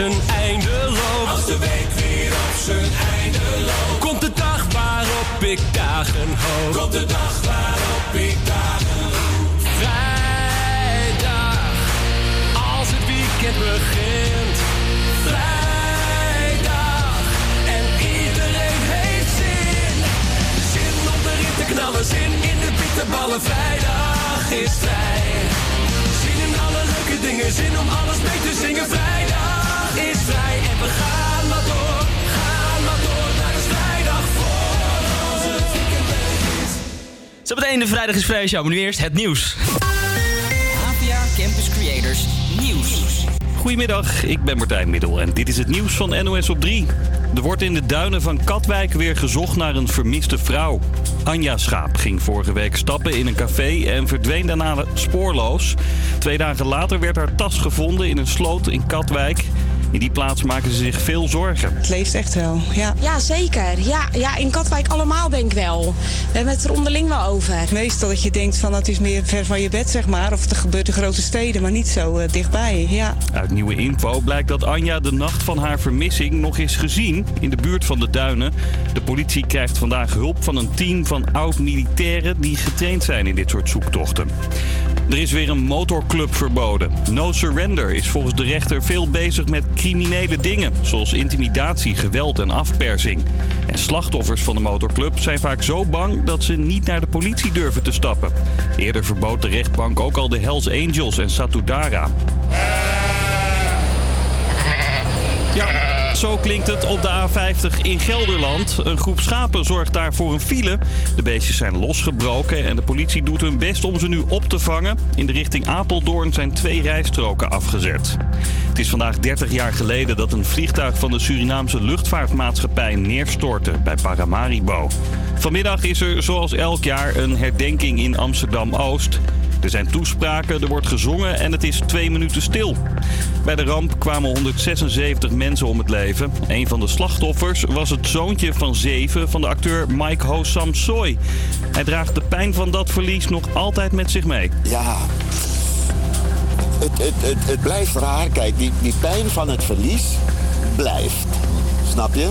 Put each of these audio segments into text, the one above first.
zijn einde loopt. Als de week weer op zijn einde loopt. Komt de dag waarop ik dagen hoop. Komt de dag waarop ik dagen hoop. Vrijdag, als het weekend begint. Vrijdag, en iedereen heeft zin. Zin om erin te knallen, zin in de bitterballen. Vrijdag is vrij. Zin in alle leuke dingen, zin om alles mee te zingen. Vrijdag vrij en we gaan maar door. Gaan maar door, naar is vrijdag voor als het weekend begint. Zometeen de Vrijdag is Vrij Show, maar nu eerst het nieuws. APA Campus Creators Nieuws. Goedemiddag, ik ben Martijn Middel en dit is het nieuws van NOS op 3. Er wordt in de duinen van Katwijk weer gezocht naar een vermiste vrouw. Anja Schaap ging vorige week stappen in een café en verdween daarna spoorloos. Twee dagen later werd haar tas gevonden in een sloot in Katwijk. In die plaats maken ze zich veel zorgen. Het leeft echt wel, ja. Ja, zeker. Ja, ja, in Katwijk allemaal denk ik wel. We hebben het er onderling wel over. Meestal dat je denkt van het is meer ver van je bed, zeg maar. Of het gebeurt in grote steden, maar niet zo eh, dichtbij, ja. Uit nieuwe info blijkt dat Anja de nacht van haar vermissing nog is gezien in de buurt van de duinen. De politie krijgt vandaag hulp van een team van oud-militairen die getraind zijn in dit soort zoektochten. Er is weer een motorclub verboden. No Surrender is volgens de rechter veel bezig met criminele dingen, zoals intimidatie, geweld en afpersing. En slachtoffers van de motorclub zijn vaak zo bang dat ze niet naar de politie durven te stappen. Eerder verbood de rechtbank ook al de Hells Angels en Satudara. Ja, zo klinkt het op de A50 in Gelderland. Een groep schapen zorgt daar voor een file. De beestjes zijn losgebroken en de politie doet hun best om ze nu op te vangen. In de richting Apeldoorn zijn twee rijstroken afgezet. Het is vandaag 30 jaar geleden dat een vliegtuig van de Surinaamse luchtvaartmaatschappij neerstortte bij Paramaribo. Vanmiddag is er zoals elk jaar een herdenking in Amsterdam-Oost. Er zijn toespraken, er wordt gezongen en het is twee minuten stil. Bij de ramp kwamen 176 mensen om het leven. Een van de slachtoffers was het zoontje van zeven van de acteur Mike Ho Sam Soy. Hij draagt de pijn van dat verlies nog altijd met zich mee. Ja, het, het, het, het blijft raar. Kijk, die, die pijn van het verlies blijft. Snap je?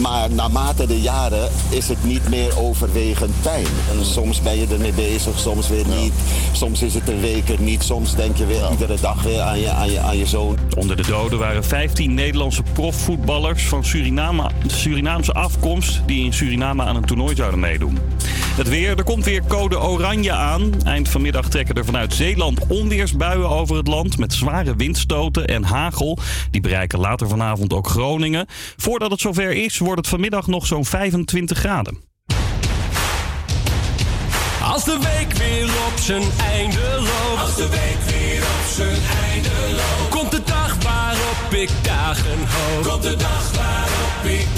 Maar naarmate de jaren is het niet meer overwegend pijn. En soms ben je ermee bezig, soms weer niet. Soms is het een week er niet. Soms denk je weer iedere dag weer aan je, aan, je, aan je zoon. Onder de doden waren 15 Nederlandse profvoetballers van Suriname, Surinaamse afkomst... die in Suriname aan een toernooi zouden meedoen. Het weer, er komt weer code oranje aan. Eind vanmiddag trekken er vanuit Zeeland onweersbuien over het land... met zware windstoten en hagel. Die bereiken later vanavond ook Groningen. Voordat het zover is, wordt het vanmiddag nog zo'n 25 graden. Als de week weer op zijn einde loopt. Als de week weer op zijn einde loopt. Komt de dag waarop ik dagen hoop. Komt de dag waarop ik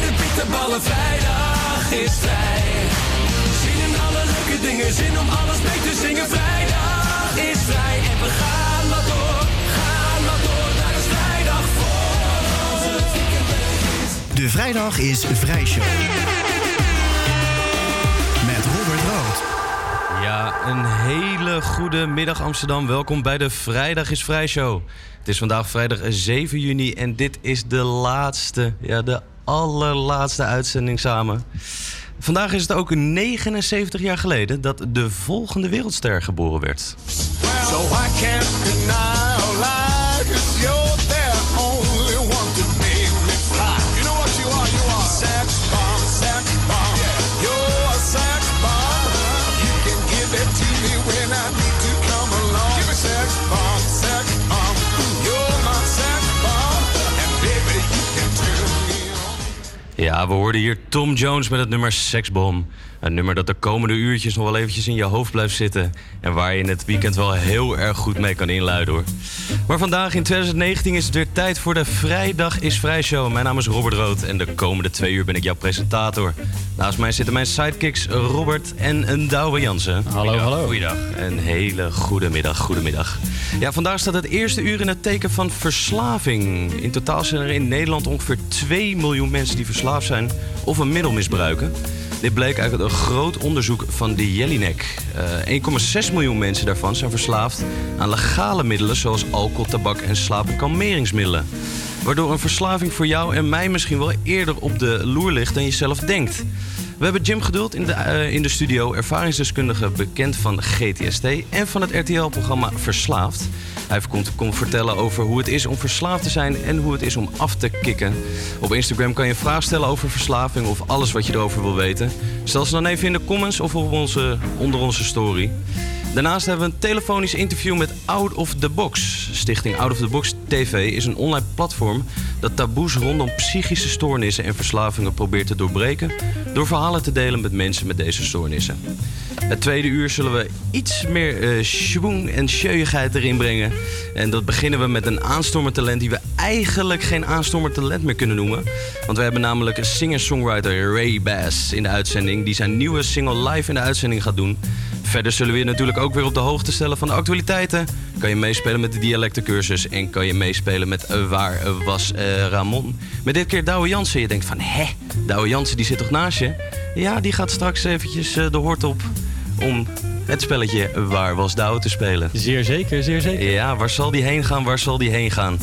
de bitterballen. Vrijdag is vrij. Zin een hele goede middag Amsterdam. Welkom bij de Vrijdag is Vrij Show. Het is vandaag vrijdag 7 juni en dit is de laatste, ja, de allerlaatste uitzending samen. Vandaag is het ook 79 jaar geleden dat de volgende wereldster geboren werd. So I Ja, we hoorden hier Tom Jones met het nummer Sexbom. Een nummer dat de komende uurtjes nog wel eventjes in je hoofd blijft zitten. En waar je het weekend wel heel erg goed mee kan inluiden hoor. Maar vandaag in 2019 is het weer tijd voor de Vrijdag is Vrij Show. Mijn naam is Robert Rood en de komende twee uur ben ik jouw presentator. Naast mij zitten mijn sidekicks Robert en een Douwe Jansen. Hallo, hallo. Goeiedag. Een hele goede middag, goedemiddag. Ja, vandaag staat het eerste uur in het teken van verslaving. In totaal zijn er in Nederland ongeveer 2 miljoen mensen die verslaafd zijn of een middel misbruiken. Dit bleek uit een groot onderzoek van de Jelinek. Eh 1,6 miljoen mensen daarvan zijn verslaafd aan legale middelen zoals alcohol, tabak en slaap-. Waardoor een verslaving voor jou en mij misschien wel eerder op de loer ligt dan je zelf denkt. We hebben Jim Geduld in de, eh, in de studio, ervaringsdeskundige bekend van GTST en van het RTL-programma Verslaafd. Hij komt, komt vertellen over hoe het is om verslaafd te zijn en hoe het is om af te kicken. Op Instagram kan je vraag stellen over verslaving of alles wat je erover wil weten. Stel ze dan even in de comments of op onze, onder onze story. Daarnaast hebben we een telefonisch interview met Out of the Box. Stichting Out of the Box TV is een online platform dat taboes rondom psychische stoornissen en verslavingen probeert te doorbreken door verhalen te delen met mensen met deze stoornissen. Het tweede uur zullen we iets meer schwung en scheuigheid erin brengen. En dat beginnen we met een aanstormertalent die we eigenlijk geen aanstormertalent meer kunnen noemen. Want we hebben namelijk een singer-songwriter Ray Bass in de uitzending... die zijn nieuwe single live in de uitzending gaat doen. Verder zullen we je natuurlijk ook weer op de hoogte stellen van de actualiteiten. Kan je meespelen met de dialectencursus en kan je meespelen met Waar was eh, Ramon? Met dit keer Douwe Jansen. Je denkt van, hè, Douwe Jansen die zit toch naast je? Ja, die gaat straks eventjes eh, de hort op om het spelletje Waar was Douwe te spelen. Zeer zeker, zeer zeker. Ja, waar zal die heen gaan, waar zal die heen gaan?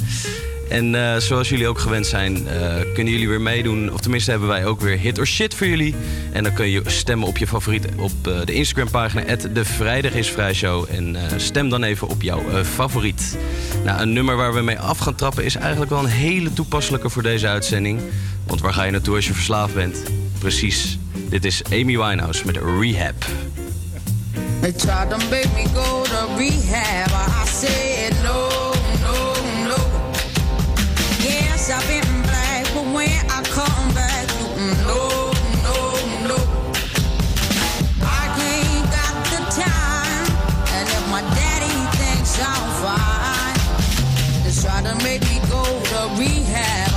En eh, zoals jullie ook gewend zijn, eh, kunnen jullie weer meedoen. Of tenminste hebben wij ook weer hit or shit voor jullie. En dan kun je stemmen op je favoriet op eh, de Instagram-pagina... de Vrijdag is Vrij Show. En stem dan even op jouw favoriet. Nou, een nummer waar we mee af gaan trappen... is eigenlijk wel een hele toepasselijke voor deze uitzending. Want waar ga je naartoe als je verslaafd bent? Precies. Dit is Amy Winehouse met Rehab. They tried to make me go to rehab. I said no, Yes, I've been black, but when I come back, mm, no, no, no. I ain't got the time, and if my daddy thinks I'm fine, they try to make me go to rehab.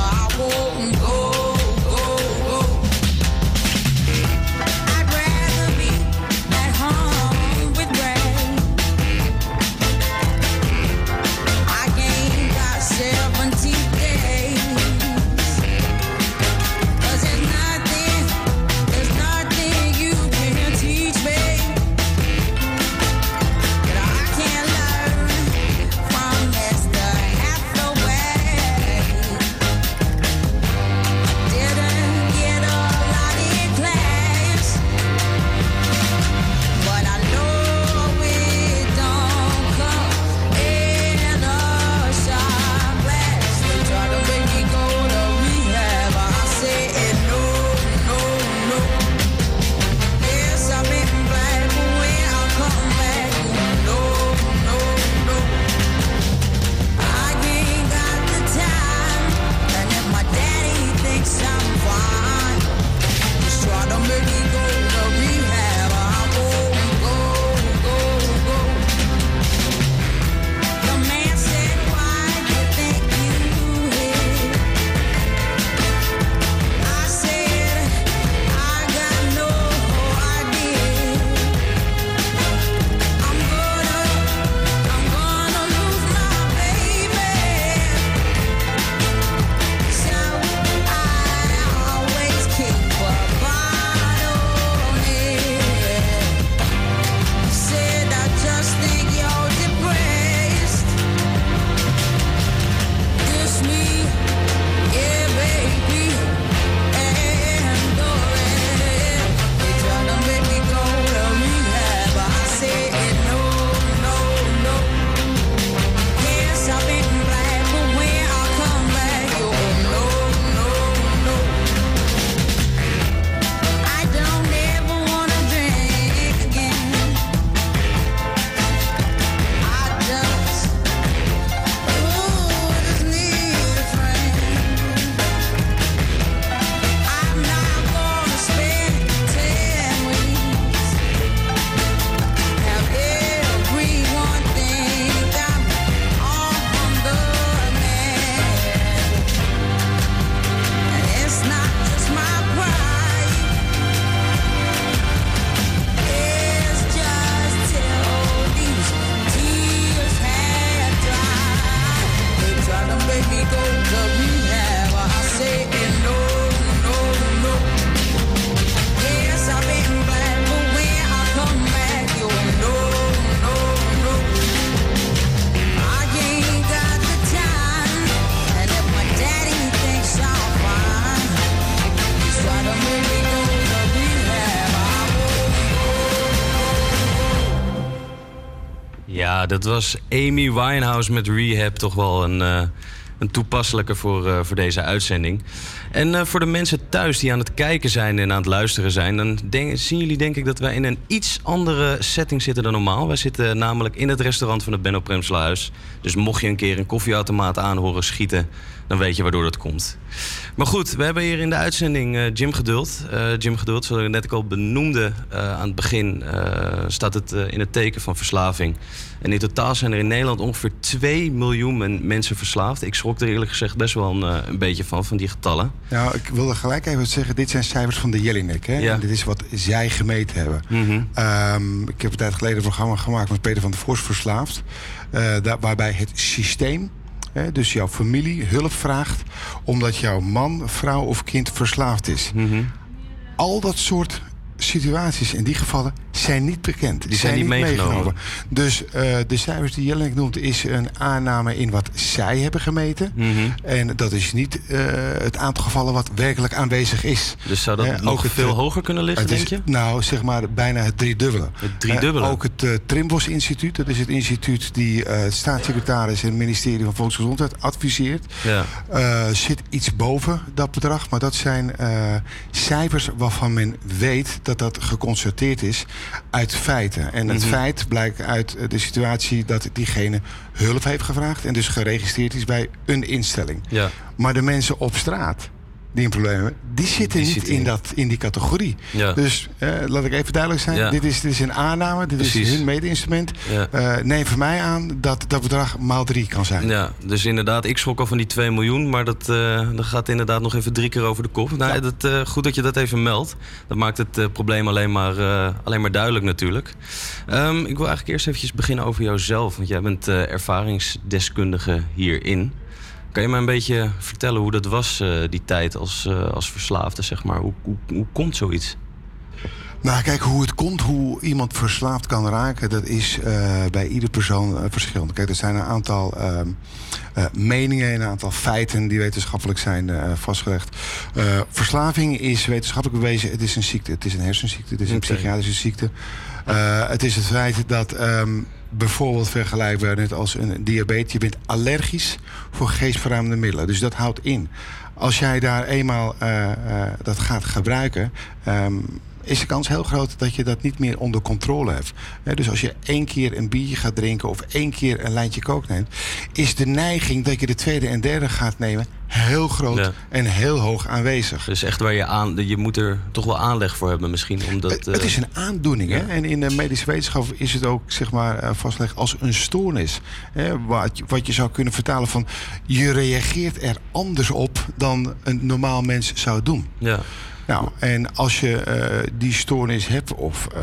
Dat was Amy Winehouse met Rehab toch wel een, eh, een toepasselijke voor, eh, voor deze uitzending. En eh, voor de mensen thuis die aan het kijken zijn en aan het luisteren zijn... dan zien jullie denk ik dat wij in een iets andere setting zitten dan normaal. Wij zitten namelijk in het restaurant van het Benno Premselaarhuis. Dus mocht je een keer een koffieautomaat aan horen schieten... dan weet je waardoor dat komt. Maar goed, we hebben hier in de uitzending eh, Jim Geduld. Eh, Jim Geduld, zoals ik net ook al benoemde eh, aan het begin... staat het in het teken van verslaving. En in totaal zijn er in Nederland ongeveer 2 miljoen men- mensen verslaafd. Ik schrok er eerlijk gezegd best wel een, een beetje van, van die getallen. Nou, ik wilde gelijk even zeggen, dit zijn cijfers van de Jelinek. Hè? Ja. Dit is wat zij gemeten hebben. Ehm, ik heb een tijd geleden een programma gemaakt met Peter van der Voors Verslaafd. daar, waarbij het systeem, hè, dus jouw familie, hulp vraagt... omdat jouw man, vrouw of kind verslaafd is. Al dat soort situaties in die gevallen zijn niet bekend. Die zijn niet meegenomen. Dus eh, de cijfers die Jelinek noemt is een aanname in wat zij hebben gemeten. Mhm. En dat is niet eh, het aantal gevallen wat werkelijk aanwezig is. Dus zou dat Eh, nog ook het, veel hoger kunnen liggen, is, denk je? Nou, zeg maar bijna het driedubbele. Het driedubbele? Ook het Trimbos Instituut, dat is het instituut die het staatssecretaris en het ministerie van Volksgezondheid adviseert. Ja. Zit iets boven dat bedrag, maar dat zijn cijfers waarvan men weet dat dat geconstateerd is uit feiten. En het Mhm. feit blijkt uit eh, de situatie dat diegene hulp heeft gevraagd en dus geregistreerd is bij een instelling. Ja. Maar de mensen op straat die hebben, die zitten Die niet zitten in, dat, in die categorie. Ja. Dus eh, laat ik even duidelijk zijn. Ja. Dit, is, dit is een aanname, dit Precies. is hun mede-instrument. Ja. Eh, neem van mij aan dat dat bedrag maal drie kan zijn. Ja, dus inderdaad, ik schrok al van die 2 miljoen, maar dat, eh, dat gaat inderdaad nog even drie keer over de kop. Nou, dat, goed dat je dat even meldt. Dat maakt het probleem alleen maar, alleen maar duidelijk natuurlijk. Ehm, ik wil eigenlijk eerst eventjes beginnen over jouzelf, want jij bent ervaringsdeskundige hierin. Kan je me een beetje vertellen hoe dat was, eh, die tijd als, eh, als verslaafde, zeg maar? Hoe, hoe, hoe komt zoiets? Nou, kijk, hoe het komt, hoe iemand verslaafd kan raken, dat is eh, bij ieder persoon verschillend. Kijk, er zijn een aantal ehm, eh, meningen en een aantal feiten die wetenschappelijk zijn vastgelegd. Verslaving is wetenschappelijk bewezen, het is een ziekte. Het is een hersenziekte, het is een psychiatrische ziekte. Het is het feit dat ehm, bijvoorbeeld vergelijkbaar net als een diabetes, je bent allergisch voor geestverruimende middelen. Dus dat houdt in. Als jij daar eenmaal eh, eh, dat gaat gebruiken, ehm, is de kans heel groot dat je dat niet meer onder controle hebt. Dus als je één keer een biertje gaat drinken of één keer een lijntje kook neemt, is de neiging dat je de tweede en derde gaat nemen heel groot Ja. en heel hoog aanwezig. Dus echt waar je aan, je moet er toch wel aanleg voor hebben misschien. Omdat, Het, het eh, is een aandoening. Hè? En in de medische wetenschap is het ook zeg maar, eh, vastgelegd als een stoornis. Hè? Wat, wat je zou kunnen vertalen van... je reageert er anders op dan een normaal mens zou doen. Ja. Nou, en als je eh, die stoornis hebt of eh,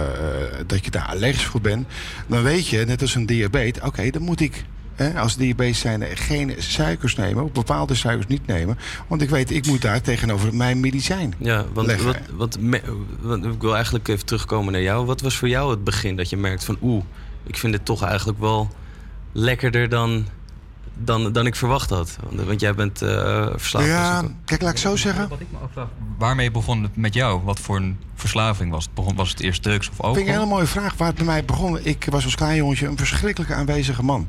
dat je daar allergisch voor bent... dan weet je, net als een diabetes, oké, dan moet ik... Hè, als diabetes zijn geen suikers nemen, of bepaalde suikers niet nemen. Want ik weet, ik moet daar tegenover mijn medicijn Ja, want leggen. wat, wat, me- want ik wil eigenlijk even terugkomen naar jou. Wat was voor jou het begin dat je merkt van... oeh, ik vind het toch eigenlijk wel lekkerder dan, dan, dan ik verwacht had? Want, want jij bent eh verslaafd. Ja, kijk, laat ik zo zeggen. Wat ik me afvraag, waarmee begon het met jou? Wat voor een verslaving was het? Begon, was het eerst drugs of Dat vind ik een alcohol? hele mooie vraag waar het bij mij begon. Ik was als klein jongetje een verschrikkelijk aanwezige man.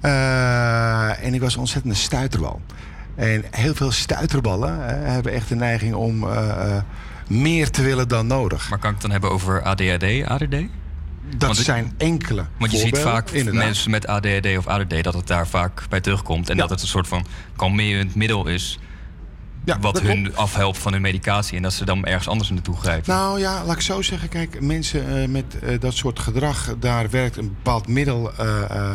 Eh, en ik was een ontzettende stuiterbal. En heel veel stuiterballen eh, hebben echt de neiging om eh, eh, meer te willen dan nodig. Maar kan ik het dan hebben over ADHD, ADD? Dat Want zijn enkele Want je ziet vaak inderdaad. mensen met ADHD of ADD dat het daar vaak bij terugkomt. En dat het een soort van kalmerend middel is. Wat hun afhelpt van hun medicatie. En dat ze dan ergens anders naartoe grijpen. Nou ja, laat ik zo zeggen. Kijk, mensen eh, met eh, dat soort gedrag, daar werkt een bepaald middel eh,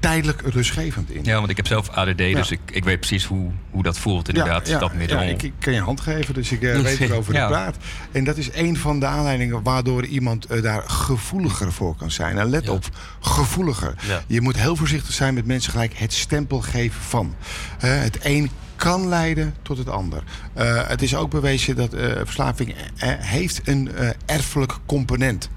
tijdelijk rustgevend in. Ja, want ik heb zelf ADD, dus ik, ik weet precies hoe, hoe dat voelt inderdaad. dat middel. Ja, ik, ik kan je hand geven, dus ik weet waarover Ja. praat. En dat is een van de aanleidingen waardoor iemand daar gevoeliger voor kan zijn. En let op, gevoeliger. Je moet heel voorzichtig zijn met mensen gelijk het stempel geven van. Het een kan leiden tot het ander. Eh, het is ook bewezen dat eh, verslaving eh, heeft een erfelijk component.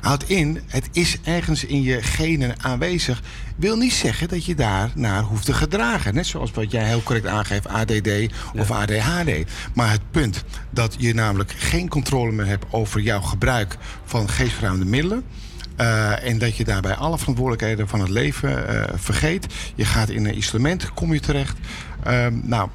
Houdt in, het is ergens in je genen aanwezig. Wil niet zeggen dat je daar naar hoeft te gedragen. Net zoals wat jij heel correct aangeeft, ADD of ADHD. Maar het punt dat je namelijk geen controle meer hebt over jouw gebruik van geestverruimende middelen. En dat je daarbij alle verantwoordelijkheden van het leven vergeet. Je gaat in een isolement, kom je terecht. Ehm, nou,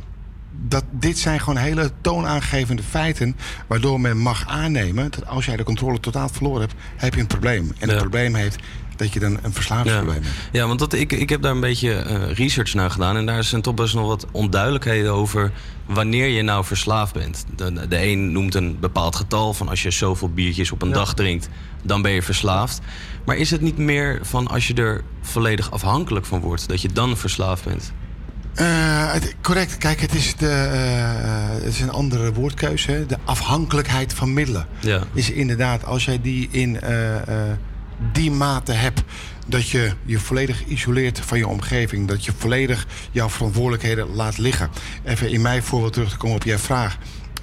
dat, dit zijn gewoon hele toonaangevende feiten. Waardoor men mag aannemen dat als jij de controle totaal verloren hebt, heb je een probleem. En het probleem heeft dat je dan een verslavingsprobleem hebt. Ja, want dat, ik, ik heb daar een beetje eh, research naar gedaan. En daar zijn toch best nog wat onduidelijkheden over wanneer je nou verslaafd bent. De, de een noemt een bepaald getal van als je zoveel biertjes op een Ja. dag drinkt, dan ben je verslaafd. Maar is het niet meer van als je er volledig afhankelijk van wordt, dat je dan verslaafd bent? Eh, correct. Kijk, het is, de, eh, het is een andere woordkeuze. hè. De afhankelijkheid van middelen. Ja. Is inderdaad, als jij die in eh, die mate hebt... dat je je volledig isoleert van je omgeving. Dat je volledig jouw verantwoordelijkheden laat liggen. Even in mijn voorbeeld terug te komen op jouw vraag.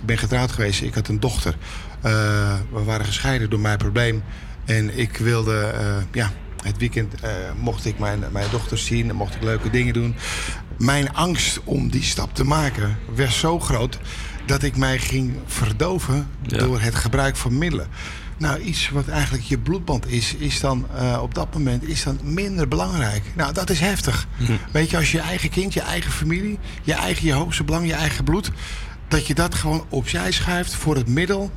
Ik ben getrouwd geweest. Ik had een dochter. We waren gescheiden door mijn probleem. En ik wilde, ja, het weekend mocht ik mijn, mijn dochter zien. en Mocht ik leuke dingen doen. Mijn angst om die stap te maken werd zo groot... dat ik mij ging verdoven door het gebruik van middelen. Nou, iets wat eigenlijk je bloedband is, is dan eh, op dat moment is dan minder belangrijk. Nou, dat is heftig. Weet je, als je eigen kind, je eigen familie, je eigen je hoogste belang, je eigen bloed, dat je dat gewoon opzij schuift voor het middel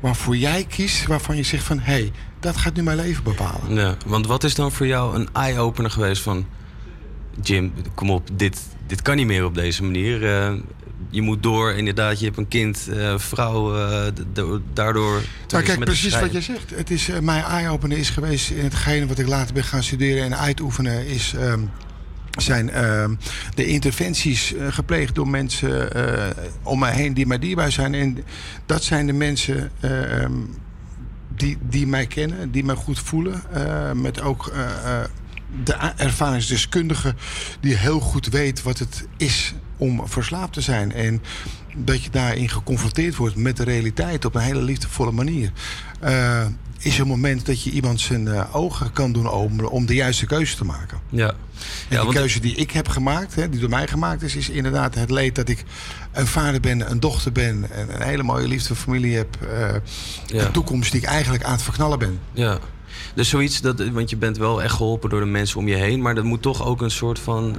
waarvoor jij kiest, waarvan je zegt van hé, hey, dat gaat nu mijn leven bepalen. Ja, want wat is dan voor jou een eye-opener geweest van... Jim, kom op, dit, dit kan niet meer op deze manier. Eh, je moet door, inderdaad, je hebt een kind, eh, vrouw, d- daardoor... Nou, tenminste kijk, precies wat je zegt. Het is, mijn eye-opener is geweest in hetgene wat ik later ben gaan studeren en uitoefenen, is, ehm, zijn ehm, de interventies gepleegd door mensen om mij heen die mij dierbaar zijn. En dat zijn de mensen ehm, die, die mij kennen, die mij goed voelen. met ook de ervaringsdeskundige die heel goed weet wat het is om verslaafd te zijn. En dat je daarin geconfronteerd wordt met de realiteit op een hele liefdevolle manier. eh, is een moment dat je iemand zijn eh, ogen kan doen openen om de juiste keuze te maken. Ja. En Ja, de keuze die ik heb gemaakt, hè, die door mij gemaakt is, is inderdaad het leed dat ik een vader ben, een dochter ben, en een hele mooie liefde familie heb. eh, Ja. Een toekomst die ik eigenlijk aan het verknallen ben. Ja. Dus zoiets, dat, want je bent wel echt geholpen door de mensen om je heen. Maar er moet toch ook een soort van,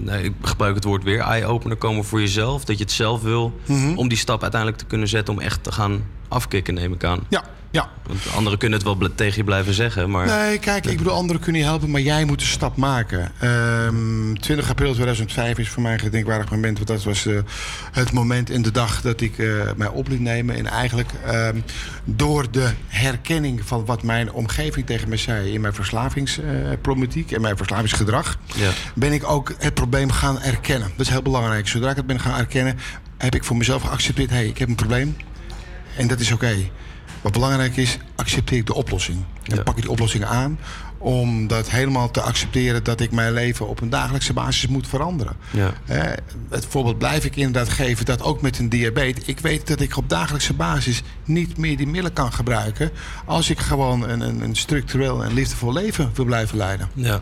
nou, ik gebruik het woord weer, eye-opener komen voor jezelf. Dat je het zelf wil Mhm. om die stap uiteindelijk te kunnen zetten om echt te gaan afkicken, neem ik aan. Ja, ja. Want anderen kunnen het wel tegen je blijven zeggen, maar... Nee, kijk, ik bedoel, anderen kunnen je helpen, maar jij moet de stap maken. Ehm 20 april 2005 is voor mij een gedenkwaardig moment. Want dat was eh, het moment in de dag dat ik eh, mij op liet nemen. En eigenlijk ehm, door de herkenning van wat mijn omgeving tegen mij zei... in mijn verslavingsproblematiek en mijn verslavingsgedrag... Ja. ben ik ook het probleem gaan erkennen. Dat is heel belangrijk. Zodra ik het ben gaan erkennen, heb ik voor mezelf geaccepteerd... hé, hey, ik heb een probleem en dat is oké. Wat belangrijk is, accepteer ik de oplossing. En pak ik die oplossing aan om dat helemaal te accepteren dat ik mijn leven op een dagelijkse basis moet veranderen. Ja. Eh, het voorbeeld blijf ik inderdaad geven dat ook met een diabetes. Ik weet dat ik op dagelijkse basis niet meer die middelen kan gebruiken. als ik gewoon een, een, een structureel en liefdevol leven wil blijven leiden. Ja.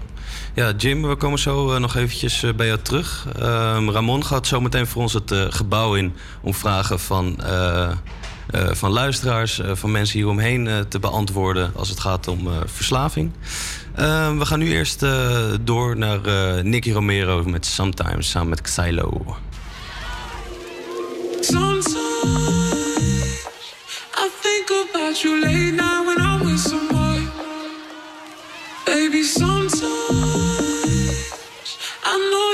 ja, Jim, we komen zo eh, nog eventjes eh, bij jou terug. Ehm, Ramon gaat zo meteen voor ons het eh, gebouw in om vragen van, van luisteraars, eh, van mensen hieromheen eh, te beantwoorden als het gaat om eh, verslaving. Ehm, we gaan nu eerst eh, door naar eh, Nicky Romero met Sometimes samen met Xylo. Sometimes I think about you late. Baby, sometimes I know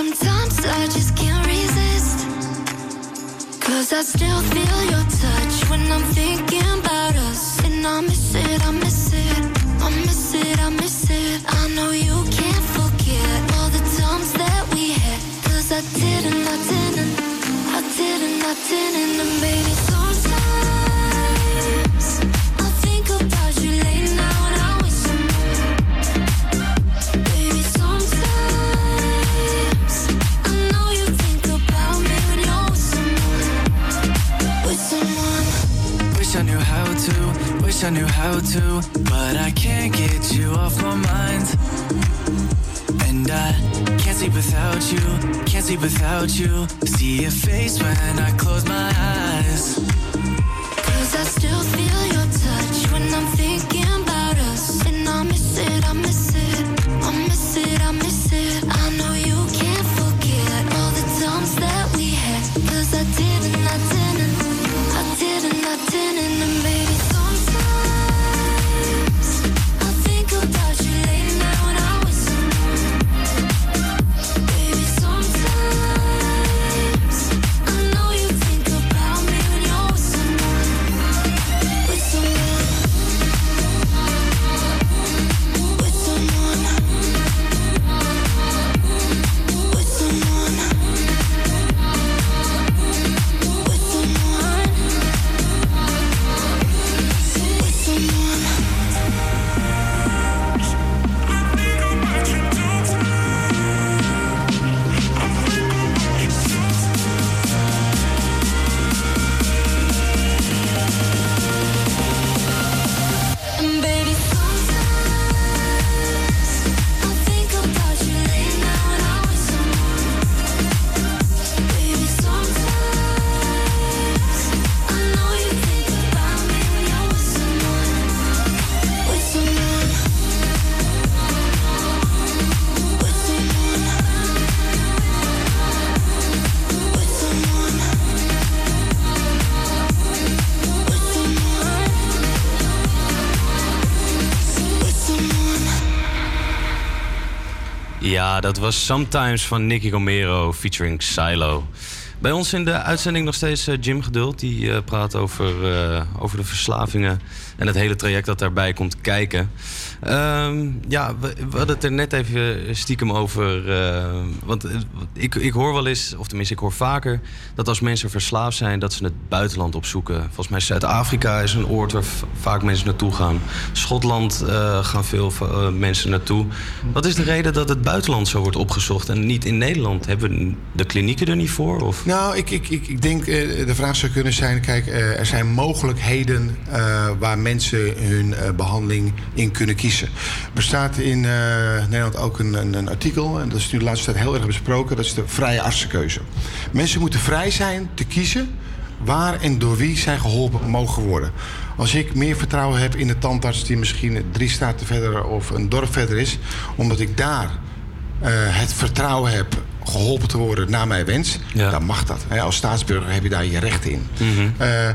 sometimes I just can't resist. Cause I still feel your touch when I'm thinking about us. And I miss it, I miss it, I miss it, I miss it. I know you can't forget all the times that we had. Cause I didn't, I didn't, I didn't, I didn't. And baby, sometimes wish I knew how to, but I can't get you off my mind. And I can't sleep without you, can't sleep without you. See your face when I close my eyes. Ja, dat was Sometimes van Nicky Romero featuring Silo. Bij ons in de uitzending nog steeds eh, Jim Geduld. Die eh, praat over, eh, over de verslavingen en het hele traject dat daarbij komt kijken. Ehm, ja, we, hadden het er net even stiekem over. want ik, ik hoor wel eens, of tenminste ik hoor vaker... dat als mensen verslaafd zijn, dat ze het buitenland opzoeken. Volgens mij Zuid-Afrika is een oord waar vaak mensen naartoe gaan. Schotland gaan veel mensen naartoe. Wat is de reden dat het buitenland zo wordt opgezocht en niet in Nederland? Hebben we de klinieken er niet voor? Of? Nou, ik, ik, ik, ik denk eh, de vraag zou kunnen zijn: kijk, eh, er zijn mogelijkheden eh, waar mensen hun eh, behandeling in kunnen kiezen. Er staat in Nederland ook een, een, artikel, en dat is nu de laatste tijd heel erg besproken: dat is de vrije artsenkeuze. Mensen moeten vrij zijn te kiezen waar en door wie zij geholpen mogen worden. Als ik meer vertrouwen heb in de tandarts die misschien drie straten verder of een dorp verder is, omdat ik daar het vertrouwen heb geholpen te worden naar mijn wens, dan mag dat. Als staatsburger heb je daar je recht in. Eh,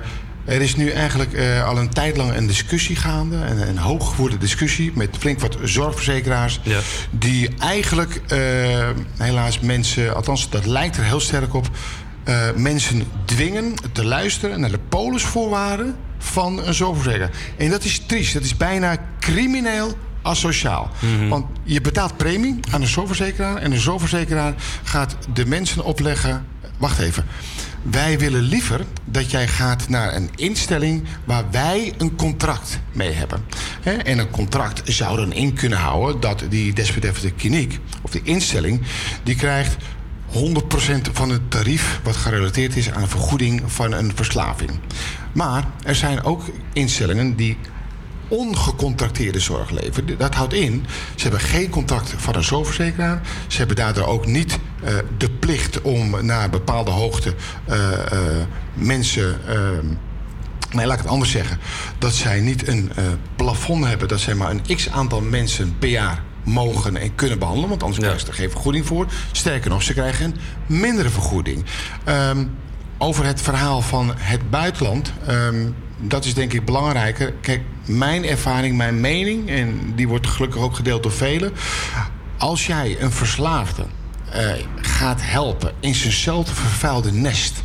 er is nu eigenlijk eh, al een tijd lang een discussie gaande, een, een hooggevoerde discussie met flink wat zorgverzekeraars, die eigenlijk eh, helaas mensen, althans dat lijkt er heel sterk op, mensen dwingen te luisteren naar de polisvoorwaarden van een zorgverzekeraar. En dat is triest, dat is bijna crimineel asociaal. Want je betaalt premie aan een zorgverzekeraar... en de zorgverzekeraar gaat de mensen opleggen... Wacht even. Wij willen liever dat jij gaat naar een instelling... waar wij een contract mee hebben. En een contract zou dan in kunnen houden... dat die desbetreffende kliniek of de instelling... die krijgt 100% van het tarief wat gerelateerd is aan een vergoeding van een verslaving. Maar er zijn ook instellingen die ongecontracteerde zorg leveren. Dat houdt in, ze hebben geen contract van een zorgverzekeraar. Ze hebben daardoor ook niet eh, de plicht om naar bepaalde hoogte eh, eh, mensen. ehm, Nee, laat ik het anders zeggen. Dat zij niet een plafond hebben, dat zij maar een x aantal mensen per jaar mogen en kunnen behandelen. Want anders krijgen ze er geen vergoeding voor. Sterker nog, ze krijgen een mindere vergoeding. Ehm, over het verhaal van het buitenland. ehm, dat is denk ik belangrijker. Kijk, mijn ervaring, mijn mening, en die wordt gelukkig ook gedeeld door velen. Als jij een verslaafde eh, gaat helpen in zijnzelfde vervuilde nest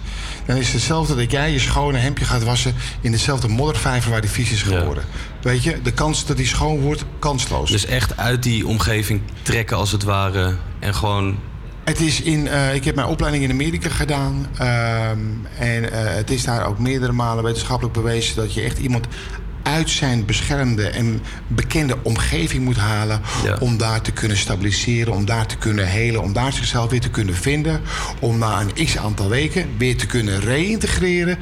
dan is het hetzelfde dat jij je schone hemdje gaat wassen in dezelfde moddervijver waar die vies is geworden. Weet je, de kans dat die schoon wordt, kansloos. Dus echt uit die omgeving trekken als het ware en gewoon... Het is in, eh, ik heb mijn opleiding in Amerika gedaan. ehm, en eh, het is daar ook meerdere malen wetenschappelijk bewezen dat je echt iemand uit zijn beschermde en bekende omgeving moet halen. Om daar te kunnen stabiliseren, om daar te kunnen helen, om daar zichzelf weer te kunnen vinden. Om na een x aantal weken weer te kunnen reïntegreren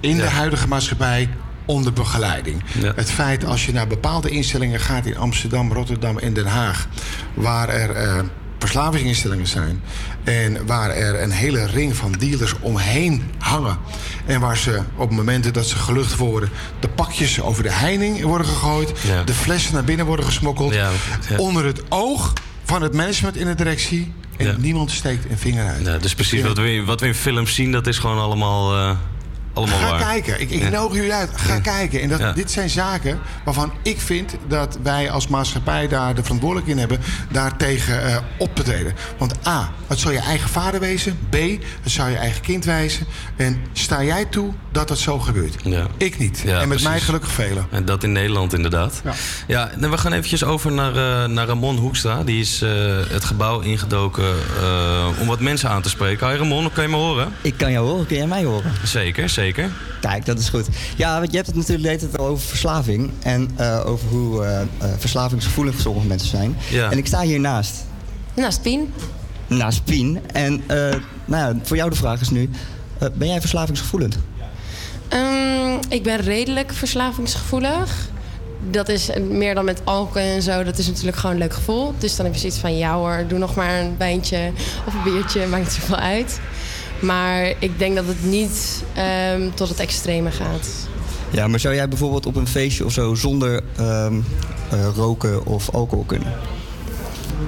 in de huidige maatschappij. onder begeleiding. Het feit als je naar bepaalde instellingen gaat in Amsterdam, Rotterdam en Den Haag, waar er eh, verslavingsinstellingen zijn en waar er een hele ring van dealers omheen hangen en waar ze op momenten dat ze gelucht worden de pakjes over de heining worden gegooid, Ja. de flessen naar binnen worden gesmokkeld, Ja, ja. onder het oog van het management in de directie en niemand steekt een vinger uit. Ja, dus precies wat we, wat we in films zien, dat is gewoon allemaal, eh, allemaal Ga waar. kijken. Ik, ik Ja. nodig jullie uit. Ga kijken. En dat, Ja. dit zijn zaken waarvan ik vind dat wij als maatschappij daar de verantwoordelijkheid in hebben daartegen eh op te treden. Want A, het zou je eigen vader wezen. B, het zou je eigen kind wezen. En sta jij toe dat dat zo gebeurt? Ja. Ik niet. Ja, en met mij gelukkig velen. En dat in Nederland inderdaad. Ja. Ja, nou, we gaan eventjes over naar, eh, naar Ramon Hoekstra. Die is eh, het gebouw ingedoken eh, om wat mensen aan te spreken. Hoi Ramon, kan je me horen? Ik kan jou horen, kun jij mij horen? Zeker, zeker. Kijk, dat is goed. Ja, want je hebt het natuurlijk de hele tijd al over verslaving. En eh, over hoe eh, eh, verslavingsgevoelig sommige mensen zijn. Ja. En ik sta hiernaast. Naast Pien. Naast Pien. En eh, nou ja, voor jou de vraag is nu... ben jij verslavingsgevoelend? Ehm, ik ben redelijk verslavingsgevoelig. Dat is meer dan met alcohol en zo. Dat is natuurlijk gewoon een leuk gevoel. Dus dan heb je zoiets van... ja hoor, doe nog maar een wijntje of een biertje. Maakt niet zoveel uit. Maar ik denk dat het niet ehm, tot het extreme gaat. Ja, maar zou jij bijvoorbeeld op een feestje of zo... zonder ehm, eh, roken of alcohol kunnen?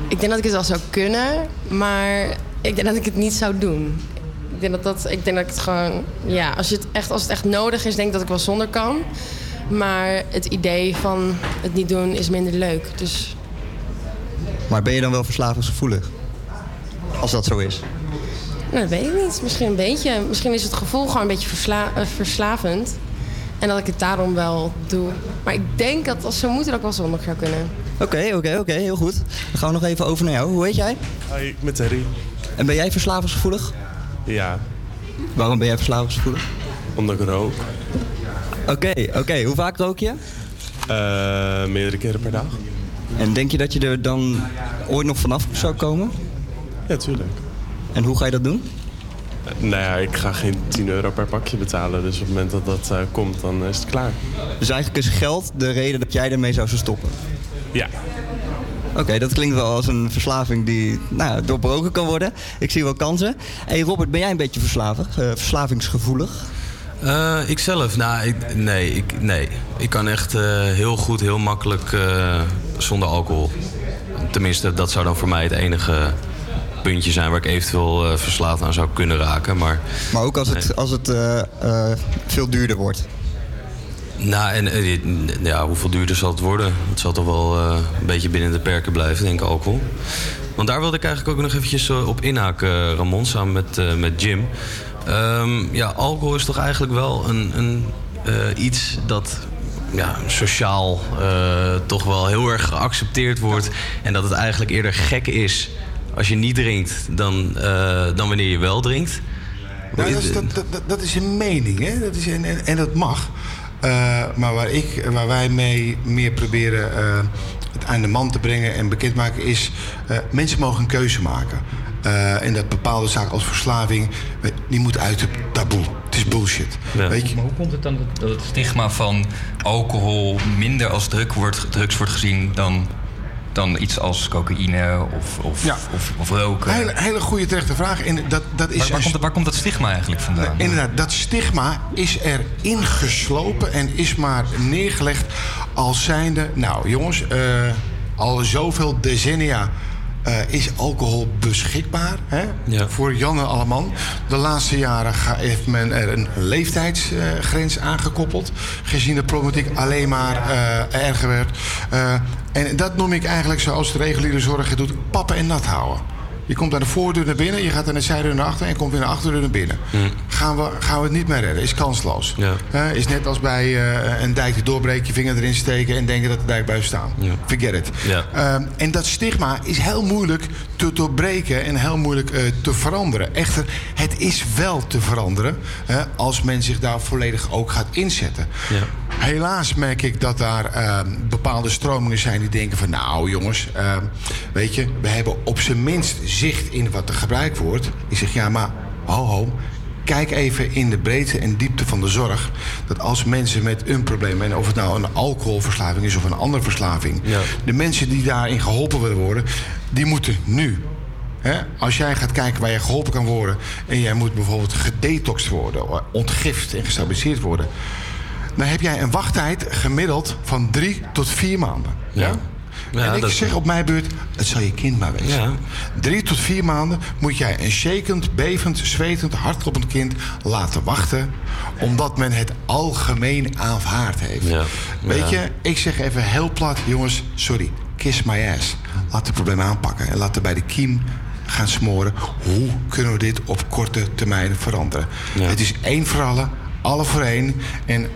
Ik denk dat ik het wel zou kunnen. Maar ik denk dat ik het niet zou doen. Ik denk dat, dat, ik, denk dat ik het gewoon... Ja, als, je het echt, als het echt nodig is, denk ik dat ik wel zonder kan. Maar het idee van het niet doen is minder leuk. Dus Maar ben je dan wel verslavingsgevoelig? Als dat zo is. Nou, dat weet ik niet. Misschien een beetje. Misschien is het gevoel gewoon een beetje versla- eh, verslavend. En dat ik het daarom wel doe. Maar ik denk dat als ze moeten, dat ik wel zonder zou kunnen. Oké, oké, oké. heel goed. Dan gaan we nog even over naar jou. Hoe heet jij? Hoi, ik ben Terry. En ben jij verslavingsgevoelig? Ja, Waarom ben jij verslavingsgevoelig? omdat ik rook. Oké, oké. Hoe vaak rook je? Eh, meerdere keren per dag. En denk je dat je er dan ooit nog vanaf zou komen? Ja, tuurlijk. En hoe ga je dat doen? Eh, nou ja, ik ga geen 10 euro per pakje betalen. Dus op het moment dat dat eh, komt, dan is het klaar. Dus eigenlijk is geld de reden dat jij ermee zou stoppen? Ja. Oké, dat klinkt wel als een verslaving die nou, doorbroken kan worden. Ik zie wel kansen. hey Robert, ben jij een beetje verslavig, eh, verslavingsgevoelig? Eh, ikzelf? Nou, ik, nee, ik, nee. Ik kan echt eh, heel goed, heel makkelijk eh, zonder alcohol. Tenminste, dat zou dan voor mij het enige puntje zijn waar ik eventueel eh, verslaafd aan zou kunnen raken. Maar, Maar ook als het, als het eh, eh, veel duurder wordt. Nou, en ja, hoeveel duurder zal het worden? Het zal toch wel een beetje binnen de perken blijven, denk ik, alcohol. Want daar wilde ik eigenlijk ook nog eventjes op inhaken, Ramon, samen met, met Jim. Ehm, ja, alcohol is toch eigenlijk wel een, een, iets dat ja, sociaal toch wel heel erg geaccepteerd wordt. En dat het eigenlijk eerder gek is als je niet drinkt dan, eh, dan wanneer je wel drinkt. Nou, dat, is, dat, dat, dat is een mening, hè? Dat is, en, en, en dat mag. Eh, maar waar, ik, waar wij mee meer proberen eh, het aan de man te brengen en bekend maken is... eh, mensen mogen een keuze maken. Eh, en dat bepaalde zaken als verslaving, die moeten uit het taboe. Het is bullshit. Weet je? Maar hoe komt het dan dat, dat het stigma van alcohol minder als druk wordt, drugs wordt gezien dan, dan iets als cocaïne of, of, Ja. of, of roken? Hele, hele goede terechte vraag. En dat, dat is waar, waar, komt, waar komt dat stigma eigenlijk vandaan? Inderdaad, dat stigma is er ingeslopen en is maar neergelegd als zijnde... Nou jongens, eh, al zoveel decennia eh, is alcohol beschikbaar hè, voor Jan en Alleman. De laatste jaren ga- heeft men er een leeftijdsgrens aangekoppeld... gezien de problematiek alleen maar eh, erger werd. Eh, en dat noem ik eigenlijk zoals de reguliere zorg het doet... pappen en nat houden. Je komt aan de voordeur naar binnen, je gaat aan de zijdeur naar achter en komt weer naar de achterdeur naar binnen. Gaan, we, gaan we het niet meer redden? Is kansloos. Is net als bij eh, een dijk die doorbreekt, je vinger erin steken en denken dat de dijk blijft staan. Forget it. Ja. Ehm, en dat stigma is heel moeilijk te doorbreken en heel moeilijk eh, te veranderen. Echter, het is wel te veranderen als men zich daar volledig ook gaat inzetten. Helaas merk ik dat daar ehm, bepaalde stromingen zijn die denken van... nou jongens, ehm, weet je, we hebben op zijn minst zicht in wat er gebruikt wordt. Ik zeg, ja, maar ho ho, kijk even in de breedte en diepte van de zorg. Dat als mensen met een probleem, en of het nou een alcoholverslaving is of een andere verslaving, de mensen die daarin geholpen willen worden, die moeten nu. Als jij gaat kijken waar je geholpen kan worden en jij moet bijvoorbeeld gedetoxed worden, ontgift en gestabiliseerd worden, dan heb jij een wachttijd gemiddeld van drie tot vier maanden. Ja? Ja, en ik zeg op mijn beurt, het zal je kind maar wezen. Drie tot vier maanden moet jij een shakend, bevend, zwetend, hartkloppend kind laten wachten. Omdat men het algemeen aanvaard heeft. Weet Ja. je, ik zeg even heel plat, jongens, sorry, kiss my ass. Laat het probleem aanpakken en laten bij de kiem gaan smoren. Hoe kunnen we dit op korte termijn veranderen? Het is één voor allen, alle voor één. En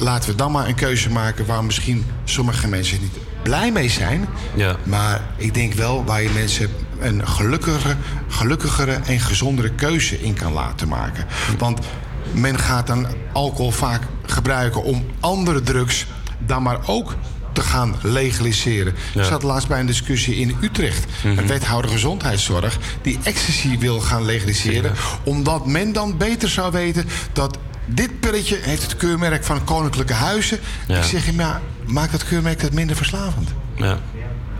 laten we dan maar een keuze maken waar misschien sommige mensen niet blij mee zijn. Ja. Maar ik denk wel waar je mensen een gelukkigere, gelukkigere en gezondere keuze in kan laten maken. Want men gaat dan alcohol vaak gebruiken om andere drugs dan maar ook te gaan legaliseren. Ik zat laatst bij een discussie in Utrecht. Een wethouder gezondheidszorg die ecstasy wil gaan legaliseren. Omdat men dan beter zou weten dat dit pilletje heeft het keurmerk van Koninklijke Huizen. Ik zeg ja, maak dat keurmerk dat minder verslavend. Ja.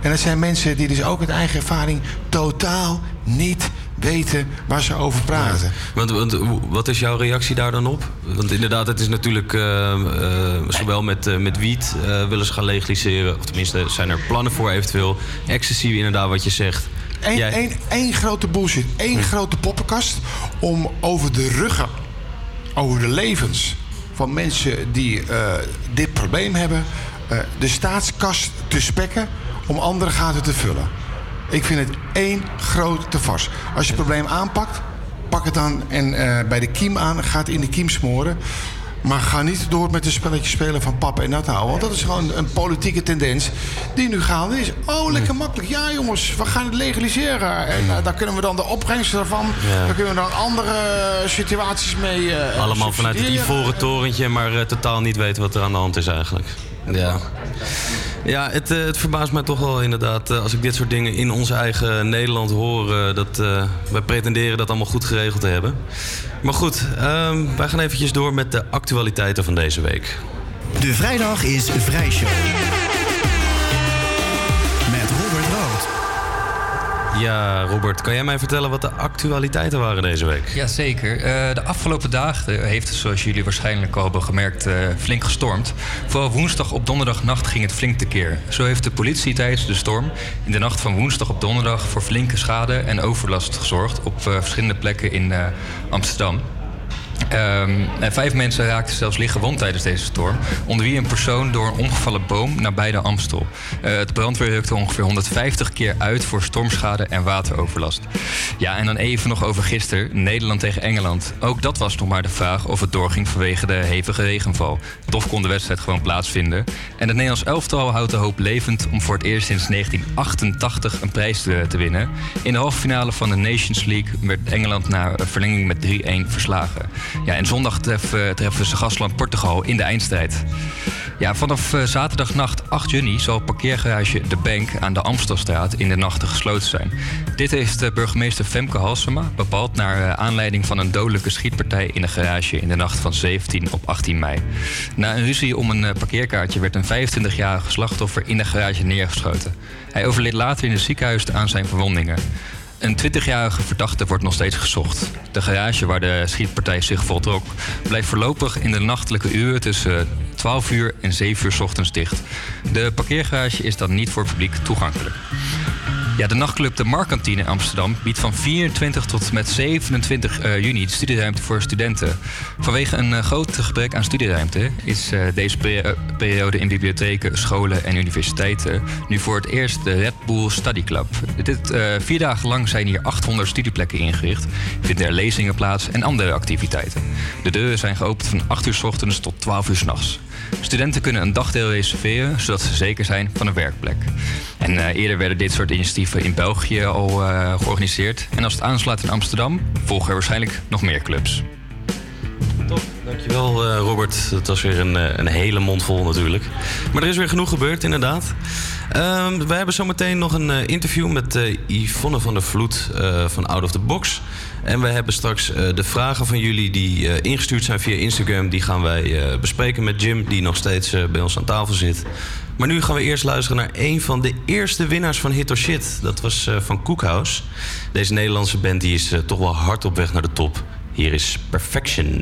En dat zijn mensen die dus ook uit eigen ervaring totaal niet weten waar ze over praten. Want, want wat is jouw reactie daar dan op? Want inderdaad, het is natuurlijk eh, eh, zowel met, eh, met wiet eh, willen ze gaan legaliseren. Of tenminste, zijn er plannen voor eventueel. Ecstasy, inderdaad, wat je zegt. Eén Jij- één, één grote bullshit. Eén grote poppenkast om over de ruggen, over de levens van mensen die eh, dit probleem hebben, eh, de staatskast te spekken om andere gaten te vullen. Ik vind het één grote vast. Als je het probleem aanpakt, pak het dan en eh, bij de kiem aan, ga in de kiem smoren. Maar ga niet door met een spelletje spelen van papa en nat houden. Want dat is gewoon een politieke tendens die nu gaande is. Oh, lekker makkelijk. Ja, jongens, we gaan het legaliseren. En eh, daar kunnen we dan de opbrengst ervan... Ja. daar kunnen we dan andere situaties mee eh, Allemaal vanuit het ivoren torentje, maar eh, totaal niet weten wat er aan de hand is eigenlijk. Ja. Ja, het, eh, het verbaast mij toch wel inderdaad eh, als ik dit soort dingen in ons eigen Nederland hoor. eh, dat eh, wij pretenderen dat allemaal goed geregeld te hebben. Maar goed, ehm, wij gaan eventjes door met de actualiteiten van deze week. De vrijdag is Vrijshow. Met Ja, Robert, kan jij mij vertellen wat de actualiteiten waren deze week? Jazeker. Eh de afgelopen dagen heeft zoals jullie waarschijnlijk al hebben gemerkt, eh, flink gestormd. Vooral woensdag op donderdagnacht ging het flink tekeer. Zo heeft de politie tijdens de storm in de nacht van woensdag op donderdag voor flinke schade en overlast gezorgd op eh, verschillende plekken in Amsterdam. Ehm, vijf mensen raakten zelfs licht gewond tijdens deze storm. Onder wie een persoon door een omgevallen boom nabij de Amstel. Eh het brandweer rukte ongeveer 150 keer uit voor stormschade en wateroverlast. Ja, en dan even nog over gisteren. Nederland tegen Engeland. Ook dat was nog maar de vraag of het doorging vanwege de hevige regenval. Toch kon de wedstrijd gewoon plaatsvinden. En het Nederlands elftal houdt de hoop levend om voor het eerst sinds 1988 een prijs te, te winnen. In de halve finale van de Nations League werd Engeland na verlenging met 3-1 verslagen. Ja, en zondag treffen, treffen ze gastland Portugal in de eindstrijd. Ja, vanaf eh, zaterdagnacht 8 juni zal parkeergarage De Bank aan de Amstelstraat in de nachten gesloten zijn. Dit heeft eh, burgemeester Femke Halsema bepaald naar eh, aanleiding van een dodelijke schietpartij in een garage in de nacht van 17 op 18 mei. Na een ruzie om een eh, parkeerkaartje werd een 25-jarige slachtoffer in de garage neergeschoten. Hij overleed later in het ziekenhuis aan zijn verwondingen. Een 20-jarige verdachte wordt nog steeds gezocht. De garage waar de schietpartij zich voltrok blijft voorlopig in de nachtelijke uren tussen 12 uur en 7 uur ochtends dicht. De parkeergarage is dan niet voor het publiek toegankelijk. Ja, de nachtclub De Markantine in Amsterdam biedt van 24 tot met 27 eh, juni studieruimte voor studenten. Vanwege een eh, groot gebrek aan studieruimte is eh, deze peri- periode in bibliotheken, scholen en universiteiten nu voor het eerst de Red Bull Study Club. Dit, vier dagen lang zijn hier 800 studieplekken ingericht, vinden er lezingen plaats en andere activiteiten. De deuren zijn geopend van 8 uur s ochtends tot 12 uur s'nachts. Studenten kunnen een dagdeel reserveren, zodat ze zeker zijn van een werkplek. En eh, eerder werden dit soort initiatieven in België al eh, georganiseerd. En als het aanslaat in Amsterdam, volgen er waarschijnlijk nog meer clubs. Top, Dankjewel eh, Robert. Dat was weer een, een hele mond vol natuurlijk. Maar er is weer genoeg gebeurd inderdaad. Ehm, we hebben zometeen nog een interview met Yvonne van der Vloed van Out of the Box. En we hebben straks eh, de vragen van jullie die eh, ingestuurd zijn via Instagram. Die gaan wij eh, bespreken met Jim, die nog steeds bij ons aan tafel zit. Maar nu gaan we eerst luisteren naar een van de eerste winnaars van Hit or Shit. Dat was van Cookhouse. Deze Nederlandse band die is toch wel hard op weg naar de top. Hier is Perfection.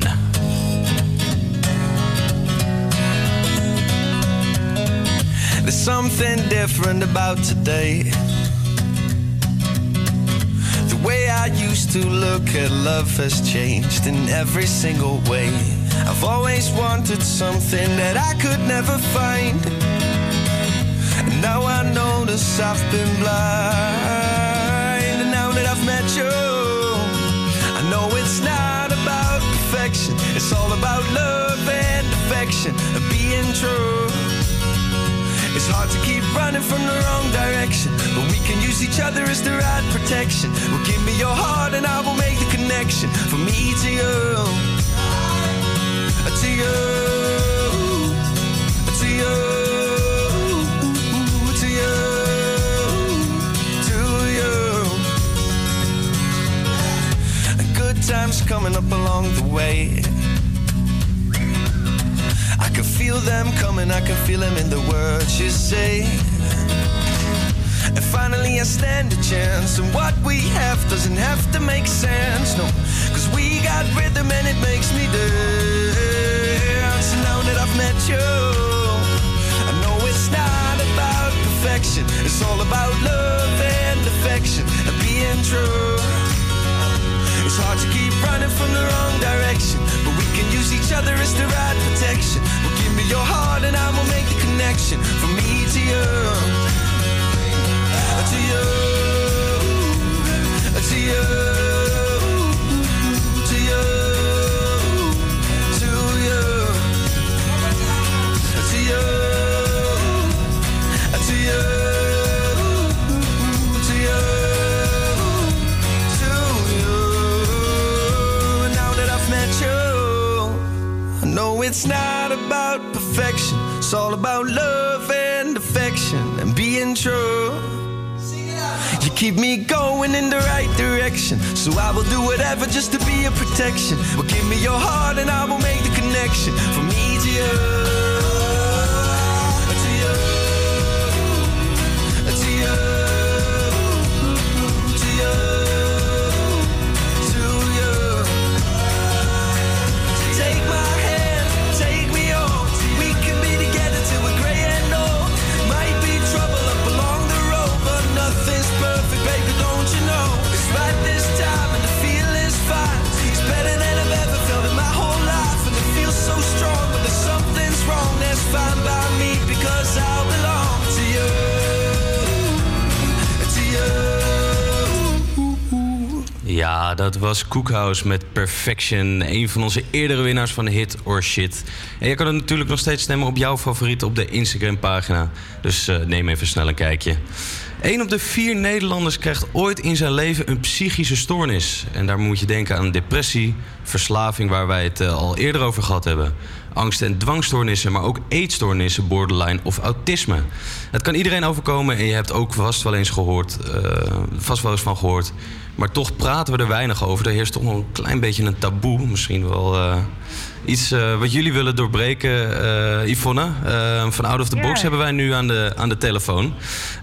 There's something different about today. I used to look at love has changed in every single way. I've always wanted something that I could never find. And now I notice I've been blind. And now that I've met you, I know it's not about perfection. It's all about love and affection and being true. It's hard to keep running from the wrong direction, but we can use each other as the right protection. Well, give me your heart and I will make the connection from me to you. Uh, uh, uh, to you. To you. To you. To you. Good times coming up along the way. I can feel them coming, I can feel them in the words you say. And finally, I stand a chance, and what we have doesn't have to make sense, no. Cause we got rhythm and it makes me dance. Now that I've met you, I know it's not about perfection, it's all about love and affection and being true. It's hard to keep running from the wrong direction, can use each other as the right protection. Well, give me your heart and I will make the connection from me to you. To you. To you. Keep me going in the right direction. So I will do whatever just to be a protection. Well, give me your heart and I will make the connection from me to you. Ja, dat was Cookhouse met Perfection. Een van onze eerdere winnaars van Hit or Shit. En je kan er natuurlijk nog steeds stemmen op jouw favoriet op de Instagram-pagina. Dus eh, neem even snel een kijkje. Een op de vier Nederlanders krijgt ooit in zijn leven een psychische stoornis. En daar moet je denken aan depressie, verslaving, waar wij het eh, al eerder over gehad hebben. Angst- en dwangstoornissen, maar ook eetstoornissen, borderline of autisme. Het kan iedereen overkomen en je hebt ook vast wel eens gehoord, eh, vast wel eens van gehoord. Maar toch praten we er weinig over. Er heerst toch nog een klein beetje een taboe. Misschien wel eh, iets eh, wat jullie willen doorbreken. Eh Yvonne, van Out of the Ja. Box hebben wij nu aan de, aan de telefoon.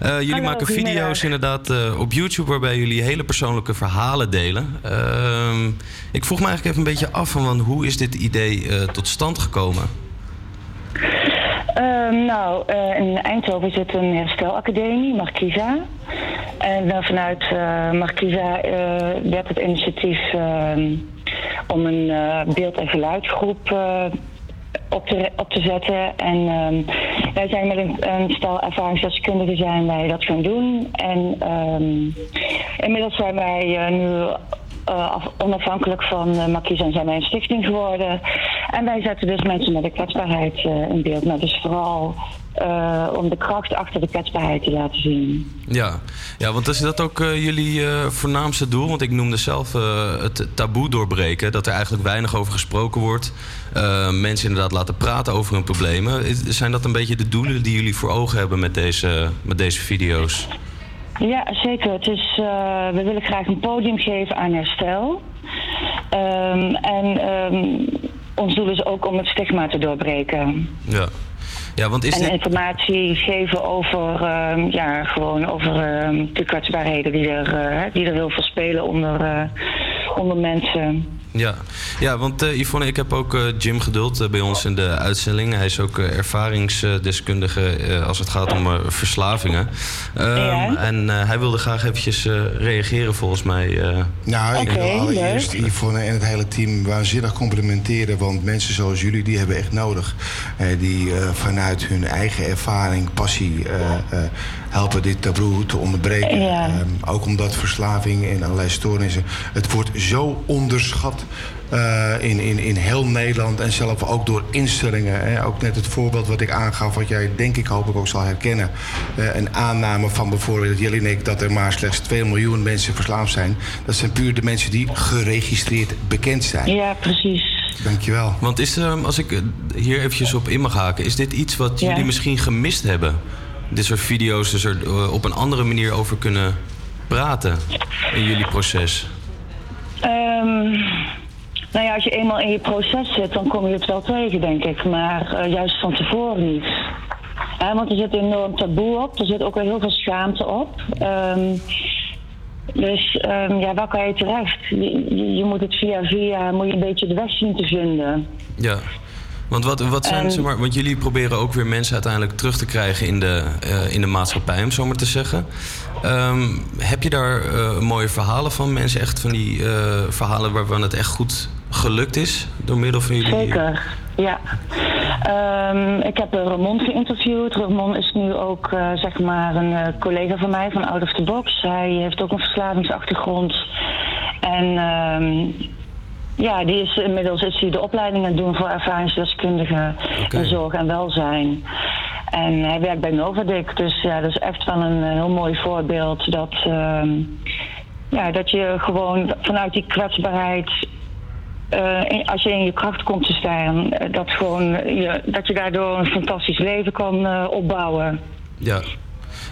Jullie Hallo, maken video's inderdaad op YouTube... waarbij jullie hele persoonlijke verhalen delen. Ehm, ik vroeg me eigenlijk even een beetje af... van hoe is dit idee tot stand gekomen? Ehm, nou, eh, in Eindhoven zit een herstelacademie, Marquisa. En vanuit eh Marquisa eh, werd het initiatief ehm, om een beeld- en geluidsgroep op, te, op te zetten. En ehm, wij zijn met een, een stel ervaringsdeskundigen zijn wij dat gaan doen. En ehm, inmiddels zijn wij nu af- onafhankelijk van uh, en zijn wij een stichting geworden. En wij zetten dus mensen met een kwetsbaarheid eh, in beeld. Nou, dus vooral eh, om de kracht achter de kwetsbaarheid te laten zien. Ja, ja want is dat ook eh, jullie eh, voornaamste doel? Want ik noemde zelf eh, het taboe doorbreken. Dat er eigenlijk weinig over gesproken wordt. Eh, mensen inderdaad laten praten over hun problemen. Zijn dat een beetje de doelen die jullie voor ogen hebben met deze, met deze video's? Ja, zeker. Het is, eh, we willen graag een podium geven aan herstel. Ehm, en ehm, ons doel is ook om het stigma te doorbreken. Ja, ja want is en dit... informatie geven over, ehm, ja, gewoon over de kwetsbaarheden die er, eh, die er heel veel spelen onder, eh, onder mensen. Ja, ja want eh, Yvonne, ik heb ook eh, Jim Geduld eh, bij ons in de uitzending. Hij is ook ervaringsdeskundige eh, als het gaat om eh, verslavingen. Ehm, En eh, hij wilde graag eventjes eh, reageren volgens mij. eh. Nou, ik Oké, wil allereerst leuk. Yvonne en het hele team waanzinnig complimenteren. Want mensen zoals jullie, die hebben echt nodig. Die eh, vanuit hun eigen ervaring, passie eh, eh, helpen dit taboe te onderbreken. Ja. Ehm, ook omdat verslaving en allerlei stoornissen... Het wordt zo onderschat eh, in, in, in heel Nederland en zelfs ook door instellingen. Hè. Ook net het voorbeeld wat ik aangaf, wat jij denk ik hoop ik ook zal herkennen. Eh, een aanname van bijvoorbeeld Jelinek dat er maar slechts 2 miljoen mensen verslaafd zijn. Dat zijn puur de mensen die geregistreerd bekend zijn. Ja, precies. Dankjewel. Want is er, als ik eh, hier eventjes op in mag haken, is dit iets wat Ja. jullie misschien gemist hebben? Dit soort video's, dus er eh, op een andere manier over kunnen praten in jullie proces. Ehm, nou ja, als je eenmaal in je proces zit, dan kom je het wel tegen, denk ik. Maar eh, juist van tevoren niet. Want er zit enorm taboe op. Er zit ook wel heel veel schaamte op. Ehm, dus ehm, ja, waar kan je terecht? Je, je, je moet het via via, moet je een beetje de weg zien te vinden. Ja. Want wat, wat zijn, En- zeg maar, want jullie proberen ook weer mensen uiteindelijk terug te krijgen in de, eh, in de maatschappij, om zo maar te zeggen. Ehm, heb je daar eh, mooie verhalen van mensen, echt van die eh, verhalen waarvan het echt goed gelukt is door middel van jullie? Zeker, ja. Ehm, ik heb Ramon geïnterviewd. Ramon is nu ook zeg maar een collega van mij van Out of the Box. Hij heeft ook een verslavingsachtergrond. En ehm, ja, die is inmiddels is hij de opleiding aan het doen voor ervaringsdeskundigen in zorg en welzijn. En hij werkt bij Novadic, dus ja, dat is echt wel een, heel mooi voorbeeld dat, ehm, ja, dat je gewoon vanuit die kwetsbaarheid eh, als je in je kracht komt te staan, eh, dat, gewoon, je, dat je daardoor een fantastisch leven kan eh, opbouwen. Ja.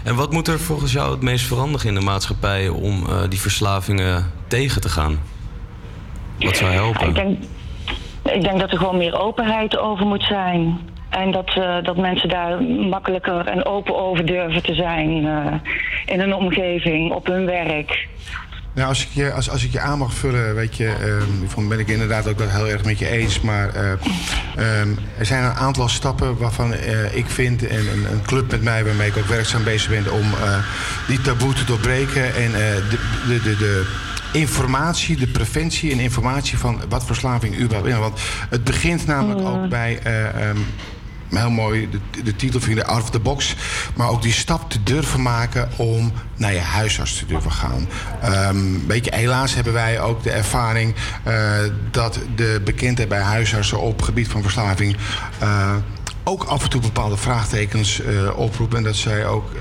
En wat moet er volgens jou het meest veranderen in de maatschappij om die verslavingen tegen te gaan? Wat zou helpen? Ik denk, ik denk dat er gewoon meer openheid over moet zijn. En dat, eh, dat mensen daar makkelijker en open over durven te zijn eh, in hun omgeving, op hun werk. Nou, als ik je, als, als ik je aan mag vullen, weet je, ehm, Yvonne, ben ik inderdaad ook dat heel erg met je eens. Maar eh, ehm, er zijn een aantal stappen waarvan eh, ik vind, en een, een club met mij waarmee ik ook werkzaam bezig ben, om eh, die taboe te doorbreken. En eh, de, de, de, de informatie, de preventie en informatie van wat verslaving überhaupt is. Want het begint namelijk ook bij. eh, ehm, heel mooi, de, de titel vind ik out of the box. Maar ook die stap te durven maken om naar je huisarts te durven gaan. Ehm weet je, helaas hebben wij ook de ervaring eh, dat de bekendheid bij huisartsen op gebied van verslaving. eh, ook af en toe bepaalde vraagtekens eh oproepen. En dat zij ook eh,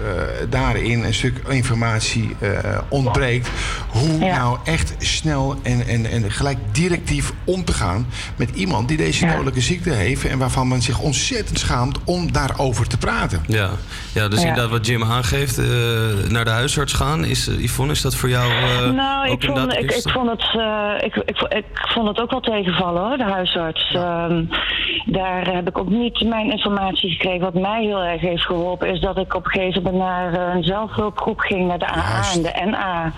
daarin een stuk informatie eh, ontbreekt. Hoe nou echt snel en, en, en gelijk directief om te gaan met iemand die deze dodelijke ziekte heeft. En waarvan men zich ontzettend schaamt om daarover te praten. Ja, ja dus Ja. inderdaad wat Jim aangeeft, eh, naar de huisarts gaan. Is, Yvonne, is dat voor jou eh, nou, ook ik vond, ik, ik, vond het, eh, ik, ik, ik vond het ook wel tegenvallen hoor, de huisarts. Ehm, daar heb ik ook niet mijn informatie gekregen. Wat mij heel erg heeft geholpen is dat ik op een gegeven moment naar eh, een zelfhulpgroep ging, naar de AA en de NA.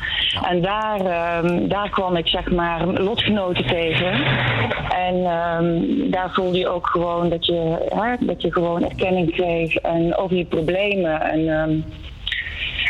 En daar, ehm, daar kwam ik zeg maar lotgenoten tegen. En ehm, daar voelde je ook gewoon dat je, hè, dat je gewoon erkenning kreeg en over je problemen. En, ehm,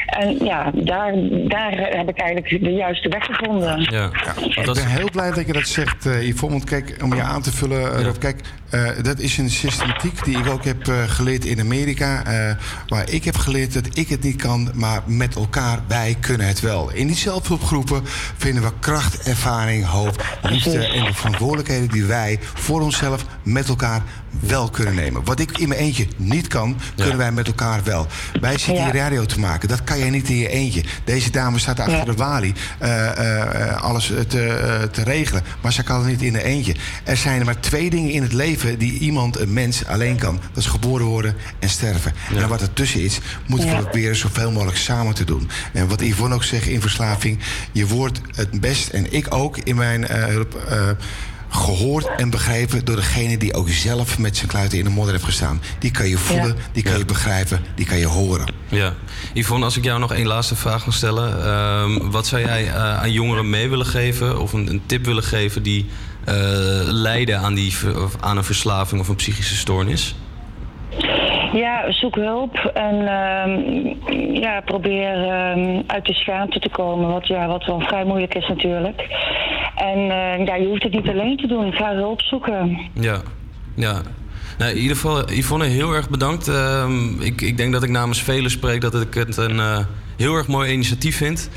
En ja, daar, daar heb ik eigenlijk de juiste weg gevonden. Ja. Ik ben heel blij dat je dat zegt, eh Yvonne. Want kijk, om je aan te vullen, eh, Rob, kijk, eh, dat is een systematiek die ik ook heb eh, geleerd in Amerika. eh, waar ik heb geleerd dat ik het niet kan, maar met elkaar, wij kunnen het wel. In die zelfhulpgroepen vinden we kracht, ervaring, hoop, liefde en de verantwoordelijkheden die wij voor onszelf met elkaar wel kunnen nemen. Wat ik in mijn eentje niet kan, kunnen wij met elkaar wel. Wij zitten hier radio te maken. Dat kan jij niet in je eentje. Deze dame staat achter de balie eh, eh, eh, alles te, eh, te regelen. Maar ze kan het niet in een eentje. Er zijn er maar twee dingen in het leven die iemand, een mens, alleen kan. Dat is geboren worden en sterven. En wat ertussen is, moeten we Ja. proberen zoveel mogelijk samen te doen. En wat Yvonne ook zegt in verslaving, je wordt het best, en ik ook in mijn eh, hulp. Eh, gehoord en begrepen door degene die ook zelf met zijn kluiten in de modder heeft gestaan. Die kan je voelen, die kan je begrijpen, die kan je horen. Ja. Yvonne, als ik jou nog één laatste vraag mag stellen. ehm, wat zou jij eh, aan jongeren mee willen geven of een, een tip willen geven die eh, lijden aan, die, aan een verslaving of een psychische stoornis? Ja, zoek hulp en ehm, ja, probeer ehm, uit de schaamte te komen. Wat, ja, wat wel vrij moeilijk is natuurlijk. En eh, ja, je hoeft het niet alleen te doen. Ga hulp zoeken. Ja, ja. Nou, in ieder geval, Yvonne, heel erg bedankt. Ehm, ik, ik denk dat ik namens velen spreek dat ik het een eh, heel erg mooi initiatief vind.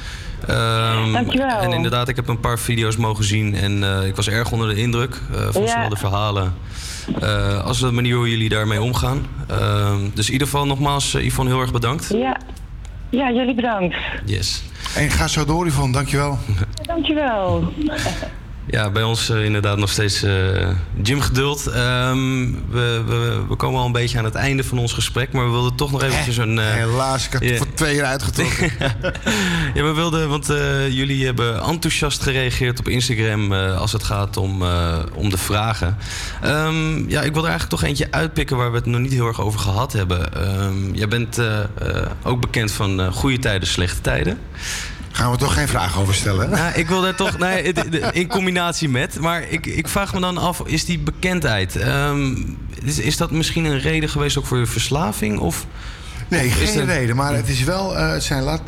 Ehm, Dankjewel. En inderdaad, ik heb een paar video's mogen zien en eh, ik was erg onder de indruk eh, van Ja. de verhalen eh, als de manier hoe jullie daarmee omgaan. Ehm, dus in ieder geval nogmaals, eh, Yvonne, heel erg bedankt. Ja. ja, jullie bedankt. Yes. En ga zo door, Yvonne. Dankjewel. Dankjewel. Ja, bij ons eh, inderdaad nog steeds eh gymgeduld. Ehm, we, we, we komen al een beetje aan het einde van ons gesprek, maar we wilden toch nog eventjes een... eh, Helaas, ik had het voor twee uur uitgetrokken. ja, we wilden, want jullie hebben enthousiast gereageerd op Instagram als het gaat om, om de vragen. Ehm, ja, ik wil er eigenlijk toch eentje uitpikken waar we het nog niet heel erg over gehad hebben. Ehm, jij bent ook bekend van goede tijden, slechte tijden. Gaan we toch geen vragen over stellen? Nou, ik wil daar toch, nee, in combinatie met. Maar ik, ik vraag me dan af, is die bekendheid, ehm, is, is dat misschien een reden geweest ook voor je verslaving? Of, Nee, of geen reden. Maar het is wel, eh, het zijn, laat,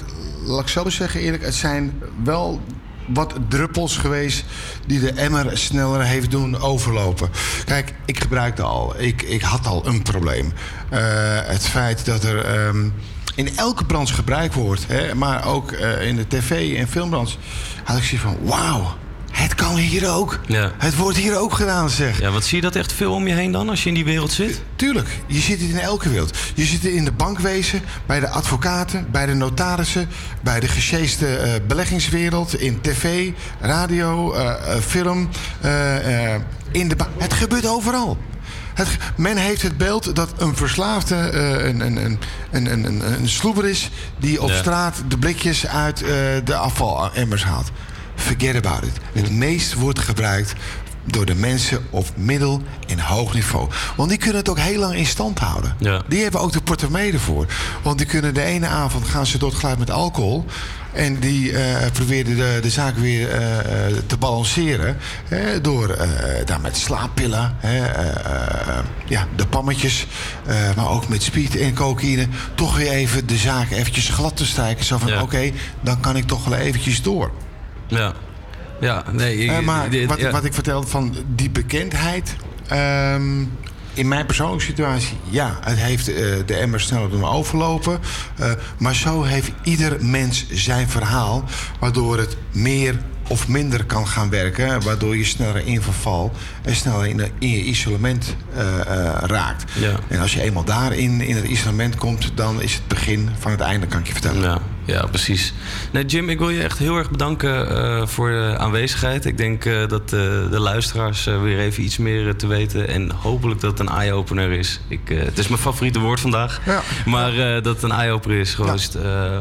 laat ik zo zeggen eerlijk, het zijn wel wat druppels geweest die de emmer sneller heeft doen overlopen. Kijk, ik gebruikte al. Ik, ik had al een probleem. Eh, het feit dat er ehm, in elke branche gebruikt wordt, hè, maar ook eh, in de tv- en filmbranche, had ik zoiets van: wauw, het kan hier ook. Ja. Het wordt hier ook gedaan, zeg. Ja, wat zie je dat echt veel om je heen dan als je in die wereld zit? Tuurlijk, je ziet het in elke wereld. Je het in de bankwezen, bij de advocaten, bij de notarissen, bij de gesjeeste eh, beleggingswereld, in tv, radio, eh, film, in de Het gebeurt overal. Het, men heeft het beeld dat een verslaafde eh, een, een, een, een, een, een, een sloeber is die op Ja. straat de blikjes uit eh, de afvalemmers haalt. Forget about it. Het meest wordt gebruikt door de mensen op middel- en hoog niveau. Want die kunnen het ook heel lang in stand houden. Ja. Die hebben ook de portemonnee ervoor. Want die kunnen de ene avond gaan ze door het geluid met alcohol. En die eh probeerden de, de zaak weer eh, eh, te balanceren. Hè, door daar met slaappillen, hè, ja, de pammetjes. maar ook met speed en cocaïne. Toch weer even de zaak eventjes glad te strijken. Zo van, Ja. oké, dan kan ik toch wel eventjes door. Ja. Ja, nee. ik- maar wat, ja. wat ik vertelde van die bekendheid. ehm, in mijn persoonlijke situatie, ja, het heeft eh, de emmer sneller doen overlopen. Eh, maar zo heeft ieder mens zijn verhaal. Waardoor het meer of minder kan gaan werken. Waardoor je sneller in verval en sneller in, je isolement eh, eh, raakt. Ja. En als je eenmaal daarin in het isolement komt, dan is het begin van het einde, kan ik je vertellen. Ja, ja, precies. Nee, Jim, ik wil je echt heel erg bedanken eh, voor de aanwezigheid. Ik denk dat de luisteraars weer even iets meer te weten. En hopelijk dat het een eye-opener is. Ik, het is mijn favoriete woord vandaag. Ja. Maar dat het een eye-opener is. Gewoon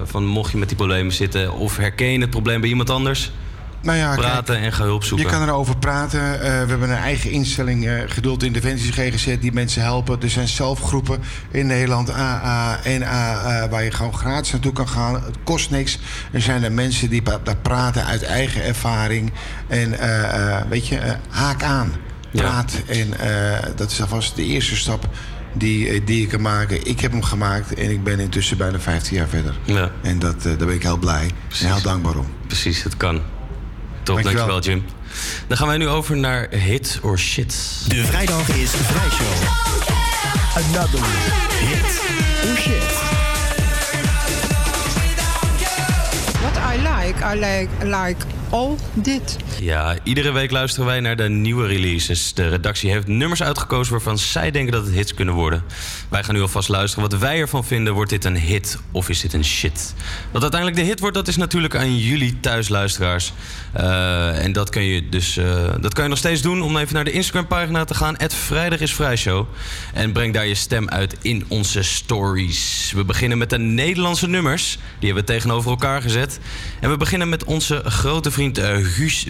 van mocht je met die problemen zitten. Of herken je het probleem bij iemand anders. Nou ja, kijk, praten en ga hulp zoeken. Je kan erover praten. Eh, we hebben een eigen instelling, eh, Geduld Interventies GGZ, die mensen helpen. Er zijn zelfgroepen in Nederland, AA, NA, eh, waar je gewoon gratis naartoe kan gaan. Het kost niks. Er zijn er mensen die daar praten uit eigen ervaring. En eh, weet je, haak aan. Ja. Praat. En dat is alvast de eerste stap die, die ik kan maken. Ik heb hem gemaakt en ik ben intussen bijna 15 jaar verder. Ja. En dat, daar ben ik heel blij en heel dankbaar om. Precies, het kan. Top, Dankjewel. dankjewel, Jim. Dan gaan wij nu over naar Hit or Shit. De vrijdag is vrijshow. Another hit or shit. What I like, I like, like all dit. Ja, iedere week luisteren wij naar de nieuwe releases. De redactie heeft nummers uitgekozen waarvan zij denken dat het hits kunnen worden. Wij gaan nu alvast luisteren wat wij ervan vinden. Wordt dit een hit of is dit een shit? Wat uiteindelijk de hit wordt, dat is natuurlijk aan jullie thuisluisteraars. Eh, en dat kun je dus eh, dat kan je nog steeds doen om even naar de Instagram pagina te gaan. Het Vrijdag is Vrijshow. En breng daar je stem uit in onze stories. We beginnen met de Nederlandse nummers. Die hebben we tegenover elkaar gezet. En we beginnen met onze grote vriend eh, Guus.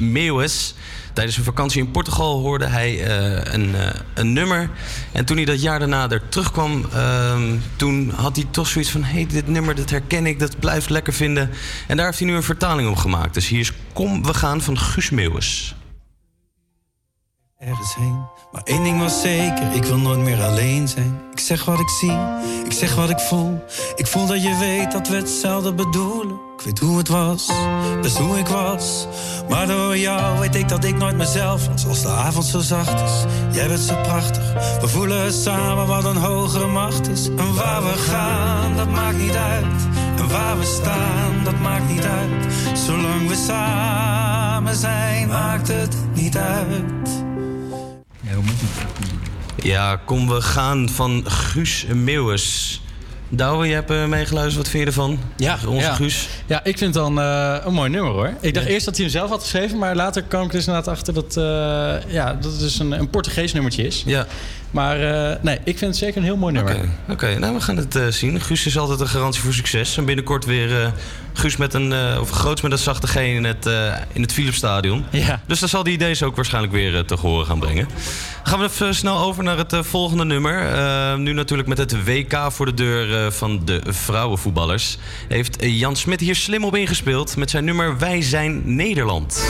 Tijdens een vakantie in Portugal hoorde hij eh, een, eh, een nummer. En toen hij dat jaar daarna er terugkwam, ehm, toen had hij toch zoiets van... hé, hey, dit nummer, dat herken ik, dat blijft lekker vinden. En daar heeft hij nu een vertaling op gemaakt. Dus hier is Kom, we gaan van Guus Meeuwis. ergens heen. Maar één ding was zeker, ik wil nooit meer alleen zijn. Ik zeg wat ik zie, ik zeg wat ik voel. Ik voel dat je weet dat we hetzelfde bedoelen. Ik weet hoe het was, best hoe ik was. Maar door jou weet ik dat ik nooit mezelf was. Als de avond zo zacht is, jij bent zo prachtig. We voelen samen wat een hogere macht is. En waar we gaan, dat maakt niet uit. En waar we staan, dat maakt niet uit. Zolang we samen zijn, maakt het niet uit. Ja, kom, we gaan van Guus Meeuwis. Douwe, je hebt eh, meegeluisterd. Wat vind je ervan? Ja, Onze ja. Guus. Ja, ik vind het dan eh, een mooi nummer hoor. Ik dacht eerst dat hij hem zelf had geschreven, maar later kwam ik dus inderdaad achter dat, eh, ja, dat het dus een, een Portugees nummertje is. Ja. Maar eh, nee, ik vind het zeker een heel mooi nummer. Oké, oké, nou we gaan het eh, zien. Guus is altijd een garantie voor succes. En binnenkort weer eh, Guus met een, of Groots met een zachte G in het, in het Philipsstadion. Ja. Dus dan zal die deze ook waarschijnlijk weer te horen gaan brengen. Gaan we even snel over naar het volgende nummer. Nu natuurlijk met het WK voor de deur van de vrouwenvoetballers. Heeft Jan Smit hier slim op ingespeeld met zijn nummer Wij zijn Nederland.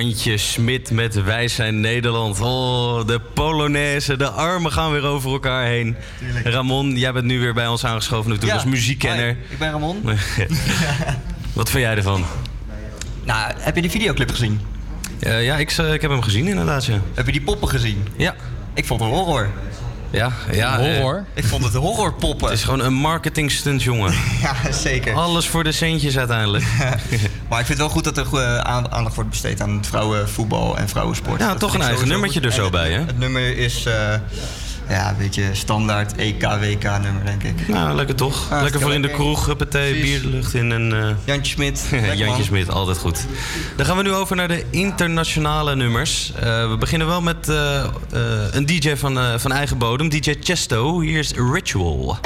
Jantje Smit met Wij zijn Nederland. Oh, de Polonaise, de armen gaan weer over elkaar heen. Ramon, jij bent nu weer bij ons aangeschoven natuurlijk als muziekkenner. Hoi, ik ben Ramon. Wat vind jij ervan? Nou, heb je die videoclip gezien? Eh, ja, ik, eh, ik heb hem gezien inderdaad, ja. Heb je die poppen gezien? Ja. Ik vond het horror. Ja, ja. Horror? eh, Ik vond het horrorpoppen. het is gewoon een marketing stunt, jongen. Ja, zeker. Alles voor de centjes uiteindelijk. Maar ik vind het wel goed dat er aan- aandacht wordt besteed aan vrouwenvoetbal en vrouwensport. Ja, Dat toch een eigen nummertje er zo En bij, het, hè? Het nummer is eh, ja, een beetje standaard EK-WK-nummer, denk ik. Nou, lekker toch? Ah, lekker voor in de kroeg, huppatee, bier de lucht in en... eh, Jantje Smit. Jantje. Smit, altijd goed. Dan gaan we nu over naar de internationale nummers. Eh, we beginnen wel met eh, eh, een DJ van, eh, van eigen bodem, DJ Chesto. Hier is Ritual.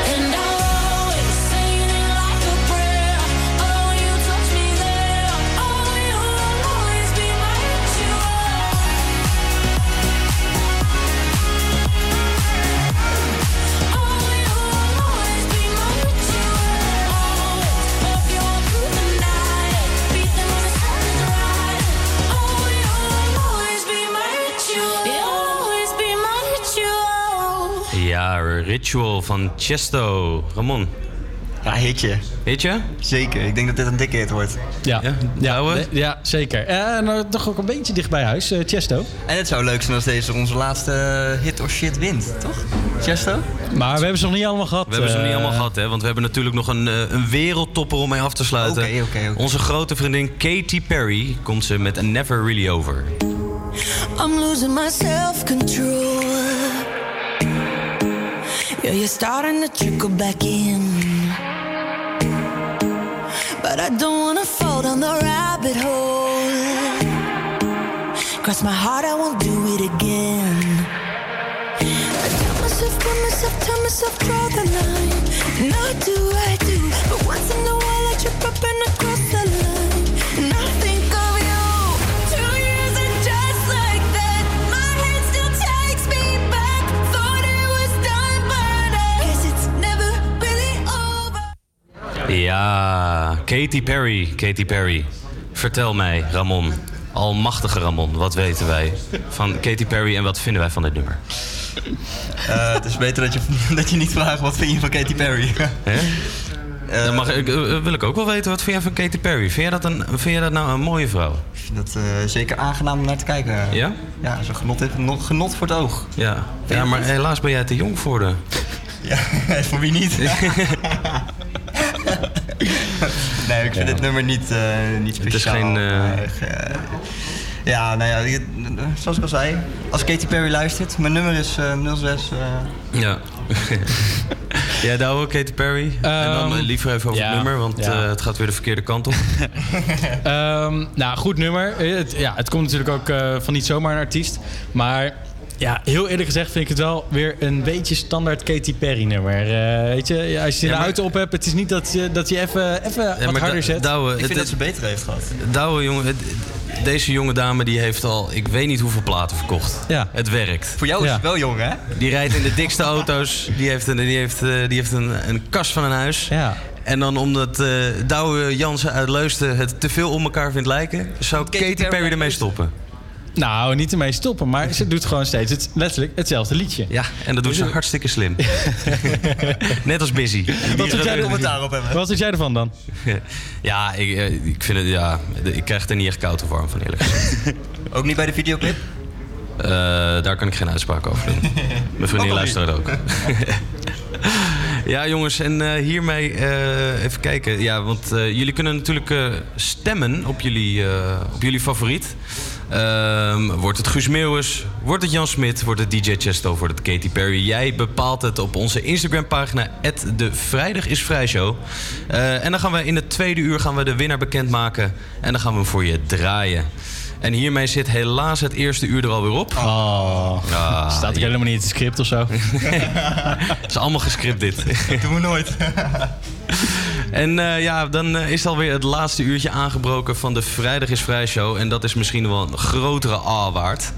Ritual van Chesto. Ramon. Ja, hitje. Hitje? Zeker. Ik denk dat dit een dikke hit wordt. Ja, ja, ja, ja zeker. En nou, toch ook een beetje dicht bij huis, eh, Chesto. En het zou leuk zijn als deze onze laatste hit or shit wint, toch? Chesto? Maar we hebben ze nog niet allemaal gehad. We hebben ze nog niet eh, allemaal gehad, hè? Want we hebben natuurlijk nog een, eh, een wereldtopper om mee af te sluiten. Oké, oké, oké. Onze grote vriendin Katy Perry komt ze met Never Really Over. I'm losing my self control. Yeah, you're starting to trickle back in. But I don't wanna fall down the rabbit hole. Cross my heart, I won't do it again. I tell myself, tell myself, tell myself, draw the line. And I do, I do. But once in a while I trip up and I cross Ja, Katy Perry, Katy Perry. Vertel mij, Ramon, almachtige Ramon, wat weten wij van Katy Perry en wat vinden wij van dit nummer? Eh, het is beter dat je, dat je niet vraagt wat vind je van Katy Perry. Hè? Dan mag ik, eh, wil ik ook wel weten, wat vind jij van Katy Perry? Vind jij dat, een, vind jij dat nou een mooie vrouw? Ik vind dat eh, zeker aangenaam om naar te kijken. Ja? Ja, zo'n genot, genot, genot voor het oog. Ja, ja maar helaas ben jij te jong voor de... Ja, voor wie niet? nee, ik vind dit nummer niet, eh, niet Het is speciaal. geen, eh, eh, ja, nou ja, zoals ik al zei, als Katy Perry luistert, mijn nummer is eh 06. eh, Ja. ja, Douwe, Katy Perry. en dan eh, liever even over ja, het nummer, want ja. eh, het gaat weer de verkeerde kant op. Ehm, nou, goed nummer. Het, ja, het komt natuurlijk ook eh, van niet zomaar een artiest. Maar ja, heel eerlijk gezegd vind ik het wel weer een beetje standaard Katy Perry nummer. Eh, weet je, ja, als je Ja, de maar- auto op hebt, het is niet dat je, dat je even, even Ja, wat harder zet. Douwe, ik vind het- dat ze beter heeft gehad. Douwe, jongen, het- deze jonge dame die heeft al, ik weet niet hoeveel platen verkocht. Ja. Het werkt. Voor jou is Ja. het wel jong, hè? Die rijdt in de dikste auto's. Die heeft een, die heeft, eh, die heeft een, een kast van een huis. Ja. En dan omdat eh Douwe Jansen uit Leusden het te veel op elkaar vindt lijken... zou Katy, Perry ermee stoppen. Nou, niet ermee stoppen, maar ze doet gewoon steeds het, letterlijk hetzelfde liedje. Ja, en dat doet ze hartstikke slim. Net als Busy. Wat vind jij er- commentaar op hebben. Wat vind jij ervan dan? Ja, ik, eh, ik vind het, ja, ik krijg er niet echt koud of warm van eerlijk gezegd. Ook niet bij de videoclip? Eh, daar kan ik geen uitspraak over doen. Mijn vriendin luistert ook. Ja, jongens, en eh, hiermee eh, even kijken. Ja, want eh, jullie kunnen natuurlijk stemmen op jullie, op jullie favoriet. Ehm, wordt het Guus Meeuwis? Wordt het Jan Smit? Wordt het DJ Chesto? Wordt het Katy Perry? Jij bepaalt het op onze Instagram-pagina... de Vrijdag is Vrij Show. Eh, en dan gaan we in het tweede uur gaan we de winnaar bekendmaken. En dan gaan we hem voor je draaien. En hiermee zit helaas het eerste uur er alweer op. Oh, Ja, staat er ja. helemaal niet in het script of zo. Het is allemaal gescript dit. Doen we nooit. En eh, ja, dan eh, is alweer het laatste uurtje aangebroken van de Vrijdag is Vrij Show. En dat is misschien wel een grotere A waard.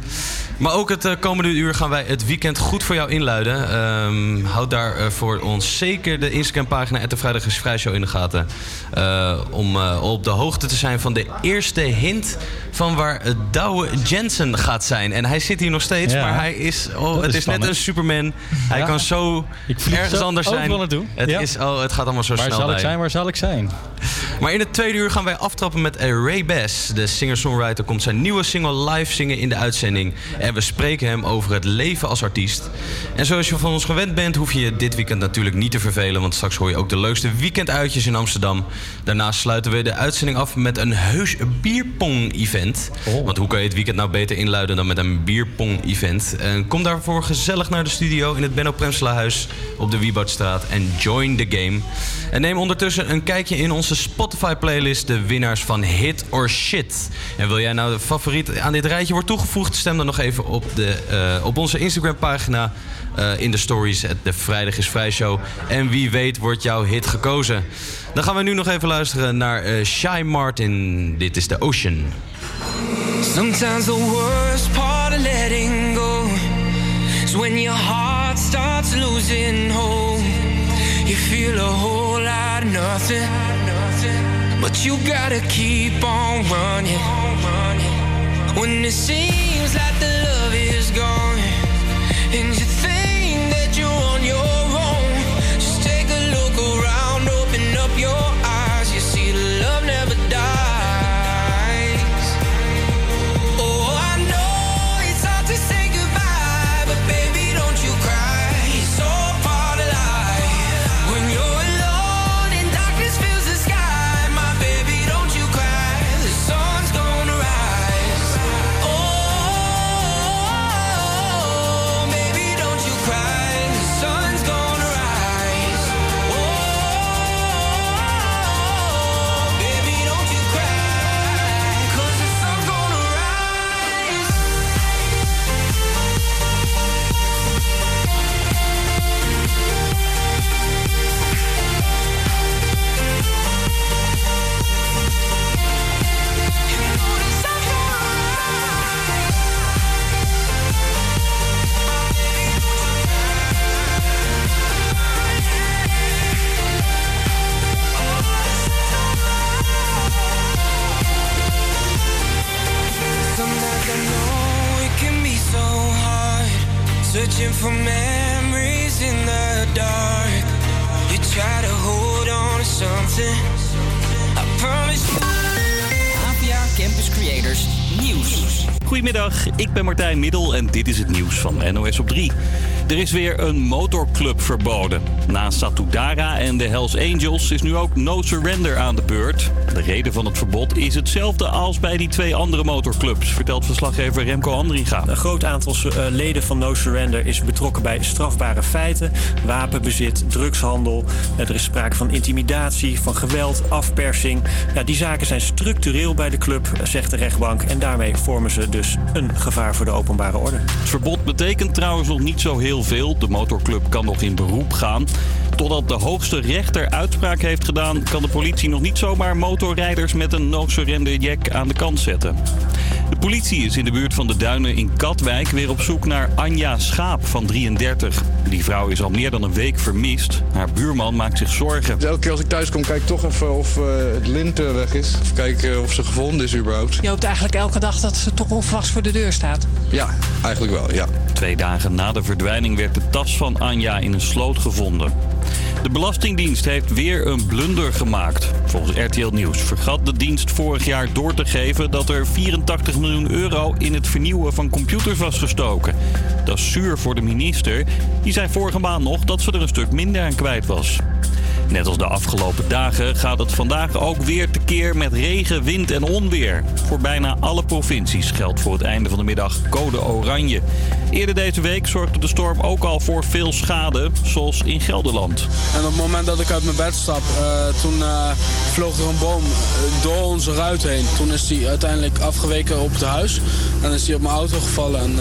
Maar ook het eh, komende uur gaan wij het weekend goed voor jou inluiden. Ehm, houd daar eh, voor ons zeker de Instagram-pagina... de Vrijdag is Vrij Show in de gaten. eh, om op de hoogte te zijn van de eerste hint... van waar Douwe Jensen gaat zijn. En hij zit hier nog steeds, Ja. maar hij is... Oh, het is is, net een Superman. Hij Ja. kan zo ergens zo anders zijn. Het, Ja. is, oh, het gaat allemaal zo Waar snel zal ik zijn? Waar zal ik zijn? Maar in het tweede uur gaan wij aftrappen met Ray Bass. De singer-songwriter komt zijn nieuwe single live zingen in de uitzending. En we spreken hem over het leven als artiest. En zoals je van ons gewend bent, hoef je je dit weekend natuurlijk niet te vervelen. Want straks hoor je ook de leukste weekenduitjes in Amsterdam. Daarnaast sluiten we de uitzending af met een heus bierpong-event. Want hoe kan je het weekend nou beter inluiden dan met een bierpong-event? En kom daarvoor gezellig naar de studio in het Benno Premselahuis op de Wieboudstraat en join the game. En neem ondertussen een kijkje in onze Spotify-playlist, de winnaars van Hit or Shit. En wil jij nou de favoriet aan dit rijtje wordt toegevoegd, stem dan nog even op, de, eh, op onze Instagram-pagina eh, in de stories, de Vrijdag is Vrij Show. En wie weet wordt jouw hit gekozen. Dan gaan we nu nog even luisteren naar eh Shy Martin. Dit is The Ocean. Sometimes the worst part of letting go is when your heart starts losing hope. You feel a whole lot of nothing, but you gotta keep on running. When it seems like the love is gone, Reaching for memories in the dark. You try to hold on to something. I promise you. APA Campus Creators Nieuws. Goedemiddag, ik ben Martijn Middel en dit is het nieuws van NOS op 3. Er is weer een motorclub verboden. Na Satudara en de Hells Angels is nu ook No Surrender aan de beurt. De reden van het verbod is hetzelfde als bij die twee andere motorclubs, vertelt verslaggever Remco Andringa. Een groot aantal eh, leden van No Surrender is betrokken bij strafbare feiten. Wapenbezit, drugshandel. Eh, Er is sprake van intimidatie, van geweld, afpersing. Ja, die zaken zijn structureel bij de club, eh, zegt de rechtbank. En daarmee vormen ze dus een gevaar voor de openbare orde. Het verbod betekent trouwens nog niet zo heel veel. De motorclub kan nog in beroep gaan. Totdat de hoogste rechter uitspraak heeft gedaan, kan de politie nog niet zomaar motorrijders met een no-surrender jack aan de kant zetten. De politie is in de buurt van de duinen in Katwijk weer op zoek naar Anja Schaap van 33. Die vrouw is al meer dan een week vermist. Haar buurman maakt zich zorgen. Elke keer als ik thuis kom, kijk ik toch even of eh, het lint eh, weg is. Of kijk eh, of ze gevonden is überhaupt. Je hoopt eigenlijk elke dag dat ze toch onverwachts voor de deur staat. Ja, eigenlijk wel, ja. Twee dagen na de verdwijning werd de tas van Anja in een sloot gevonden. De Belastingdienst heeft weer een blunder gemaakt. Volgens RTL Nieuws vergat de dienst vorig jaar door te geven dat er 84 miljoen euro in het vernieuwen van computers was gestoken. Dat is zuur voor de minister. Die zei vorige maand nog dat ze er een stuk minder aan kwijt was. Net als de afgelopen dagen gaat het vandaag ook weer tekeer met regen, wind en onweer. Voor bijna alle provincies geldt voor het einde van de middag code oranje. Eerder deze week zorgde de storm ook al voor veel schade, zoals in Gelderland. En op het moment dat ik uit mijn bed stap, eh, toen eh, vloog er een boom eh, door onze ruit heen. Toen is die uiteindelijk afgeweken op het huis. En is die op mijn auto gevallen en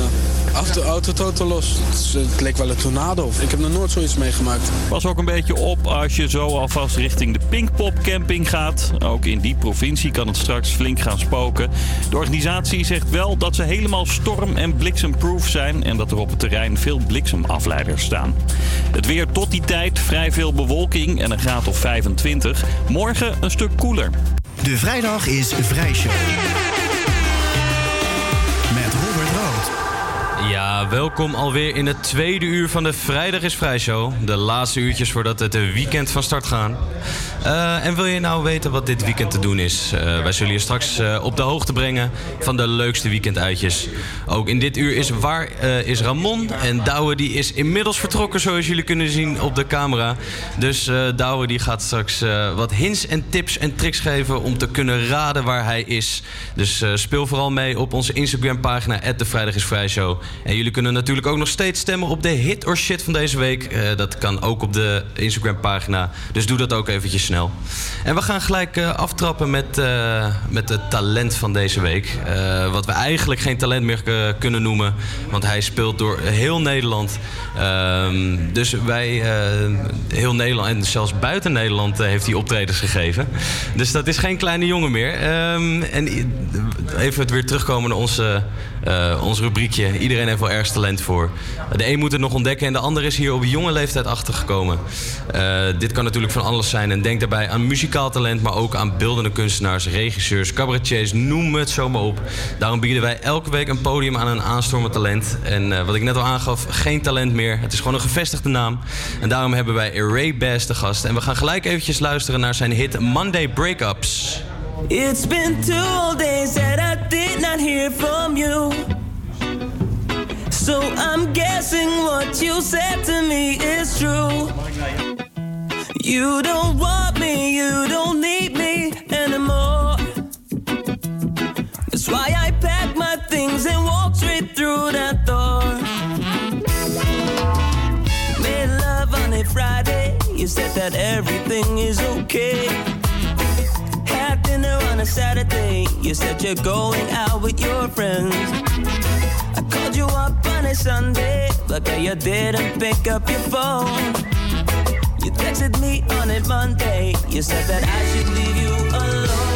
af de auto totaal los. Het, is- het leek wel een tornado. Ik heb nog nooit zoiets meegemaakt. Pas ook een beetje op als je zo alvast richting de Pinkpop camping gaat. Ook in die provincie kan het straks flink gaan spoken. De organisatie zegt wel dat ze helemaal storm- en bliksemproof zijn... en dat er op het terrein veel bliksemafleiders staan. Het weer tot die tijd, vrij veel bewolking en een graad of 25. Morgen een stuk koeler. De vrijdag is Vrijshow. Met Welkom alweer in het tweede uur van de Vrijdag is Vrij Show. De laatste uurtjes voordat het weekend van start gaan. Eh, en wil je nou weten wat dit weekend te doen is? Eh, wij zullen je straks eh, op de hoogte brengen van de leukste weekenduitjes. Ook in dit uur is waar is Ramon. En Douwe die is inmiddels vertrokken zoals jullie kunnen zien op de camera. Dus Douwe die gaat straks wat hints en tips en tricks geven om te kunnen raden waar hij is. Dus speel vooral mee op onze Instagram pagina de is. En jullie kunnen natuurlijk ook nog steeds stemmen op de hit or shit van deze week. Dat kan ook op de Instagram pagina. Dus doe dat ook eventjes En we gaan gelijk eh, aftrappen met, eh, met het talent van deze week. Eh, wat we eigenlijk geen talent meer kunnen noemen. Want hij speelt door heel Nederland. Ehm, dus wij, heel Nederland en zelfs buiten Nederland heeft hij optredens gegeven. Dus dat is geen kleine jongen meer. Ehm, en even het weer terugkomen naar onze, eh, ons rubriekje. Iedereen heeft wel ergens talent voor. De een moet het nog ontdekken en de ander is hier op jonge leeftijd achtergekomen. Eh, dit kan natuurlijk van alles zijn en denk daarbij aan muzikaal talent, maar ook aan beeldende kunstenaars, regisseurs, cabaretiers, noem het zo maar op. Daarom bieden wij elke week een podium aan een aanstormend talent. En eh, wat ik net al aangaf, geen talent meer. Het is gewoon een gevestigde naam. En daarom hebben wij Ray Bass te gast. En we gaan gelijk eventjes luisteren naar zijn hit Monday Breakups. It's been two days that I did not hear from you. So I'm guessing what you said to me is true. You don't want me, you don't need me anymore. That's why I packed my things and walked straight through that door. Made love on a Friday, you said that everything is okay. A Saturday. You said you're going out with your friends. I called you up on a Sunday, but girl, you didn't pick up your phone. You texted me on a Monday. You said that I should leave you alone.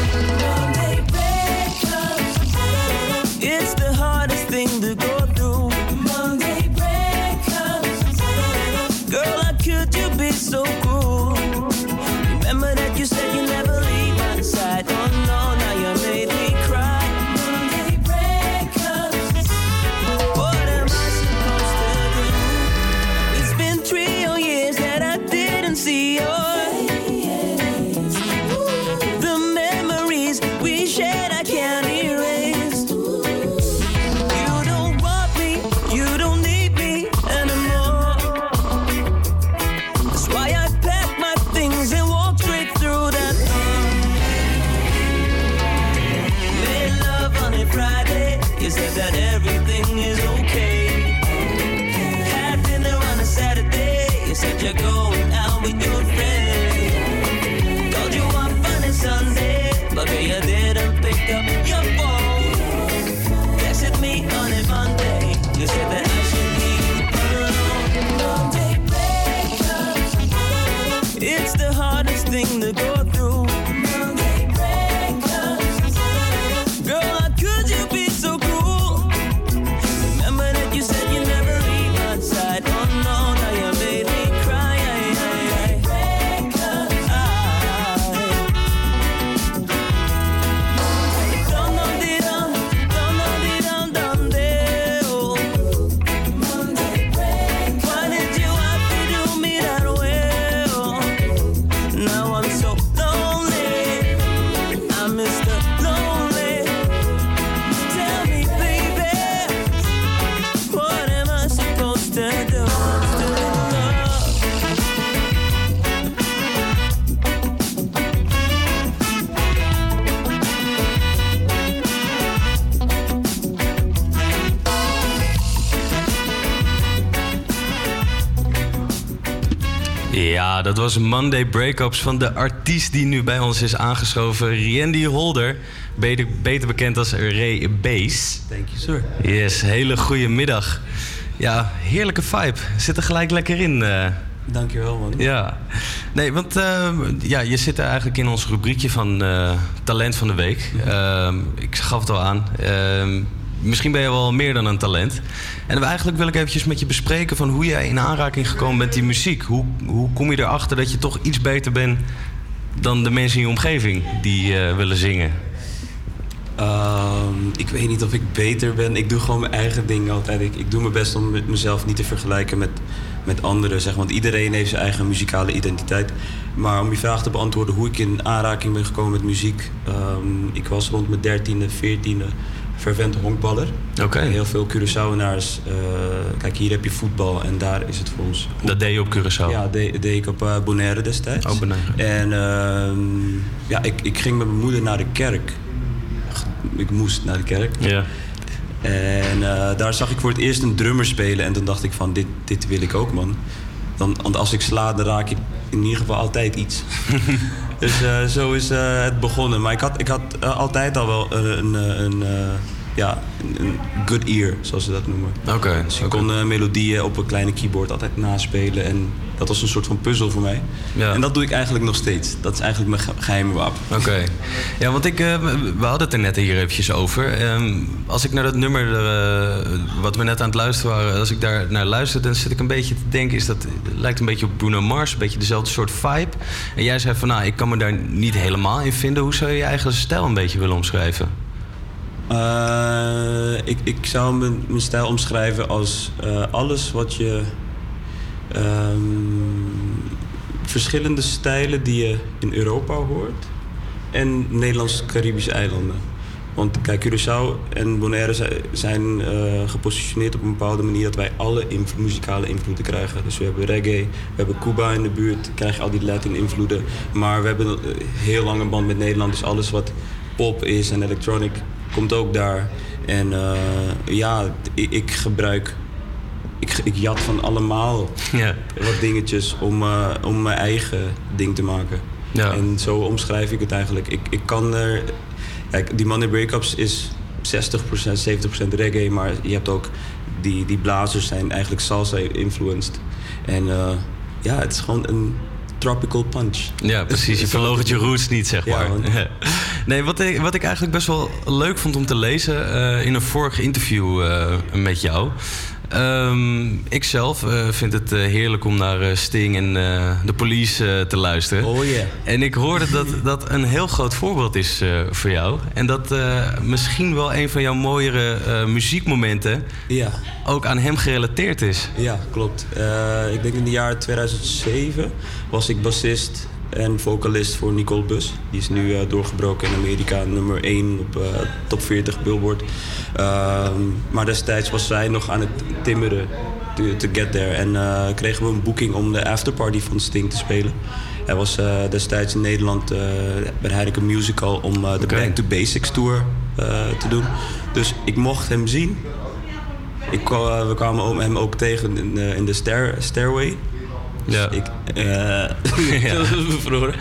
Was Monday Breakups van de artiest die nu bij ons is aangeschoven, Randy Holder. Beter, beter bekend als Ray Bass. Thank you, sir. Yes, hele goede middag. Ja, heerlijke vibe. Zit er gelijk lekker in. eh. Dankjewel, man. Ja. Nee, want eh, ja, je zit er eigenlijk in ons rubriekje van eh, Talent van de Week. Eh, ik gaf het al aan. Misschien ben je wel meer dan een talent. En eigenlijk wil ik eventjes met je bespreken van hoe jij in aanraking gekomen bent met die muziek. Hoe, hoe kom je erachter dat je toch iets beter bent dan de mensen in je omgeving die eh, willen zingen? Ehm, ik weet niet of ik beter ben. Ik doe gewoon mijn eigen ding altijd. Ik, doe mijn best om mezelf niet te vergelijken met, met anderen. Zeg. Want iedereen heeft zijn eigen muzikale identiteit. Maar om je vraag te beantwoorden hoe ik in aanraking ben gekomen met muziek. ehm, ik was rond mijn dertiende, veertiende fervente honkballer. Oké. Heel veel Curaçaoenaars. eh kijk, hier heb je voetbal en daar is het voor ons. Dat deed je op Curaçao? Ja, deed, deed ik op eh, Bonaire destijds. Oh, Bonaire. En ehm, ja, ik, ik ging met mijn moeder naar de kerk. Ik moest naar de kerk. Ja. En eh, daar zag ik voor het eerst een drummer spelen. En toen dacht ik van, dit, dit wil ik ook, man. Dan, want als ik sla, dan raak ik in ieder geval altijd iets. dus eh, zo is eh, het begonnen. Maar ik had, ik had eh, altijd al wel een, een, ja, een, good ear, zoals ze dat noemen. Oké. Dus ik kon eh, melodieën op een kleine keyboard altijd naspelen. En dat was een soort van puzzel voor mij. Ja. En dat doe ik eigenlijk nog steeds. Dat is eigenlijk mijn ge- geheime wapen. Oké. Ja, want ik, eh, we hadden het er net hier eventjes over. Ehm, als ik naar dat nummer, eh, wat we net aan het luisteren waren, als ik daar naar luister, dan zit ik een beetje te denken, is dat het lijkt een beetje op Bruno Mars, een beetje dezelfde soort vibe. En jij zei van, nou, ik kan me daar niet helemaal in vinden. Hoe zou je je eigen stijl een beetje willen omschrijven? Eh, ik, ik zou mijn, mijn stijl omschrijven als eh, alles wat je. ehm, verschillende stijlen die je in Europa hoort. En Nederlands-Caribische eilanden. Want kijk, Curaçao en Bonaire zi- zijn eh, gepositioneerd op een bepaalde manier dat wij alle muzikale invloeden krijgen. Dus we hebben reggae, we hebben Cuba in de buurt, krijg je al die Latin invloeden. Maar we hebben een heel lange band met Nederland, dus alles wat pop is en electronic komt ook daar. En eh, ja, ik, ik gebruik, ik, ik jat van allemaal Ja. wat dingetjes om, eh, om mijn eigen ding te maken. Ja. En zo omschrijf ik het eigenlijk. Ik, ik kan er. Kijk, die Money Breakups is 60%, 70% reggae, maar je hebt ook. Die, die blazers zijn eigenlijk salsa-influenced. En eh, ja, het is gewoon een tropical punch. Ja, precies. Je verloogt je roots niet, zeg Ja, maar. nee, wat ik, wat ik eigenlijk best wel leuk vond om te lezen eh, in een vorig interview eh, met jou. Ehm, ik zelf eh, vind het eh, heerlijk om naar eh, Sting en de police te luisteren. Oh yeah. En ik hoorde dat dat een heel groot voorbeeld is voor jou. En dat misschien wel een van jouw mooiere muziekmomenten Ja. ook aan hem gerelateerd is. Ja, klopt. Ik denk in het jaar 2007 was ik bassist en vocalist voor Nicole Bus. Die is nu eh, doorgebroken in Amerika, nummer 1 op eh, top 40 Billboard. Ehm, maar destijds was zij nog aan het timmeren to, to get there. En eh, kregen we een boeking om de afterparty van Sting te spelen. Hij was destijds in Nederland bij Heineken Musical om de Back to Basics Tour te doen. Dus ik mocht hem zien. Ik, we kwamen hem ook tegen in, de- in de stair, stairway. Ja. Ik, eh bevroren.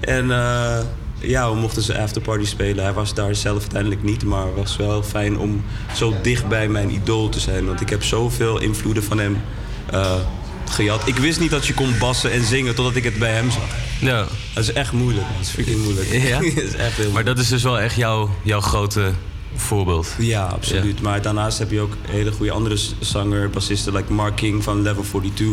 En eh, ja, we mochten zijn afterparty spelen. Hij was daar zelf uiteindelijk niet, maar het was wel fijn om zo dicht bij mijn idool te zijn. Want ik heb zoveel invloeden van hem eh, gejat. Ik wist niet dat je kon bassen en zingen totdat ik het bij hem zag. Ja. Dat is echt moeilijk. man. Dat is freaking moeilijk. Ja? dat is echt heel Maar dat is dus wel echt jouw, jouw grote voorbeeld. Ja, absoluut. Maar daarnaast heb je ook hele goede andere zanger, bassisten, like Mark King van Level 42.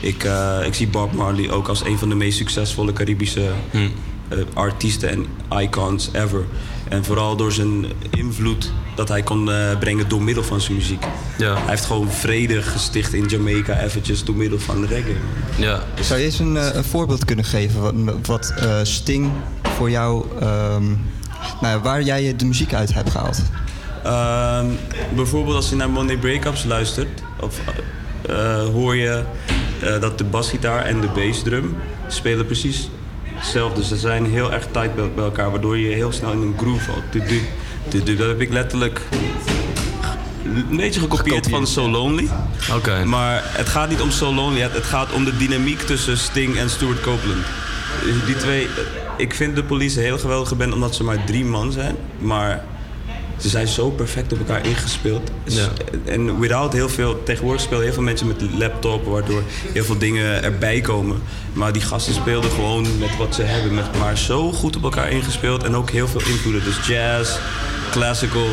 Ik, eh, ik zie Bob Marley ook als een van de meest succesvolle Caribische Hm. eh, artiesten en icons ever. En vooral door zijn invloed dat hij kon eh, brengen door middel van zijn muziek. Ja. Hij heeft gewoon vrede gesticht in Jamaica eventjes door middel van reggae. Ja. Zou je eens een, een voorbeeld kunnen geven wat, wat eh, Sting voor jou, ehm, nou, waar jij de muziek uit hebt gehaald? Ehm, bijvoorbeeld als je naar Monday Breakups luistert, of, eh, hoor je eh, dat de basgitaar en de bassdrum spelen precies hetzelfde. Ze zijn heel erg tight bij, bij elkaar, waardoor je heel snel in een groove valt. Dat heb ik letterlijk een beetje gekopieerd van So Lonely. Oké. Maar het gaat niet om So Lonely, het, het gaat om de dynamiek tussen Sting en Stuart Copeland. Die twee, ik vind de police een heel geweldige band omdat ze maar drie man zijn. Maar ze zijn zo perfect op elkaar ingespeeld. Ja. En without heel veel, tegenwoordig spelen heel veel mensen met laptop, waardoor heel veel dingen erbij komen. Maar die gasten speelden gewoon met wat ze hebben, met, maar zo goed op elkaar ingespeeld en ook heel veel invloeden. Dus jazz, classical,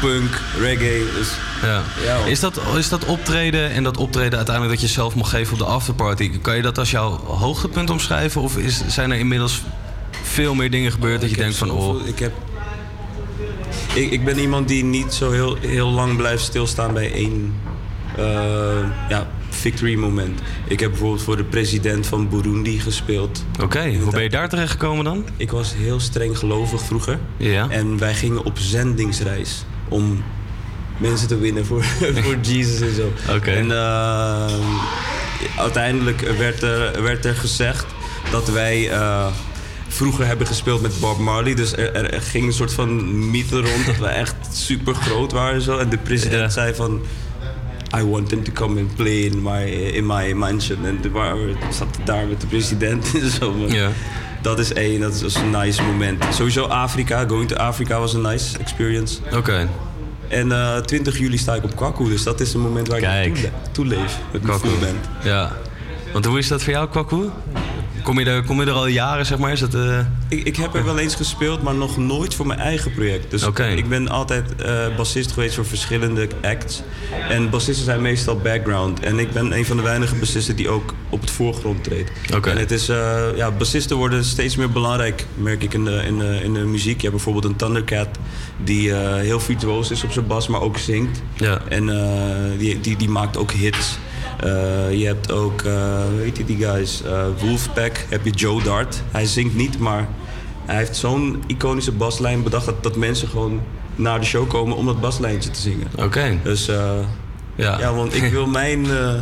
punk, reggae. Dus Ja. Is, dat, is dat optreden en dat optreden uiteindelijk dat je zelf mag geven op de afterparty... kan je dat als jouw hoogtepunt omschrijven? Of is, zijn er inmiddels veel meer dingen gebeurd dat je Ik heb denkt van... zoveel- Oh, Ik, heb, ik, ik ben iemand die niet zo heel, heel lang blijft stilstaan bij één eh, ja, victory moment. Ik heb bijvoorbeeld voor de president van Burundi gespeeld. Oké, hoe ben je daar terecht gekomen dan? Ik was heel streng gelovig vroeger. Ja. En wij gingen op zendingsreis om mensen te winnen voor, voor Jesus en zo. Oké. En eh, uiteindelijk werd er, werd er gezegd dat wij eh, vroeger hebben gespeeld met Bob Marley. Dus er, ging een soort van mythe rond dat wij echt super groot waren en zo. En de president zei van... I want him to come and play in my, in my mansion. En we zaten daar met de president en zo. Ja. Dat is één, dat is een nice moment. Sowieso Afrika, going to Africa was een nice experience. Oké. En eh 20 juli sta ik op Kwaku, dus dat is een moment waar Kijk. ik toe leef. Met mijn Kwaku. full band. Ja. Want hoe is dat voor jou, Kwaku? Kom je er, kom je er al jaren, zeg maar? Is dat, eh, Ik, ik heb er wel eens gespeeld, maar nog nooit voor mijn eigen project. Dus ik ben altijd eh, bassist geweest voor verschillende acts. En bassisten zijn meestal background. En ik ben een van de weinige bassisten die ook op het voorgrond treedt. En het is, eh, ja, bassisten worden steeds meer belangrijk, merk ik in de, in de, in de muziek. Je hebt bijvoorbeeld een Thundercat die heel virtuoos is op zijn bas, maar ook zingt. Ja. En die, die, die maakt ook hits. Eh, je hebt ook, eh weet je die guys, eh, Wolfpack, heb je Joe Dart. Hij zingt niet, maar hij heeft zo'n iconische baslijn bedacht dat, dat mensen gewoon naar de show komen om dat baslijntje te zingen. Oké. Dus eh, Ja. ja. want ik wil mijn, eh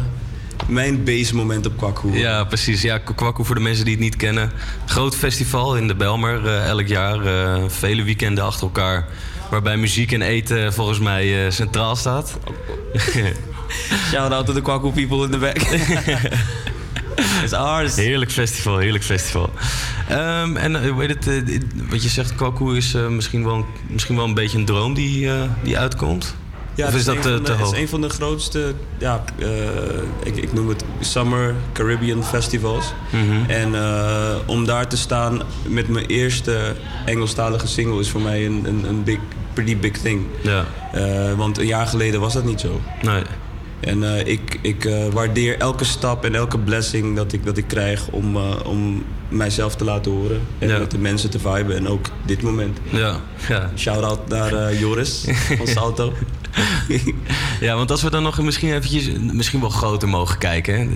mijn base moment op kwak horen. Ja, precies. Ja, Kwaku voor de mensen die het niet kennen. Groot festival in de Belmer eh, elk jaar. eh, vele weekenden achter elkaar. Waarbij muziek en eten volgens mij eh, centraal staat. Shout out to the Kwaku people in the back. It's ours. Heerlijk festival, heerlijk festival. Ehm, en eh, hoe heet het, eh, wat je zegt, Kwaku is eh, misschien, wel, een- misschien wel een beetje een droom die, eh, die uitkomt? Ja, of het is dat een eh, van de- te Het is een van de grootste, ja, eh, ik, ik noem het Summer Caribbean Festivals. Mhm. En eh, om daar te staan met mijn eerste Engelstalige single is voor mij een, een, een big, pretty big thing. Ja. Eh, want een jaar geleden was dat niet zo. Nee. En eh, ik, ik eh, waardeer elke stap en elke blessing dat ik, dat ik krijg om, eh, om mijzelf te laten horen. En Ja. met de mensen te viben. En ook dit moment. Ja, ja. Shout-out naar Joris van Salto. Ja, want als we dan nog misschien eventjes, misschien wel groter mogen kijken. hè.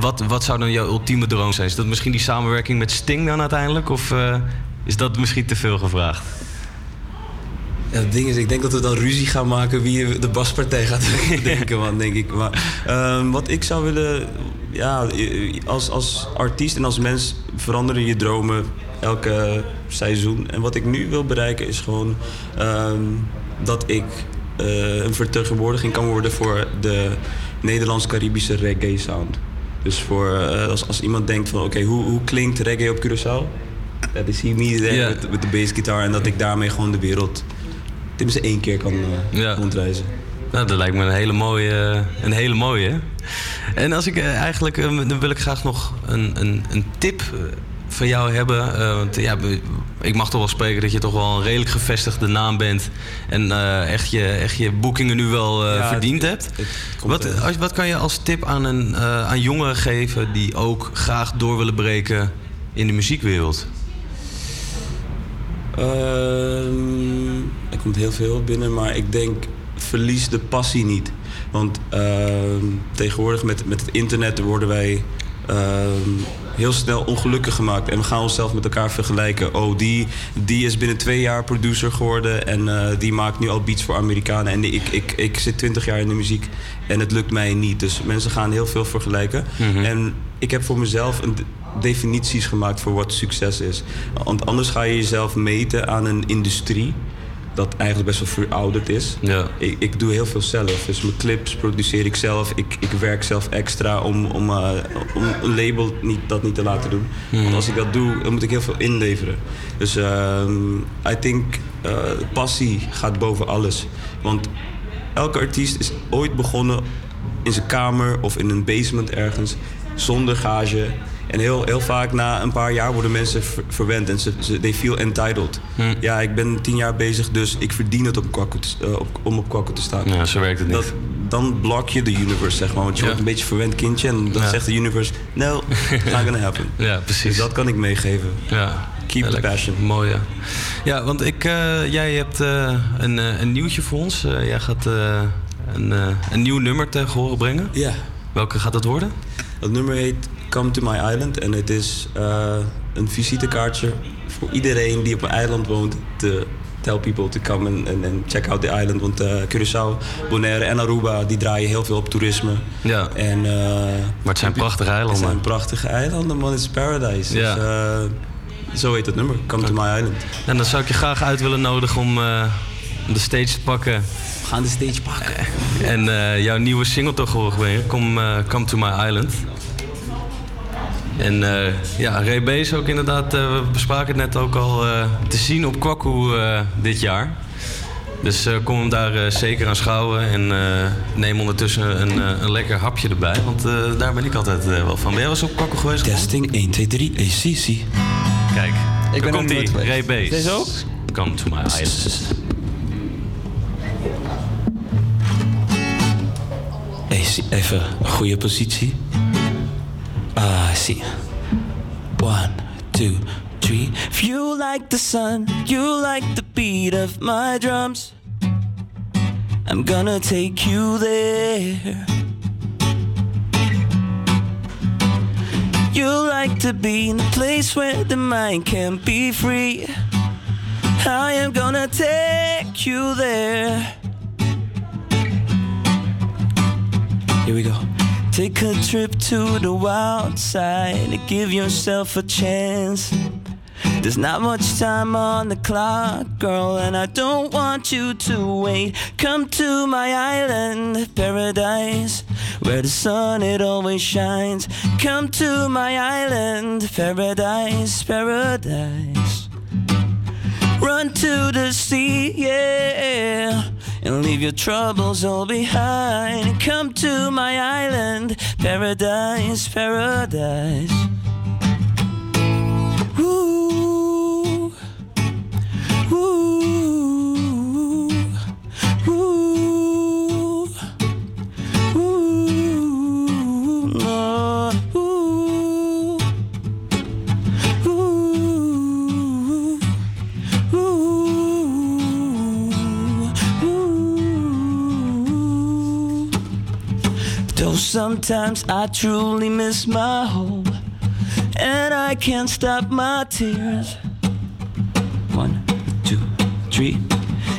Wat, wat zou dan jouw ultieme droom zijn? Is dat misschien die samenwerking met Sting dan uiteindelijk? Of is dat misschien te veel gevraagd? Ja, het ding is, ik denk dat we dan ruzie gaan maken wie de baspartij gaat denken, man, denk ik. Maar ehm, wat ik zou willen, ja, als, als artiest en als mens veranderen je dromen elke seizoen. En wat ik nu wil bereiken is gewoon ehm, dat ik eh, een vertegenwoordiging kan worden voor de Nederlands-Caribische reggae sound. Dus voor, eh, als, als iemand denkt van, oké, hoe, hoe klinkt reggae op Curaçao? Dat is hier niet Ja. met, de bassgitaar en dat ik daarmee gewoon de wereld tenminste één keer kan eh, rondreizen. Nou, dat lijkt me een hele mooie. Een hele mooie. En als ik eh, eigenlijk, eh, dan wil ik graag nog een, een, een tip eh, van jou hebben. Eh, want ja, ik mag toch wel spreken dat je toch wel een redelijk gevestigde naam bent. En eh, echt, je, echt je boekingen nu wel eh, Ja, verdiend het- hebt. het Wat, eh, als, wat kan je als tip aan, een, eh, aan jongeren geven die ook graag door willen breken in de muziekwereld? Ehm, er komt heel veel binnen, maar ik denk verlies de passie niet. Want ehm, tegenwoordig met, met het internet worden wij ehm, heel snel ongelukkig gemaakt. En we gaan onszelf met elkaar vergelijken. Oh, die, die is binnen twee jaar producer geworden en eh, die maakt nu al beats voor Amerikanen. En ik, ik, ik zit twintig jaar in de muziek en het lukt mij niet. Dus mensen gaan heel veel vergelijken. En ik heb voor mezelf een definities gemaakt voor wat succes is. Want anders ga je jezelf meten aan een industrie dat eigenlijk best wel verouderd is. Ja. Ik, ik doe heel veel zelf. Dus mijn clips produceer ik zelf. Ik, ik werk zelf extra om, om, eh, om een label niet, dat niet te laten doen. Want als ik dat doe, dan moet ik heel veel inleveren. Dus ehm I think eh, passie gaat boven alles. Want elke artiest is ooit begonnen in zijn kamer of in een basement ergens zonder gage. En heel, heel vaak na een paar jaar worden mensen ver- verwend en ze, ze they feel entitled. Ja, ik ben tien jaar bezig, dus ik verdien het te, eh, op, om op kwakko te staan. Ja, zo werkt het niet. Dat, dan blok je de universe, zeg maar. Want je wordt een beetje verwend kindje en dan Ja. zegt de universe... No, not gonna happen. Ja, precies. Dus dat kan ik meegeven. Ja. Keep the passion. Mooi, ja. Ja, want ik, eh, jij hebt eh, een, een nieuwtje voor ons. Jij gaat een, een nieuw nummer tegen horen brengen. Ja. Welke gaat het worden? Dat nummer heet Come to My Island. En het is eh, een visitekaartje voor iedereen die op een eiland woont. Te tell people to come and, and, and check out the island. Want eh, Curaçao, Bonaire en Aruba die draaien heel veel op toerisme. Ja. En, eh, Maar het zijn prachtige het eilanden. zijn prachtige eilanden, man. Het is paradise. Ja. Dus, eh, zo heet het nummer. Come to My Island. En dan zou ik je graag uit willen nodigen om eh, de stage te pakken. We gaan de stage pakken. En eh, jouw nieuwe single te horen brengen. Come, eh, Come to My Island. En eh, ja, Ray is ook inderdaad, eh, we bespraken het net ook al, eh, te zien op Kwaku eh, dit jaar. Dus eh, kom hem daar eh, zeker aan schouwen en eh, neem ondertussen een, eh, een lekker hapje erbij. Want eh, daar ben ik altijd eh, wel van. Ben jij wel eens op Kwaku geweest? Testing 1, 2, 3, ACC. Kijk, Ik ben daar komt hij, geweest. Ray B. Deze ook? Come to my island. Hey, zie- even een goede positie. Ah, zie. One, two, three. If you like the sun, you like the beat of my drums. I'm gonna take you there. You like to be in a place where the mind can be free. I am gonna take you there. Here we go. Take a trip to the wild side and give yourself a chance. There's not much time on the clock, girl, and I don't want you to wait. Come to my island, paradise, where the sun it always shines. Come to my island, paradise, paradise. Run to the sea, yeah, and leave your troubles all behind. Come to my island, paradise, paradise. Sometimes I truly miss my home, and I can't stop my tears. One, two, three.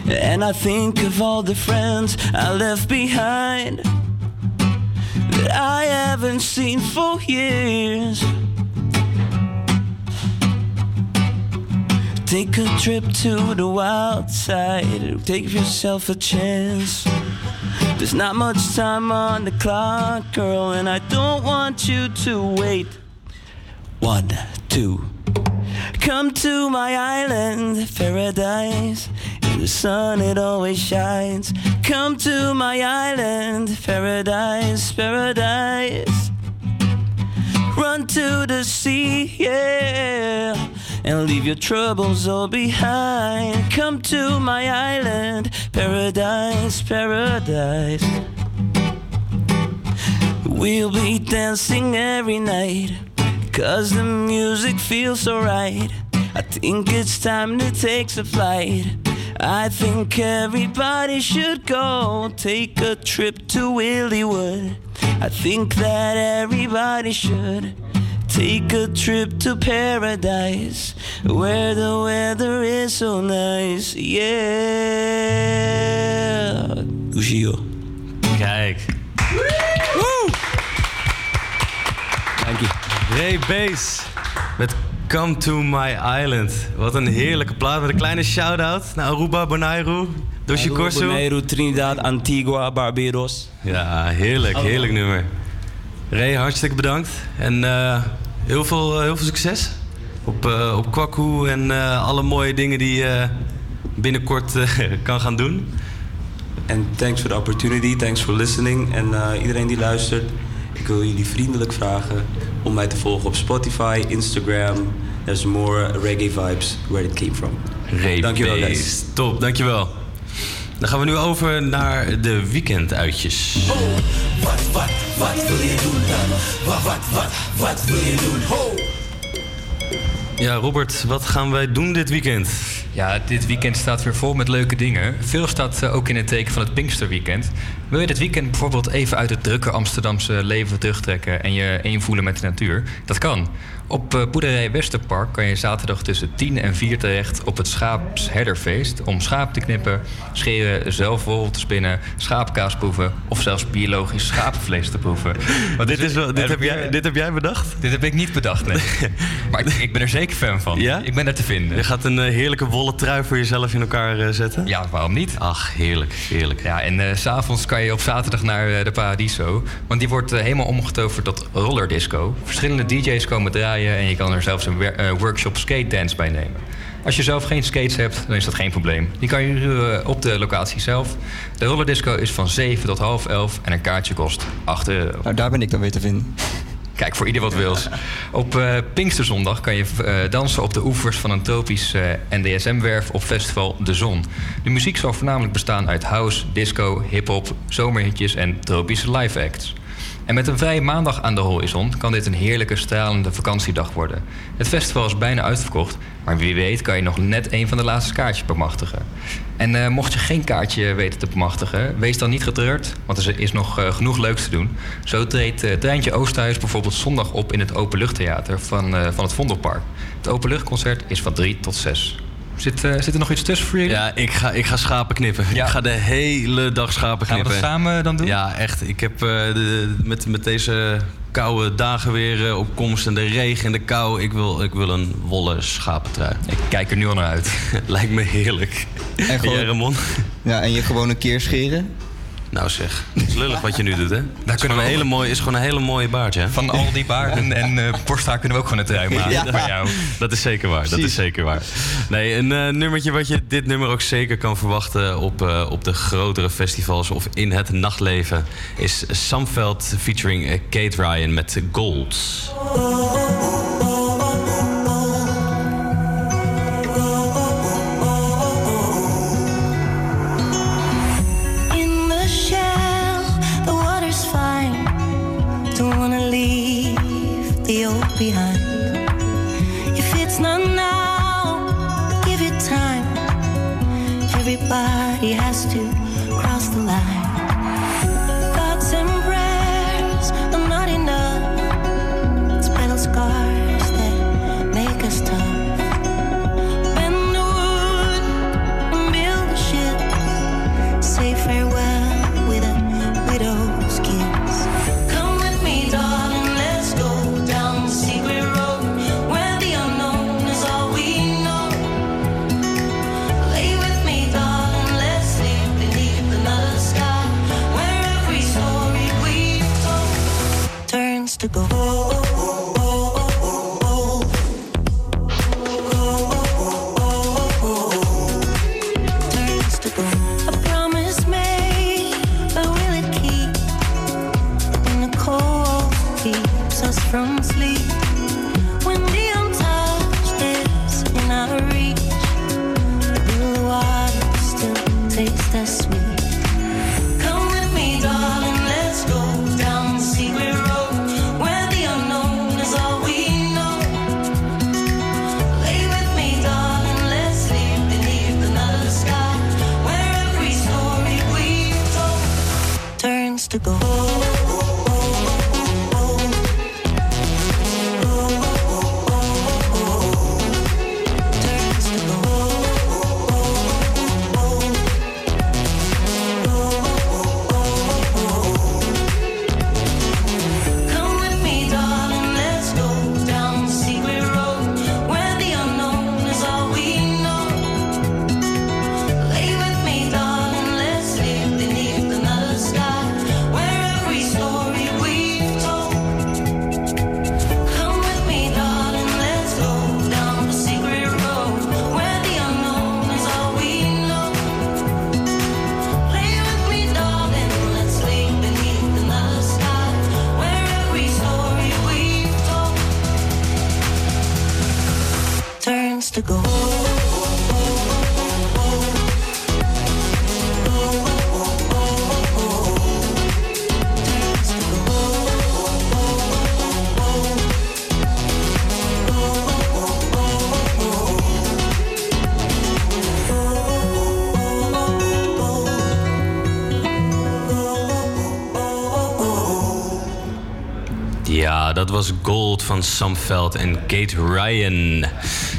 And I think of all the friends I left behind that I haven't seen for years. Take a trip to the wild side, take yourself a chance. There's not much time on the clock, girl, and I don't want you to wait. One, two. Come to my island, paradise. In the sun it always shines. Come to my island, paradise, paradise. Run to the sea, yeah, and leave your troubles all behind. Come to my island, paradise, paradise. We'll be dancing every night, cause the music feels so right. I think it's time to take some flight. I think everybody should go take a trip to Willywood. I think that everybody should take a trip to paradise where the weather is so nice. Yeah. Kijk. Woe! Dank je. Ray Bass met Come to My Island. Wat een heerlijke plaat met een kleine shout-out naar Aruba, Bonaire, Doshi Corso. Bonaire, Trinidad, Antigua, Barbados. Ja, heerlijk, heerlijk nummer. Ray, hartstikke bedankt. En eh, heel, veel, heel veel succes op, eh op Kwaku en eh, alle mooie dingen die je binnenkort eh, kan gaan doen. En thanks for the opportunity, thanks for listening. En eh, iedereen die luistert, ik wil jullie vriendelijk vragen om mij te volgen op Spotify, Instagram. There's more reggae vibes where it came from. Ray Dankjewel, guys. Top, dankjewel. Dan gaan we nu over naar de weekenduitjes. Wat, wat, wat wil je doen dan? Wat, wat, wat, wat wil je doen? Ho! Ja, Robert, wat gaan wij doen dit weekend? Ja, dit weekend staat weer vol met leuke dingen. Veel staat eh, ook in het teken van het Pinksterweekend. Wil je dit weekend bijvoorbeeld even uit het drukke Amsterdamse leven terugtrekken en je één voelen met de natuur? Dat kan. Op eh, boerderij Westerpark kan je zaterdag tussen 10 en 4 terecht op het Schaapsherderfeest om schaap te knippen, scheren, zelf wol te spinnen, schaapkaas proeven of zelfs biologisch schapenvlees te proeven. Want Dit, is wel, dit, heb jij, dit heb jij bedacht? Dit heb ik niet bedacht, nee. maar ik, ik ben er zeker fan van. Ja? Ik ben er te vinden. Je gaat een eh, heerlijke wollen trui voor jezelf in elkaar eh, zetten? Ja, waarom niet? Ach, heerlijk, heerlijk. Ja, en s s'avonds kan je op zaterdag naar de Paradiso. Want die wordt helemaal omgetoverd tot rollerdisco. Verschillende DJ's komen draaien en je kan er zelfs een eh, workshop skate dance bij nemen. Als je zelf geen skates hebt, dan is dat geen probleem. Die kan je op de locatie zelf. De rollerdisco is van 7 tot half 11 en een kaartje kost 8 euro. Nou, daar ben ik dan weer te vinden. Kijk, voor ieder wat wils. Op eh, Pinksterzondag kan je eh, dansen op de oevers van een tropisch NDSM-werf op festival De Zon. De muziek zal voornamelijk bestaan uit house, disco, hip-hop, zomerhitjes en tropische live acts. En met een vrije maandag aan de horizon kan dit een heerlijke stralende vakantiedag worden. Het festival is bijna uitverkocht, maar wie weet kan je nog net een van de laatste kaartjes bemachtigen. En eh, mocht je geen kaartje weten te bemachtigen, wees dan niet getreurd, want er is nog eh, genoeg leuks te doen. Zo treedt uh, Treintje Oosthuis bijvoorbeeld zondag op in het Openluchttheater van, van het Vondelpark. Het Openluchtconcert is van 3 tot 6. Zit, eh, zit er nog iets tussen voor jullie? Ja, ik ga, ik ga schapen knippen. Ik ga de hele dag schapen Gaan we knippen. dat samen dan doen? Ja, echt. Ik heb eh, de, met, met deze koude dagen weer eh, op komst en de regen en de kou. Ik wil, ik wil een wollen schapentrui. Ik kijk er nu al naar uit. Lijkt me heerlijk. En gewoon- Ramon? Ja, en je gewoon een keer scheren. Nou zeg, het is lullig wat je nu doet, hè? Daar kunnen kunnen we een hele mooie, is gewoon een hele mooie baard, hè? Van al die baarden en eh borsthaar kunnen we ook gewoon een trui maken Ja. voor jou. Dat is zeker waar. Dat is zeker waar. Nee, een eh, nummertje wat je dit nummer ook zeker kan verwachten op, eh, op de grotere festivals of in het nachtleven is Samveld featuring Kate Ryan met Gold. To van Sam Veld en Kate Ryan.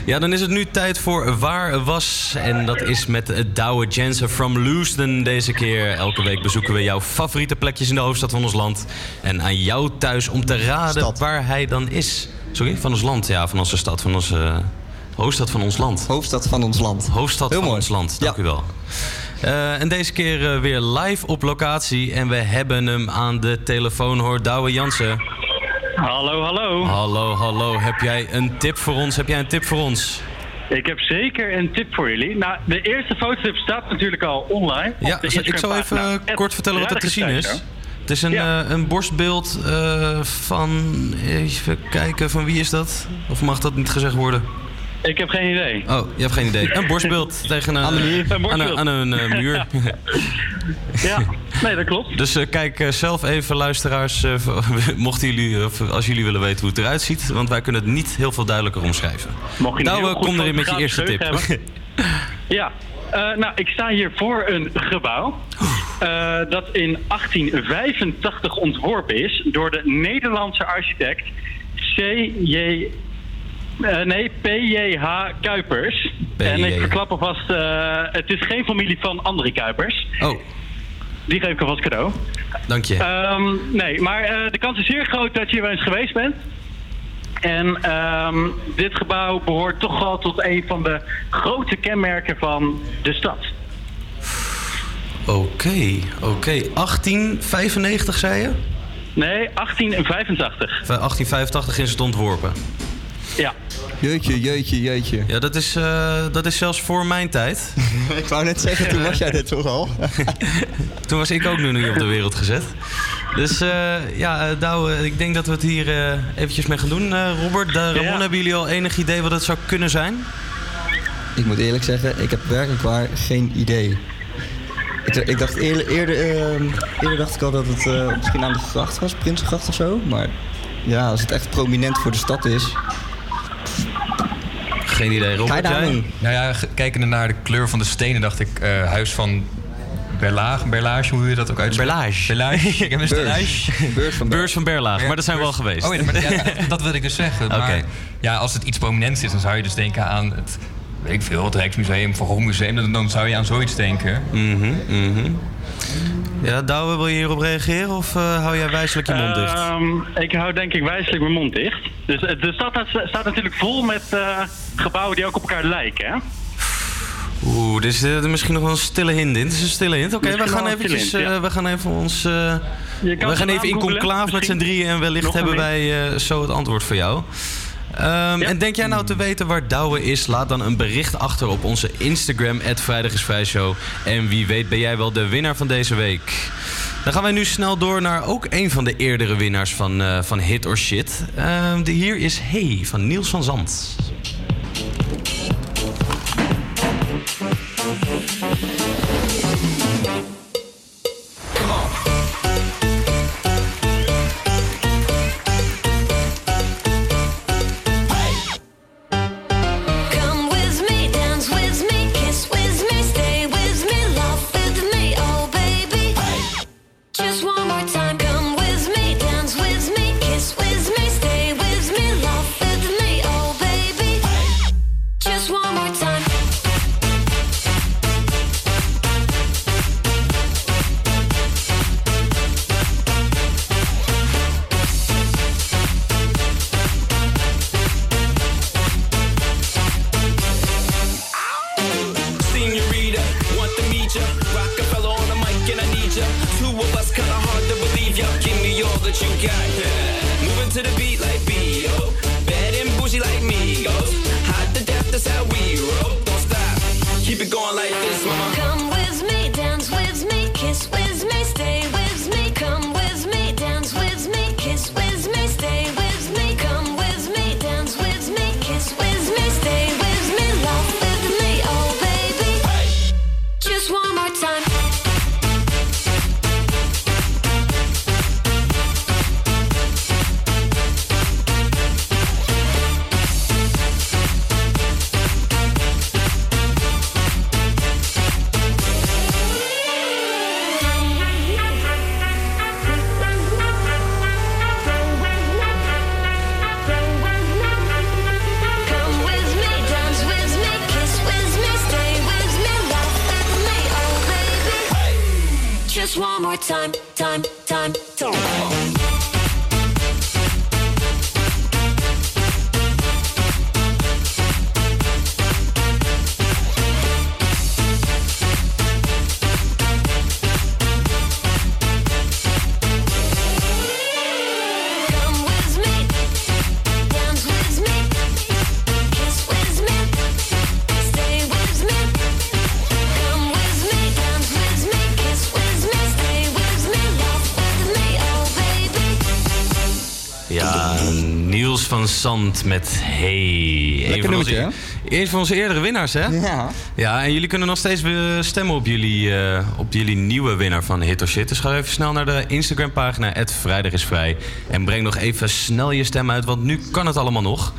Ja, dan is het nu tijd voor Waar Was. En dat is met Douwe Jensen from Leusden deze keer. Elke week bezoeken we jouw favoriete plekjes in de hoofdstad van ons land. En aan jou thuis om te raden waar hij dan is. Sorry, van ons land. Ja, van onze stad, van onze... eh, hoofdstad van ons land. Hoofdstad van ons land. Hoofdstad van ons land, dank u wel. Eh, en deze keer eh, weer live op locatie. En we hebben hem aan de telefoon, hoor. Douwe Jansen. Hallo, hallo. Hallo, hallo. Heb jij een tip voor ons? Heb jij een tip voor ons? Ik heb zeker een tip voor jullie. Nou, de eerste fototip staat natuurlijk al online. Ja, zal- ik zal even kort vertellen wat er te zien is. Het is een, eh, een borstbeeld eh, van... Even kijken, van wie is dat? Of mag dat niet gezegd worden? Ik heb geen idee. Oh, je hebt geen idee. Een borstbeeld tegen een, Aan de. Een aan borstbeeld. aan een eh, muur. Ja, nee, dat klopt. Dus eh, kijk eh, zelf even, luisteraars, eh, mochten jullie, of als jullie willen weten hoe het eruit ziet. Want wij kunnen het niet heel veel duidelijker omschrijven. Mocht je heel goed kom erin met je eerste tip. Ja, eh, nou, ik sta hier voor een gebouw. eh, dat in 1885 ontworpen is door de Nederlandse architect C.J. eh, nee, P.J.H. Kuipers. En ik verklap alvast, eh, het is geen familie van André Kuipers. Oh. Die geef ik alvast cadeau. Dank je. Ehm, nee, maar eh, de kans is zeer groot dat je hier wel eens geweest bent. En ehm, dit gebouw behoort toch wel tot een van de grote kenmerken van de stad. Oké, oké. 1895 zei je? Nee, 1885. 1885 is het ontworpen. Ja. Jeutje, jeutje, jeutje. Ja, dat is, eh, dat is zelfs voor mijn tijd. ik wou net zeggen, toen was jij dit toch al? toen was ik ook nu niet op de wereld gezet. Dus eh, ja, uh, Douwe, ik denk dat we het hier eh, eventjes mee gaan doen. Eh, Robert, de Ramon, Ja. hebben jullie al enig idee wat het zou kunnen zijn? Ik moet eerlijk zeggen, ik heb werkelijk waar geen idee. Ik, ik dacht eerder, eerder, eh, eerder dacht ik al dat het eh, misschien aan de gracht was, Prinsengracht of zo. Maar ja, als het echt prominent voor de stad is. Geen idee, Ga je daar doen? Nou ja, kijkende naar de kleur van de stenen dacht ik eh, huis van Berlage, Berlage, hoe je dat ook uitspreekt. Berlage. Berlage. Ik heb een Beurs. Beurs van Beurs van Berlage, maar dat zijn we wel geweest. Oh, ja, maar, ja, dat, dat wil ik dus zeggen. Maar ja, als het iets prominents is, dan zou je dus denken aan het, weet ik veel, het Rijksmuseum, Van Gogh Museum. Dan, dan zou je aan zoiets denken. Mhm, mhm. Ja, Douwe, wil je hierop reageren of eh, hou jij wijselijk je mond dicht? Ehm, ik hou denk ik wijselijk mijn mond dicht. Dus eh, de stad staat, natuurlijk vol met eh, gebouwen die ook op elkaar lijken. Hè? Oeh, dit is misschien nog wel een stille hint in. Het is een stille hint. Oké, we gaan eventjes, hint, ja. eh, we gaan even ons... eh, we gaan even in conclaaf met z'n drieën en wellicht hebben wij eh, zo het antwoord voor jou. Ehm, En denk jij nou te weten waar Douwe is? Laat dan een bericht achter op onze Instagram, @vrijdagisvrijshow. En wie weet ben jij wel de winnaar van deze week. Dan gaan wij nu snel door naar ook een van de eerdere winnaars van, eh, van Hit or Shit. Ehm, de hier is Hey van Niels van Zand. Van Sant met Hey. Lekker van onze, een van onze eerdere winnaars, hè? Ja. Ja, en jullie kunnen nog steeds stemmen op jullie, eh, op jullie nieuwe winnaar van Hit or Shit. Dus ga even snel naar de Instagram-pagina, Vrijdag is Vrij. En breng nog even snel je stem uit, want nu kan het allemaal nog.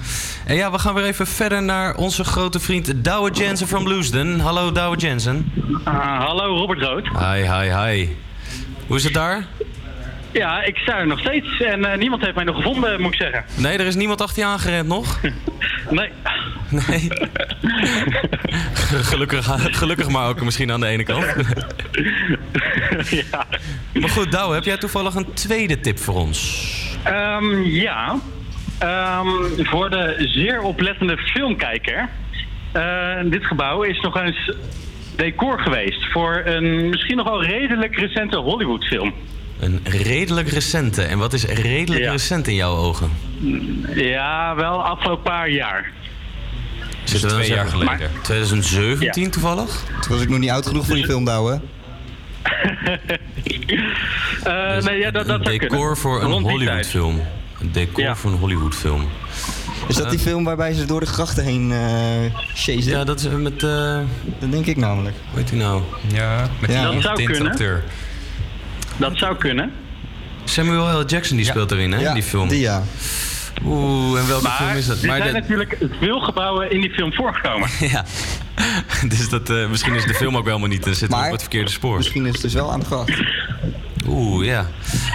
En ja, we gaan weer even verder naar onze grote vriend Douwe Jensen from Bluesden. Hallo Douwe Jensen. Ah, hallo, Robert Rood. Hi, hi, hi. Hoe is het daar? Ja, ik sta er nog steeds en eh, niemand heeft mij nog gevonden, moet ik zeggen. Nee, er is niemand achter je aangerend nog? Nee. Nee. gelukkig, gelukkig maar ook misschien aan de ene kant. ja. Maar goed, Douwe, heb jij toevallig een tweede tip voor ons? Ehm, ja. Ehm, voor de zeer oplettende filmkijker. eh, dit gebouw is nog eens decor geweest voor een misschien nog wel redelijk recente Hollywoodfilm. Een redelijk recente. En wat is redelijk Ja. recent in jouw ogen? Ja, wel afgelopen paar jaar. Zitten we dan twee jaar zeggen- geleden. 2017 toevallig? Toen was ik nog niet oud genoeg voor die film, Douwe. Eh, nee, ja, dat, dat een decor kunnen. voor een Hollywoodfilm. Een decor voor een Hollywoodfilm. Is dat die film waarbij ze door de grachten heen eh chasen? Ja, dat is met... eh Dat denk ik namelijk. Hoe heet die nou? Ja, met Ja. die Dat zou kunnen. tintacteur. Dat zou kunnen. Samuel L. Jackson die speelt erin, hè? Ja, in die film. Die ja. Oeh, en welke Maar film is dat? er zijn de- natuurlijk veel gebouwen in die film voorgekomen. ja. dus dat, eh, misschien is de film ook wel helemaal niet. Dan zitten we Maar- op het verkeerde spoor. Misschien is het dus wel aan de gracht. Oeh, ja.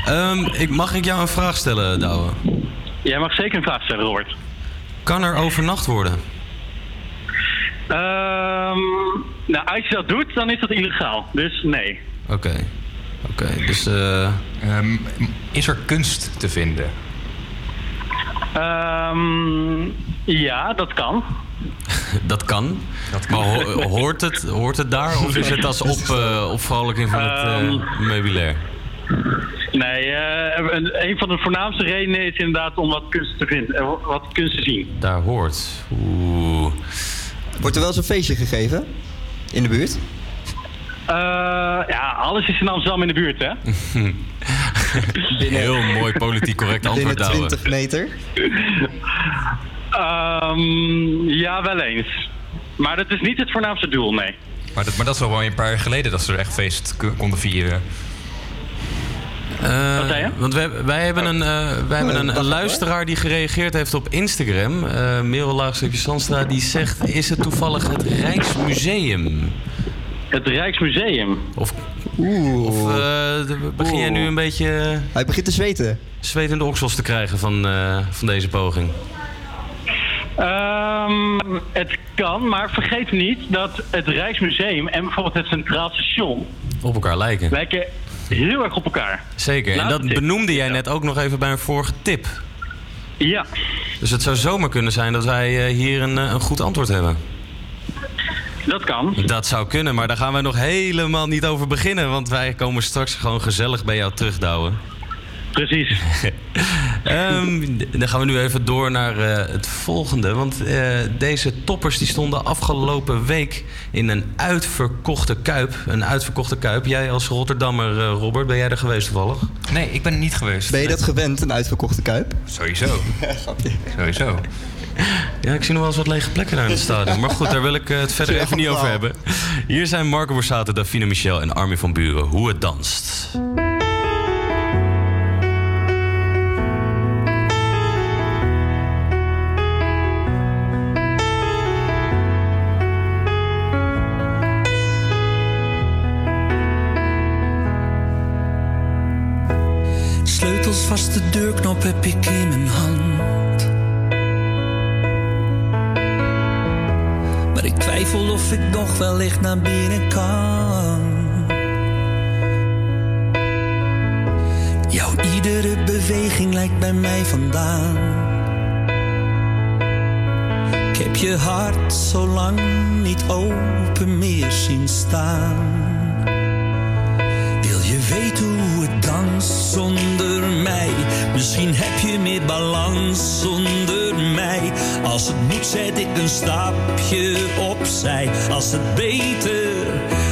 Ehm, ik, mag ik jou een vraag stellen, Douwe? Jij mag zeker een vraag stellen, Robert. Kan er overnacht worden? Ehm, nou, als je dat doet, dan is dat illegaal. Dus nee. Oké. Oké, dus... eh, Ehm, is er kunst te vinden? Ehm, ja, dat kan. dat kan. Maar ho- hoort, het, hoort het daar? Of is het als op, eh opvrolijking van het eh, Ehm. meubilair? Nee, eh, een, een van de voornaamste redenen is inderdaad om wat kunst te vinden, eh, wat kunst te zien. Daar hoort. Oeh. Wordt er wel eens een feestje gegeven? In de buurt? Eh, ja, alles is in Amsterdam in de buurt, hè? Heel mooi politiek correct antwoord, Binnen Douwe. 20 meter? Ehm, ja, wel eens. Maar dat is niet het voornaamste doel, nee. Maar dat, maar dat is wel een paar jaar geleden dat ze er echt feest konden vieren. Eh, Wat zei je? Want wij, wij hebben een, eh, wij hebben een, een luisteraar die gereageerd heeft op Instagram. eh Merel Laagstukje Sandstra. Die zegt, is het toevallig het Rijksmuseum? Het Rijksmuseum. Of, Oeh. of eh, begin jij nu een beetje eh, Hij begint te zweten. zwetende oksels te krijgen van, eh, van deze poging? Ehm, het kan, maar vergeet niet dat het Rijksmuseum en bijvoorbeeld het Centraal Station Op elkaar lijken. lijken heel erg op elkaar. Zeker. En dat benoemde jij net ook nog even bij een vorige tip. Ja. Dus het zou zomaar kunnen zijn dat wij eh, hier een, een goed antwoord hebben. Dat kan. Dat zou kunnen, maar daar gaan we nog helemaal niet over beginnen. Want wij komen straks gewoon gezellig bij jou terugdouwen. Precies. Ehm, dan gaan we nu even door naar eh, het volgende. Want eh, deze toppers die stonden afgelopen week in een uitverkochte kuip. Een uitverkochte kuip. Jij als Rotterdammer, eh, Robert, ben jij er geweest toevallig? Nee, ik ben er niet geweest. Ben je dat gewend, een uitverkochte kuip? Sowieso. Sowieso. Ja, ik zie nog wel eens wat lege plekken daar in het stadion. Maar goed, daar wil ik eh, het verder even niet over hebben. Hier zijn Marco Borsato, Davina Michel en Armin van Buren. Hoe het danst. Sleutels vast de deurknop heb ik in mijn hand. Maar ik twijfel of ik nog wellicht naar binnen kan. Jouw iedere beweging lijkt bij mij vandaan. Ik heb je hart zo lang niet open meer zien staan. Wil je weten hoe het danst zonder mij? Misschien heb je meer balans zonder mij. Als het moet zet ik een stapje opzij. Als het beter,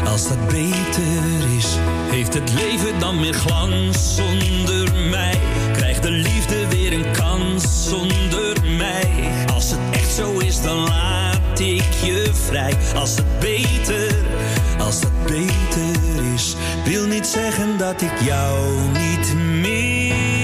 als dat beter is. Heeft het leven dan meer glans zonder mij? Krijgt de liefde weer een kans zonder mij? Als het echt zo is, dan laat ik je vrij. Als het beter, als dat beter is, wil niet zeggen dat ik jou niet mis.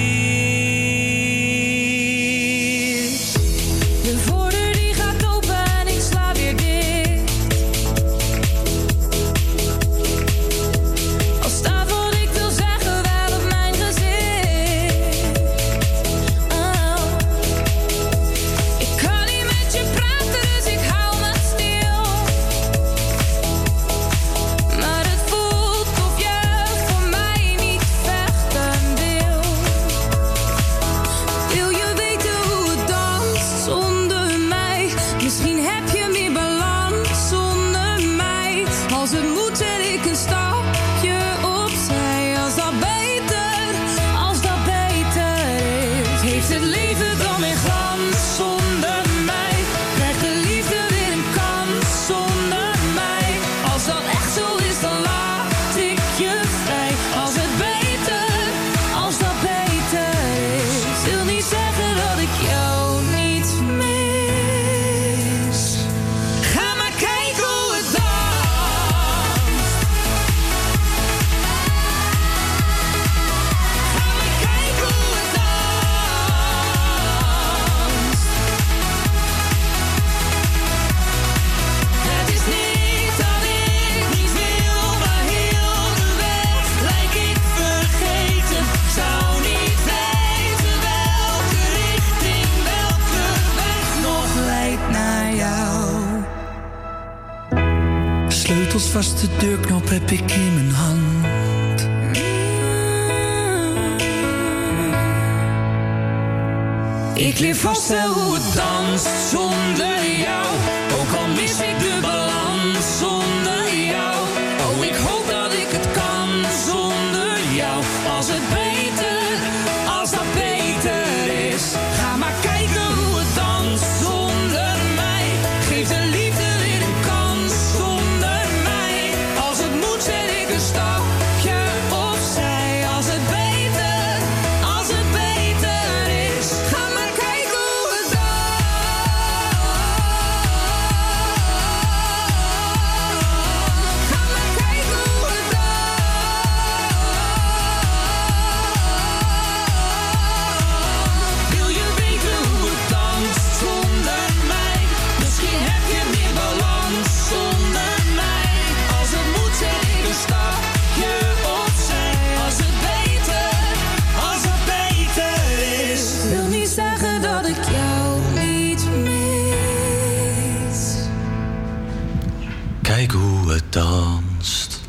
Kijk hoe het danst.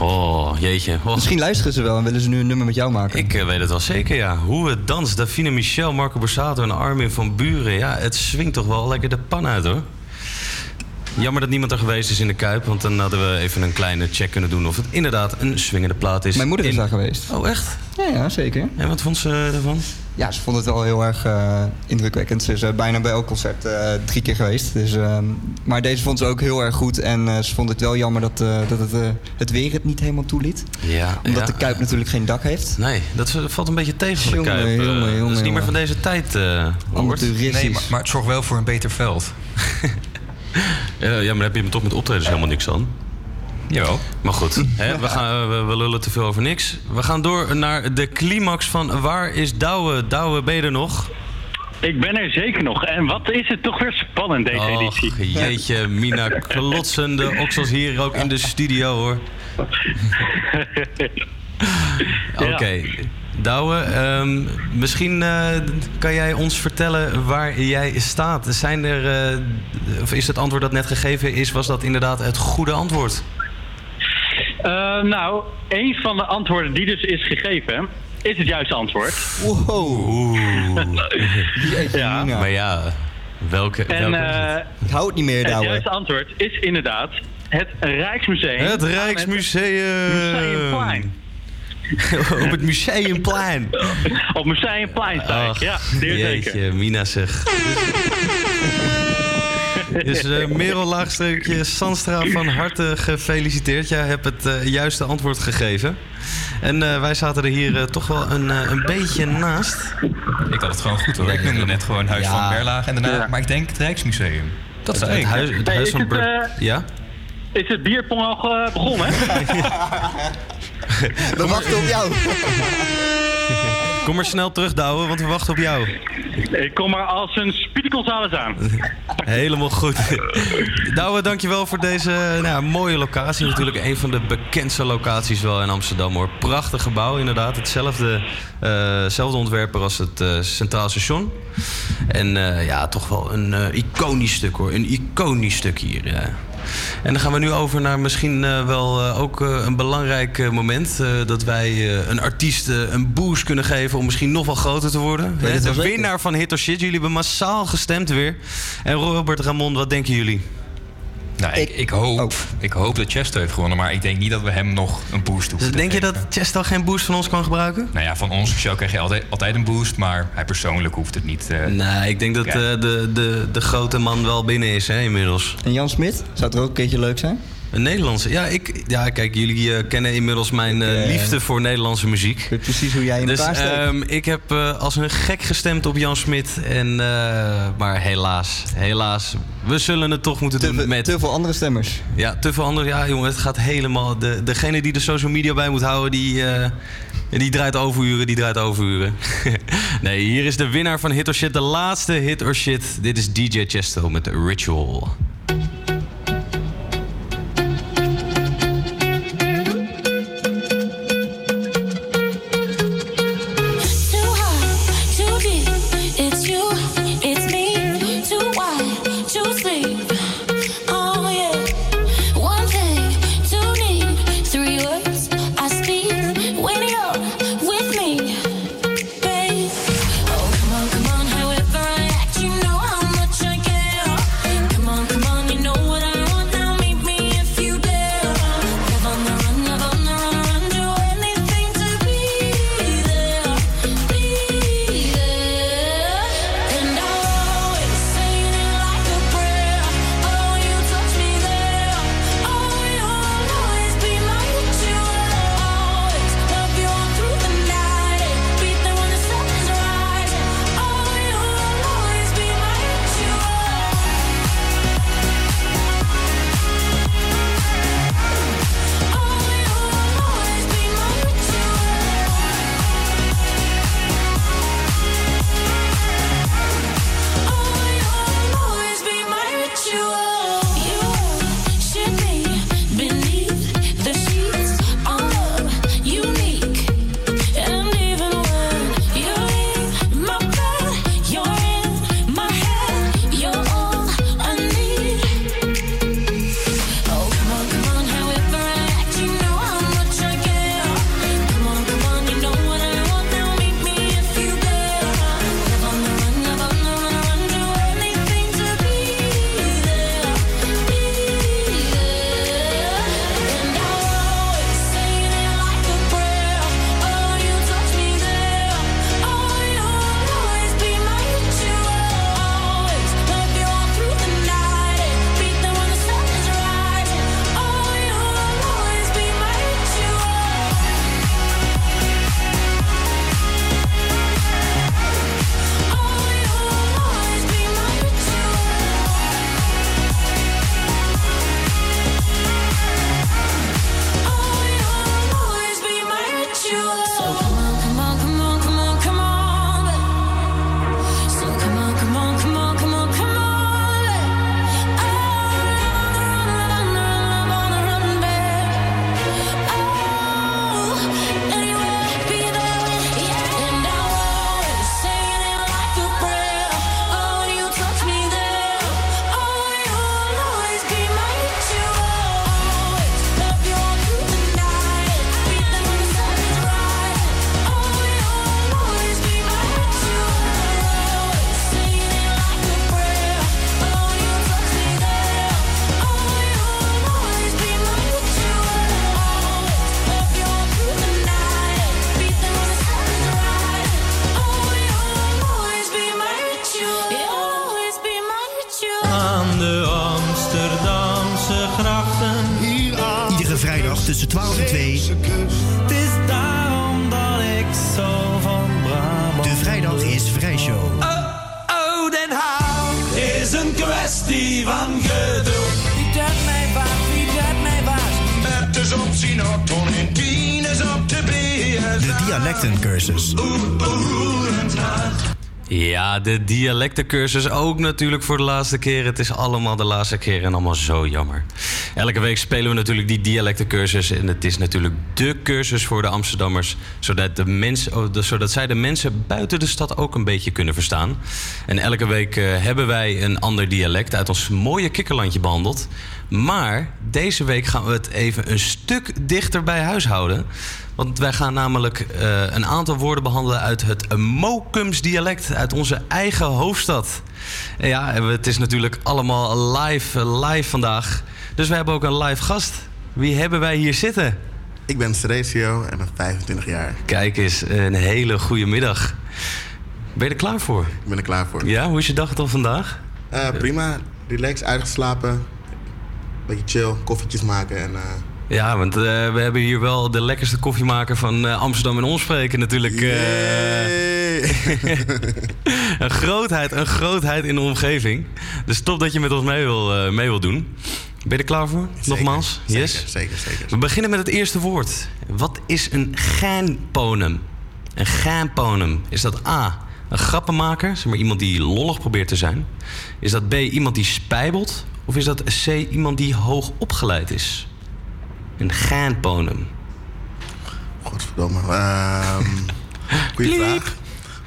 Oh, jeetje. Oh. Misschien luisteren ze wel en willen ze nu een nummer met jou maken. Ik eh, weet het wel zeker, ja. Hoe het danst. Davine Michel, Marco Borsato en Armin van Buren. Ja, het swingt toch wel lekker de pan uit, hoor. Jammer dat niemand er geweest is in de Kuip. Want dan hadden we even een kleine check kunnen doen of het inderdaad een swingende plaat is. Mijn moeder is In- daar geweest. Oh, echt? Ja, ja, zeker. En wat vond ze daarvan? Ja, ze vond het wel heel erg eh, indrukwekkend. Ze is bijna bij elk concert eh, drie keer geweest. Dus, ehm, maar deze vond ze ook heel erg goed. En eh, ze vond het wel jammer dat, eh, dat het, eh, het weer het niet helemaal toeliet. Ja, Omdat ja. de Kuip natuurlijk geen dak heeft. Nee, dat valt een beetje tegen van de Jongen, Kuip. jongen, dat is jongen, niet meer van deze tijd, eh Robert. Nee, maar, maar het zorgt wel voor een beter veld. Ja, ja, maar daar heb je toch met optredens helemaal niks aan. Jawel. Maar goed, hè, we, gaan, we, we lullen te veel over niks. We gaan door naar de climax van Waar is Douwe? Douwe, ben je er nog? Ik ben er zeker nog. En wat is het toch weer spannend deze editie. Jeetje, Mina klotsende oksels hier ook in de studio, hoor. Oké. Douwe, ehm, misschien eh, kan jij ons vertellen waar jij staat. Zijn er, eh, of is het antwoord dat net gegeven is, was dat inderdaad het goede antwoord? Eh, nou, een van de antwoorden die dus is gegeven, is het juiste antwoord. Wow. ja. Maar ja, welke... En welke eh, Ik hou het niet meer, het juiste antwoord is inderdaad het Rijksmuseum. Het Rijksmuseum. Museumplein. Op het Museumplein. Op Museumplein sta ik, Ach, ja, zeer zeker. jeetje, Mina zeg. Dus eh Merel Laagstreepje Sandstra van harte gefeliciteerd. Jij hebt het eh, juiste antwoord gegeven. En eh, wij zaten er hier toch wel een, een beetje naast. Ik had het gewoon goed hoor. Ik noemde net gewoon Huis Ja. van Berlage en daarna... Ja. Maar ik denk het Rijksmuseum. Dat is het, huis, het huis van... het, ja? Is het bierpong al eh, begonnen? We wachten op jou. Kom maar snel terug, Douwe, want we wachten op jou. ik kom maar als een Speedy Gonzales aan. Helemaal goed. Douwe, dankjewel voor deze nou, ja, mooie locatie. Natuurlijk een van de bekendste locaties wel in Amsterdam hoor. Prachtig gebouw inderdaad. Hetzelfde eh, ontwerper als het eh, Centraal Station. En eh, ja, toch wel een iconisch stuk hoor. Een iconisch stuk hier. ja. En dan gaan we nu over naar misschien eh, wel eh, ook eh, een belangrijk moment. dat wij een artiest een boost kunnen geven om misschien nog wel groter te worden. Hè, de winnaar van Hit or Shit. Jullie hebben massaal gestemd weer. En Robert Ramon, wat denken jullie? Nou, ik, ik, hoop, ik hoop dat Chesto heeft gewonnen, maar ik denk niet dat we hem nog een boost hoeven te Denk je dat Chesto geen boost van ons kan gebruiken? Nou ja, van onze show krijg je altijd, altijd een boost, maar hij persoonlijk hoeft het niet. eh, Nee, ik denk dat eh, de, de, de grote man wel binnen is hè, inmiddels. En Jan Smit? Zou het er ook een keertje leuk zijn? Een Nederlandse. Ja, ik, ja kijk, jullie eh, kennen inmiddels mijn eh, eh, liefde voor Nederlandse muziek. Weet precies hoe jij in Dus ehm, ik heb als een gek gestemd op Jan Smit. En, maar helaas, helaas. We zullen het toch moeten te, doen met... te veel andere stemmers. Ja, te veel andere. Ja, jongen, het gaat helemaal. De, degene die de social media bij moet houden, die, die draait overuren, die draait overuren. nee, hier is de winnaar van Hit or Shit, de laatste Hit or Shit. Dit is DJ Chesto met Ritual. De dialectencursus ook natuurlijk voor de laatste keer. Het is allemaal de laatste keer en allemaal zo jammer. Elke week spelen we natuurlijk die dialectencursus. En het is natuurlijk dé cursus voor de Amsterdammers. Zodat, de mensen, oh, zodat zij de mensen buiten de stad ook een beetje kunnen verstaan. En elke week eh, hebben wij een ander dialect uit ons mooie kikkerlandje behandeld. Maar deze week gaan we het even een stuk dichter bij huis houden. Want wij gaan namelijk eh, een aantal woorden behandelen uit het Mokums dialect uit onze eigen hoofdstad. En ja, het is natuurlijk allemaal live, eh, live vandaag. Dus we hebben ook een live gast. Wie hebben wij hier zitten? Ik ben Ceresio en ben 25 jaar. Kijk eens, een hele goede middag. Ben je er klaar voor? Ik ben er klaar voor. Ja, hoe is je dag dan vandaag? Eh, prima, relax, uitgeslapen. Beetje chill, koffietjes maken en... eh, Ja, want eh, we hebben hier wel de lekkerste koffiemaker van Amsterdam en omspreken natuurlijk. een grootheid, een grootheid in de omgeving. Dus top dat je met ons mee wil, mee wil doen. Ben je er klaar voor? Nogmaals? zeker, yes? zeker, zeker. We beginnen met het eerste woord. Wat is een gaanponum? Een gaanponum. Is dat A, een grappenmaker? Zeg maar iemand die lollig probeert te zijn. Is dat B, iemand die spijbelt? Of is dat C, iemand die hoog opgeleid is? Een gaanponum. Godverdomme. Ehm goeie vraag.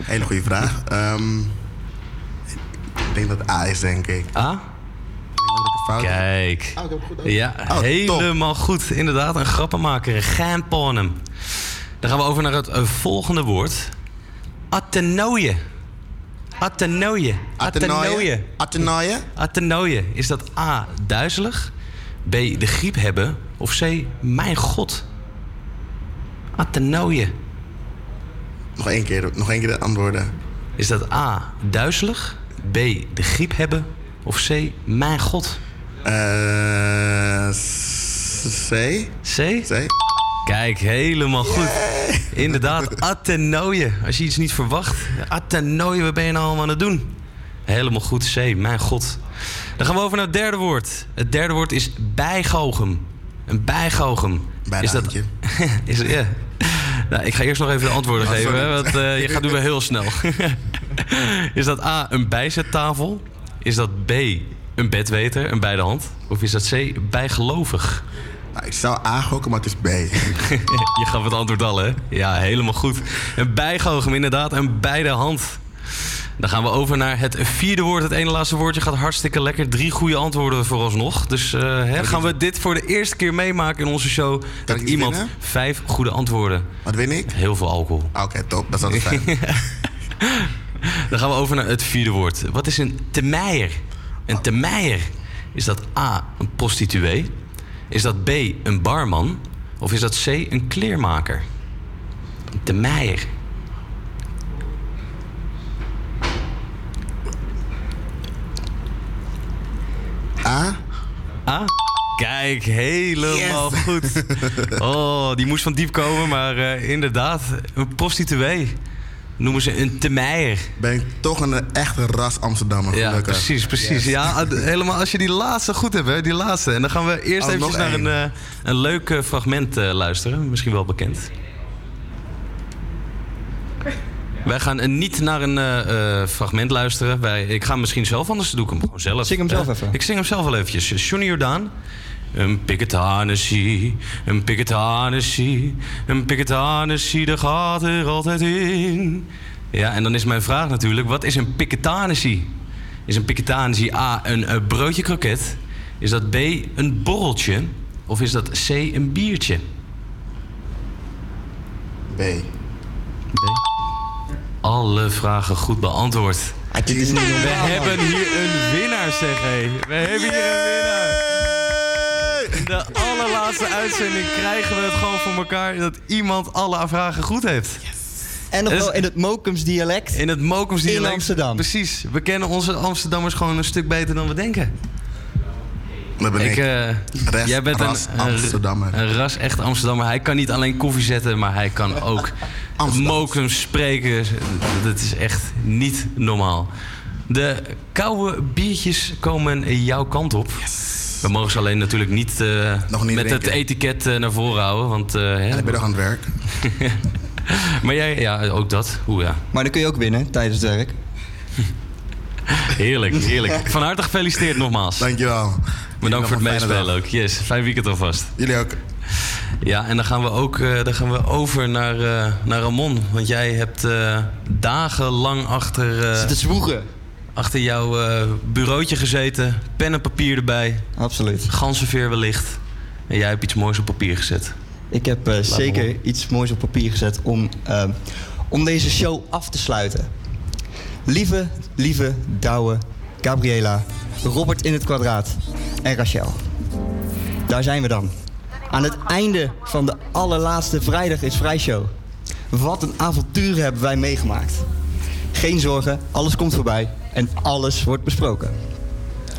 Hele goede vraag. Ehm, ik denk dat het A is, denk ik. A? Kijk. Oh, ik heb het goed ook. Ja, Oh, top. helemaal goed. Inderdaad, een grappenmaker. Een gaanponum. Dan gaan we over naar het eh, volgende woord. Attenooien. Attenooien. Attenooien? Attenooien? Attenooien. Is dat A, duizelig? B, de griep hebben? Of C, mijn god? Attenooien. Nog één keer, nog één keer de antwoorden. Is dat A, duizelig? B, de griep hebben? Of C, mijn god? Eh, C. C? C. Kijk, helemaal goed. Inderdaad, attenooien. Als je iets niet verwacht. Attenooien, wat ben je nou allemaal aan het doen? Helemaal goed, C. Mijn god. Dan gaan we over naar het derde woord. Het derde woord is bijgoochem. Een bijgoochem. Bij is dat... is, ja. Nou, ik ga eerst nog even de antwoorden Oh, geven, hè, want eh, je gaat nu wel heel snel. is dat A, een bijzettafel? Is dat B, een bedweter, een bij de hand? Of is dat C, bijgelovig? Nou, ik zou A gokken, maar het is B. Je gaf het antwoord al, hè? Ja, helemaal goed. Een bijgoochem, inderdaad, een bij de hand. Dan gaan we over naar het vierde woord. Het ene laatste woordje gaat hartstikke lekker. Drie goede antwoorden vooralsnog. Dus eh, hè, gaan we dit voor de eerste keer meemaken in onze show. Dat iets iemand winnen? vijf goede antwoorden. Wat win ik? Heel veel alcohol. Oké, top. Dat is altijd fijn. Dan gaan we over naar het vierde woord. Wat is een temeier? Een temeier. Is dat A, een prostituee? Is dat B, een barman? Of is dat C, een kleermaker? Een temeier. A? A? Kijk, helemaal Yes. goed. Oh, die moest van diep komen, maar eh, inderdaad, een prostituee. Noemen ze een temeier. Ben ik toch een echte ras Amsterdammer, Ja, gelukkig. precies, precies. Yes. Ja, ad- helemaal als je die laatste goed hebt, hè, die laatste. En dan gaan we eerst Oh, even naar een, eh, een leuk eh, fragment eh, luisteren. Misschien wel bekend. Wij gaan niet naar een eh, eh, fragment luisteren. Wij, ik ga hem misschien zelf, anders doe ik hem gewoon zelf. Zing hem zelf even. Ik zing hem zelf wel eventjes. Johnny Jordaan. Een piketanessie, een piketanessie, een piketanessie, daar gaat er altijd in. Ja, en dan is mijn vraag natuurlijk, wat is een piketanessie? Is een piketanessie A, een eh, broodje kroket? Is dat B, een borreltje? Of is dat C, een biertje? B. Alle vragen goed beantwoord. Dit is niet We hebben hier een winnaar, zeg hé. We hebben hier een winnaar. In de allerlaatste uitzending krijgen we het gewoon voor elkaar dat iemand alle vragen goed heeft. En nog wel in het Mokums dialect. In het Mokums dialect. In Amsterdam. Precies. We kennen onze Amsterdammers gewoon een stuk beter dan we denken. Dat ben ik. eh, jij bent ras een, Amsterdammer. Een, een ras echt Amsterdammer. Hij kan niet alleen koffie zetten, maar hij kan ook mokum spreken. Dat is echt niet normaal. De koude biertjes komen jouw kant op. We mogen ze alleen natuurlijk niet, eh, niet met het etiket eh, naar voren houden. Want, uh, ik ben nog aan het werk. maar jij, ja, ook dat. Hoe ja. Maar dan kun je ook winnen tijdens het werk. Heerlijk, heerlijk. Van harte gefeliciteerd nogmaals. Dankjewel. Bedankt voor het meespelen ook. Yes, fijn weekend alvast. Jullie ook. Ja, en dan gaan we ook eh, dan gaan we over naar, eh, naar Ramon. Want jij hebt eh, dagenlang achter... eh, Zitten zwoegen. Achter jouw eh, bureautje gezeten. Pen en papier erbij. Absoluut. Ganzenveer wellicht. En jij hebt iets moois op papier gezet. Ik heb eh, zeker iets moois op papier gezet om, eh, om deze show af te sluiten. Lieve, lieve, Douwe, Gabriela, Robert in het kwadraat en Rachel. Daar zijn we dan. Aan het einde van de allerlaatste Vrijdag is Vrij Show. Wat een avontuur hebben wij meegemaakt. Geen zorgen, alles komt voorbij en alles wordt besproken.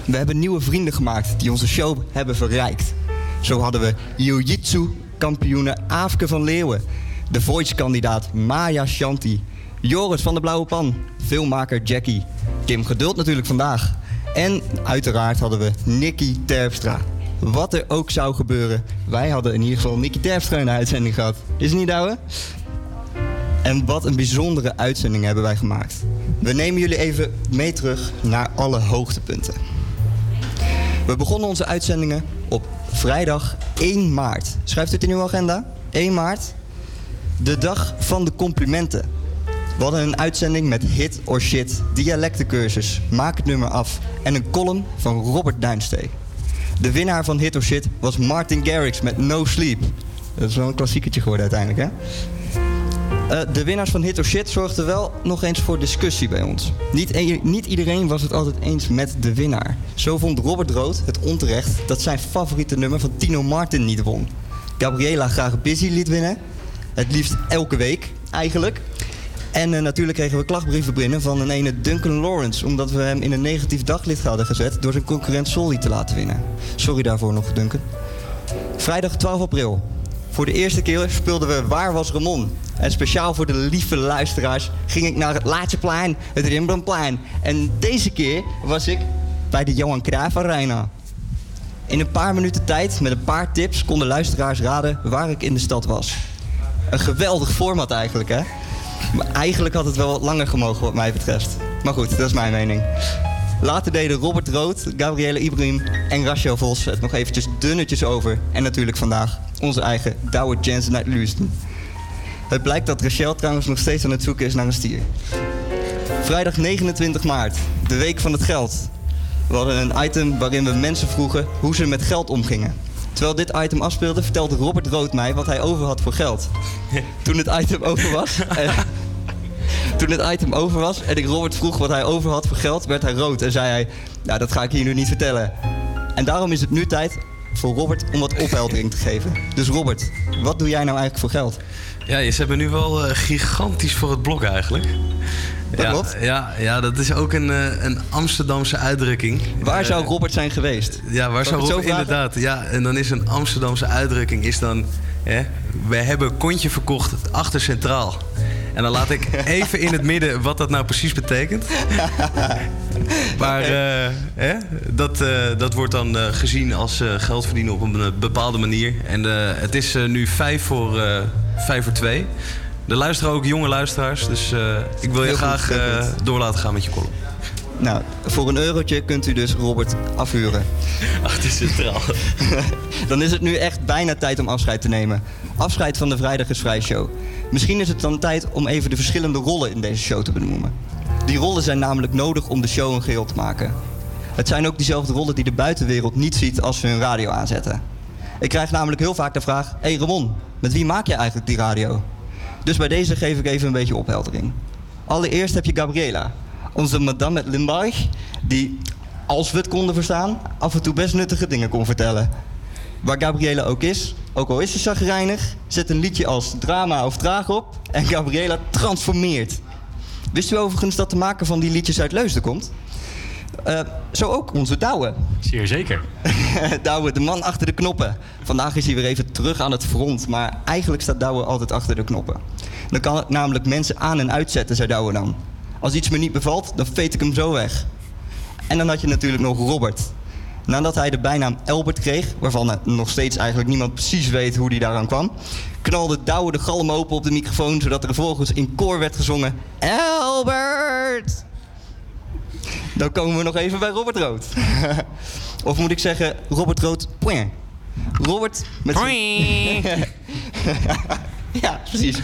We hebben nieuwe vrienden gemaakt die onze show hebben verrijkt. Zo hadden we Jiu-Jitsu kampioene Aafke van Leeuwen, de Voice-kandidaat Maya Shanti, Joris van de Blauwe Pan, filmmaker Jackie, Kim Geduld natuurlijk vandaag. En uiteraard hadden we Nicky Terpstra. Wat er ook zou gebeuren, wij hadden in ieder geval Nicky Terpstra in de uitzending gehad. Is het niet, Douwe? En wat een bijzondere uitzending hebben wij gemaakt. We nemen jullie even mee terug naar alle hoogtepunten. We begonnen onze uitzendingen op vrijdag 1 maart. Schrijft u het in uw agenda? 1 maart. De dag van de complimenten. We hadden een uitzending met hit or shit, dialectencursus, maak het nummer af en een column van Robert Duinstee. De winnaar van hit or shit was Martin Garrix met No Sleep. Dat is wel een klassiekertje geworden uiteindelijk, hè? Eh, de winnaars van Hit or Shit zorgden wel nog eens voor discussie bij ons. Niet, e- niet iedereen was het altijd eens met de winnaar. Zo vond Robert Rood het onterecht dat zijn favoriete nummer van Tino Martin niet won. Gabriela graag Busy liet winnen. Het liefst elke week, eigenlijk. En eh, natuurlijk kregen we klachtbrieven binnen van een ene Duncan Lawrence... omdat we hem in een negatief daglicht hadden gezet... door zijn concurrent Solly te laten winnen. Sorry daarvoor nog, Duncan. Vrijdag 12 april. Voor de eerste keer speelden we Waar was Ramon? En speciaal voor de lieve luisteraars ging ik naar het Laatjeplein, het Rembrandtplein. En deze keer was ik bij de Johan Cruijff Arena. In een paar minuten tijd, met een paar tips, konden luisteraars raden waar ik in de stad was. Een geweldig format eigenlijk, hè? Maar eigenlijk had het wel wat langer gemogen wat mij betreft. Maar goed, dat is mijn mening. Later deden Robert Rood, Gabrielle Ibrahim en Rachel Vos het nog eventjes dunnetjes over. En natuurlijk vandaag onze eigen Douwe Jensen uit Leusden. Het blijkt dat Rachel trouwens nog steeds aan het zoeken is naar een stier. Vrijdag 29 maart, de week van het geld. We hadden een item waarin we mensen vroegen hoe ze met geld omgingen. Terwijl dit item afspeelde, vertelde Robert Rood mij wat hij over had voor geld. Toen het item over was. En, toen het item over was en ik Robert vroeg wat hij over had voor geld, werd hij rood en zei hij: Nou, dat ga ik hier nu niet vertellen. En daarom is het nu tijd voor Robert om wat opheldering te geven. Dus Robert, wat doe jij nou eigenlijk voor geld? Ja, ze hebben nu wel eh, gigantisch voor het blok eigenlijk. Dat ja, klopt. Ja, ja, dat is ook een, eh, een Amsterdamse uitdrukking. Waar Eh, zou Robert zijn geweest? Ja, waar zou Robert inderdaad. Ja, en dan is een Amsterdamse uitdrukking is dan... Hè, wij hebben kontje verkocht achter Centraal. En dan laat ik even in het midden wat dat nou precies betekent. Maar eh, hè, dat, eh, dat wordt dan eh, gezien als geld verdienen op een bepaalde manier. En het is nu vijf voor, vijf voor twee. Er luisteren ook jonge luisteraars. Dus ik wil je Heel graag door laten gaan met je column. Nou, voor een eurotje kunt u dus Robert afhuren. Achter Centraal. dan is het nu echt bijna tijd om afscheid te nemen. Afscheid van de Vrijdag is Vrij Show. Misschien is het dan tijd om even de verschillende rollen in deze show te benoemen. Die rollen zijn namelijk nodig om de show een geheel te maken. Het zijn ook diezelfde rollen die de buitenwereld niet ziet als ze hun radio aanzetten. Ik krijg namelijk heel vaak de vraag: Hé hey Ramon, met wie maak je eigenlijk die radio? Dus bij deze geef ik even een beetje opheldering. Allereerst heb je Gabriela, onze madame uit Limburg, die, als we het konden verstaan, af en toe best nuttige dingen kon vertellen. Waar Gabriela ook is, ook al is ze chagrijnig, zet een liedje als drama of traag op en Gabriela transformeert. Wist u overigens dat de maker van die liedjes uit Leusden komt? Eh, zo ook onze Douwe. Zeer zeker. Douwe, de man achter de knoppen. Vandaag is hij weer even terug aan het front, maar eigenlijk staat Douwe altijd achter de knoppen. Dan kan het namelijk mensen aan- en uitzetten, zei Douwe dan. Als iets me niet bevalt, dan veet ik hem zo weg. En dan had je natuurlijk nog Robert. Nadat hij de bijnaam Elbert kreeg, waarvan nog steeds eigenlijk niemand precies weet hoe hij daaraan kwam, knalde Douwe de galm open op de microfoon, zodat er vervolgens in koor werd gezongen: Elbert! Dan komen we nog even bij Robert Rood. of moet ik zeggen, Robert Rood, point. Robert met. ja, precies.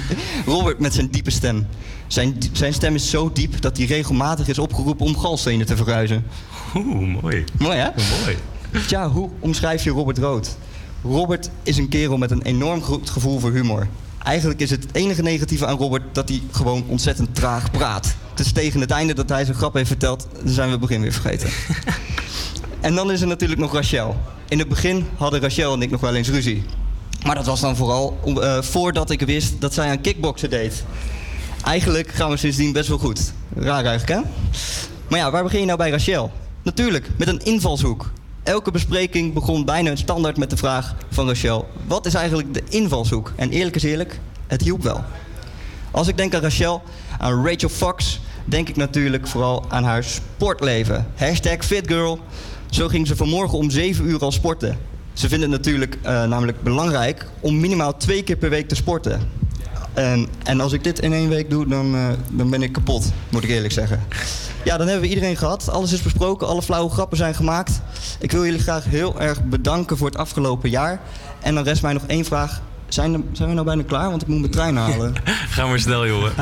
Robert met zijn diepe stem. Zijn, zijn stem is zo diep dat hij regelmatig is opgeroepen om galstenen te verhuizen. Oeh, mooi. Mooi hè? Mooi. Tja, hoe omschrijf je Robert Rood? Robert is een kerel met een enorm goed gevoel voor humor. Eigenlijk is het enige negatieve aan Robert dat hij gewoon ontzettend traag praat. Het is tegen het einde dat hij zijn grap heeft verteld, dan zijn we het begin weer vergeten. en dan is er natuurlijk nog Rachel. In het begin hadden Rachel en ik nog wel eens ruzie. Maar dat was dan vooral eh, voordat ik wist dat zij aan kickboksen deed. Eigenlijk gaan we sindsdien best wel goed. Raar eigenlijk, hè? Maar ja, waar begin je nou bij Rachel? Natuurlijk, met een invalshoek. Elke bespreking begon bijna standaard met de vraag van Rachel... wat is eigenlijk de invalshoek? En eerlijk is eerlijk, het hielp wel. Als ik denk aan Rachel, aan Rachel Fox... denk ik natuurlijk vooral aan haar sportleven. Hashtag fitgirl. Zo ging ze vanmorgen om 7 uur al sporten. Ze vindt het natuurlijk eh, namelijk belangrijk om minimaal twee keer per week te sporten. En, en als ik dit in één week doe, dan, eh, dan ben ik kapot, moet ik eerlijk zeggen. Ja, dan hebben we iedereen gehad. Alles is besproken, alle flauwe grappen zijn gemaakt. Ik wil jullie graag heel erg bedanken voor het afgelopen jaar. En dan rest mij nog één vraag. Zijn, zijn we nou bijna klaar? Want ik moet mijn trein halen. Ga maar snel, jongen.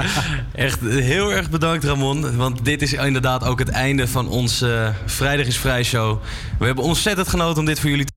Echt heel erg bedankt, Ramon. Want dit is inderdaad ook het einde van onze Vrijdag is Vrij show. We hebben ontzettend genoten om dit voor jullie te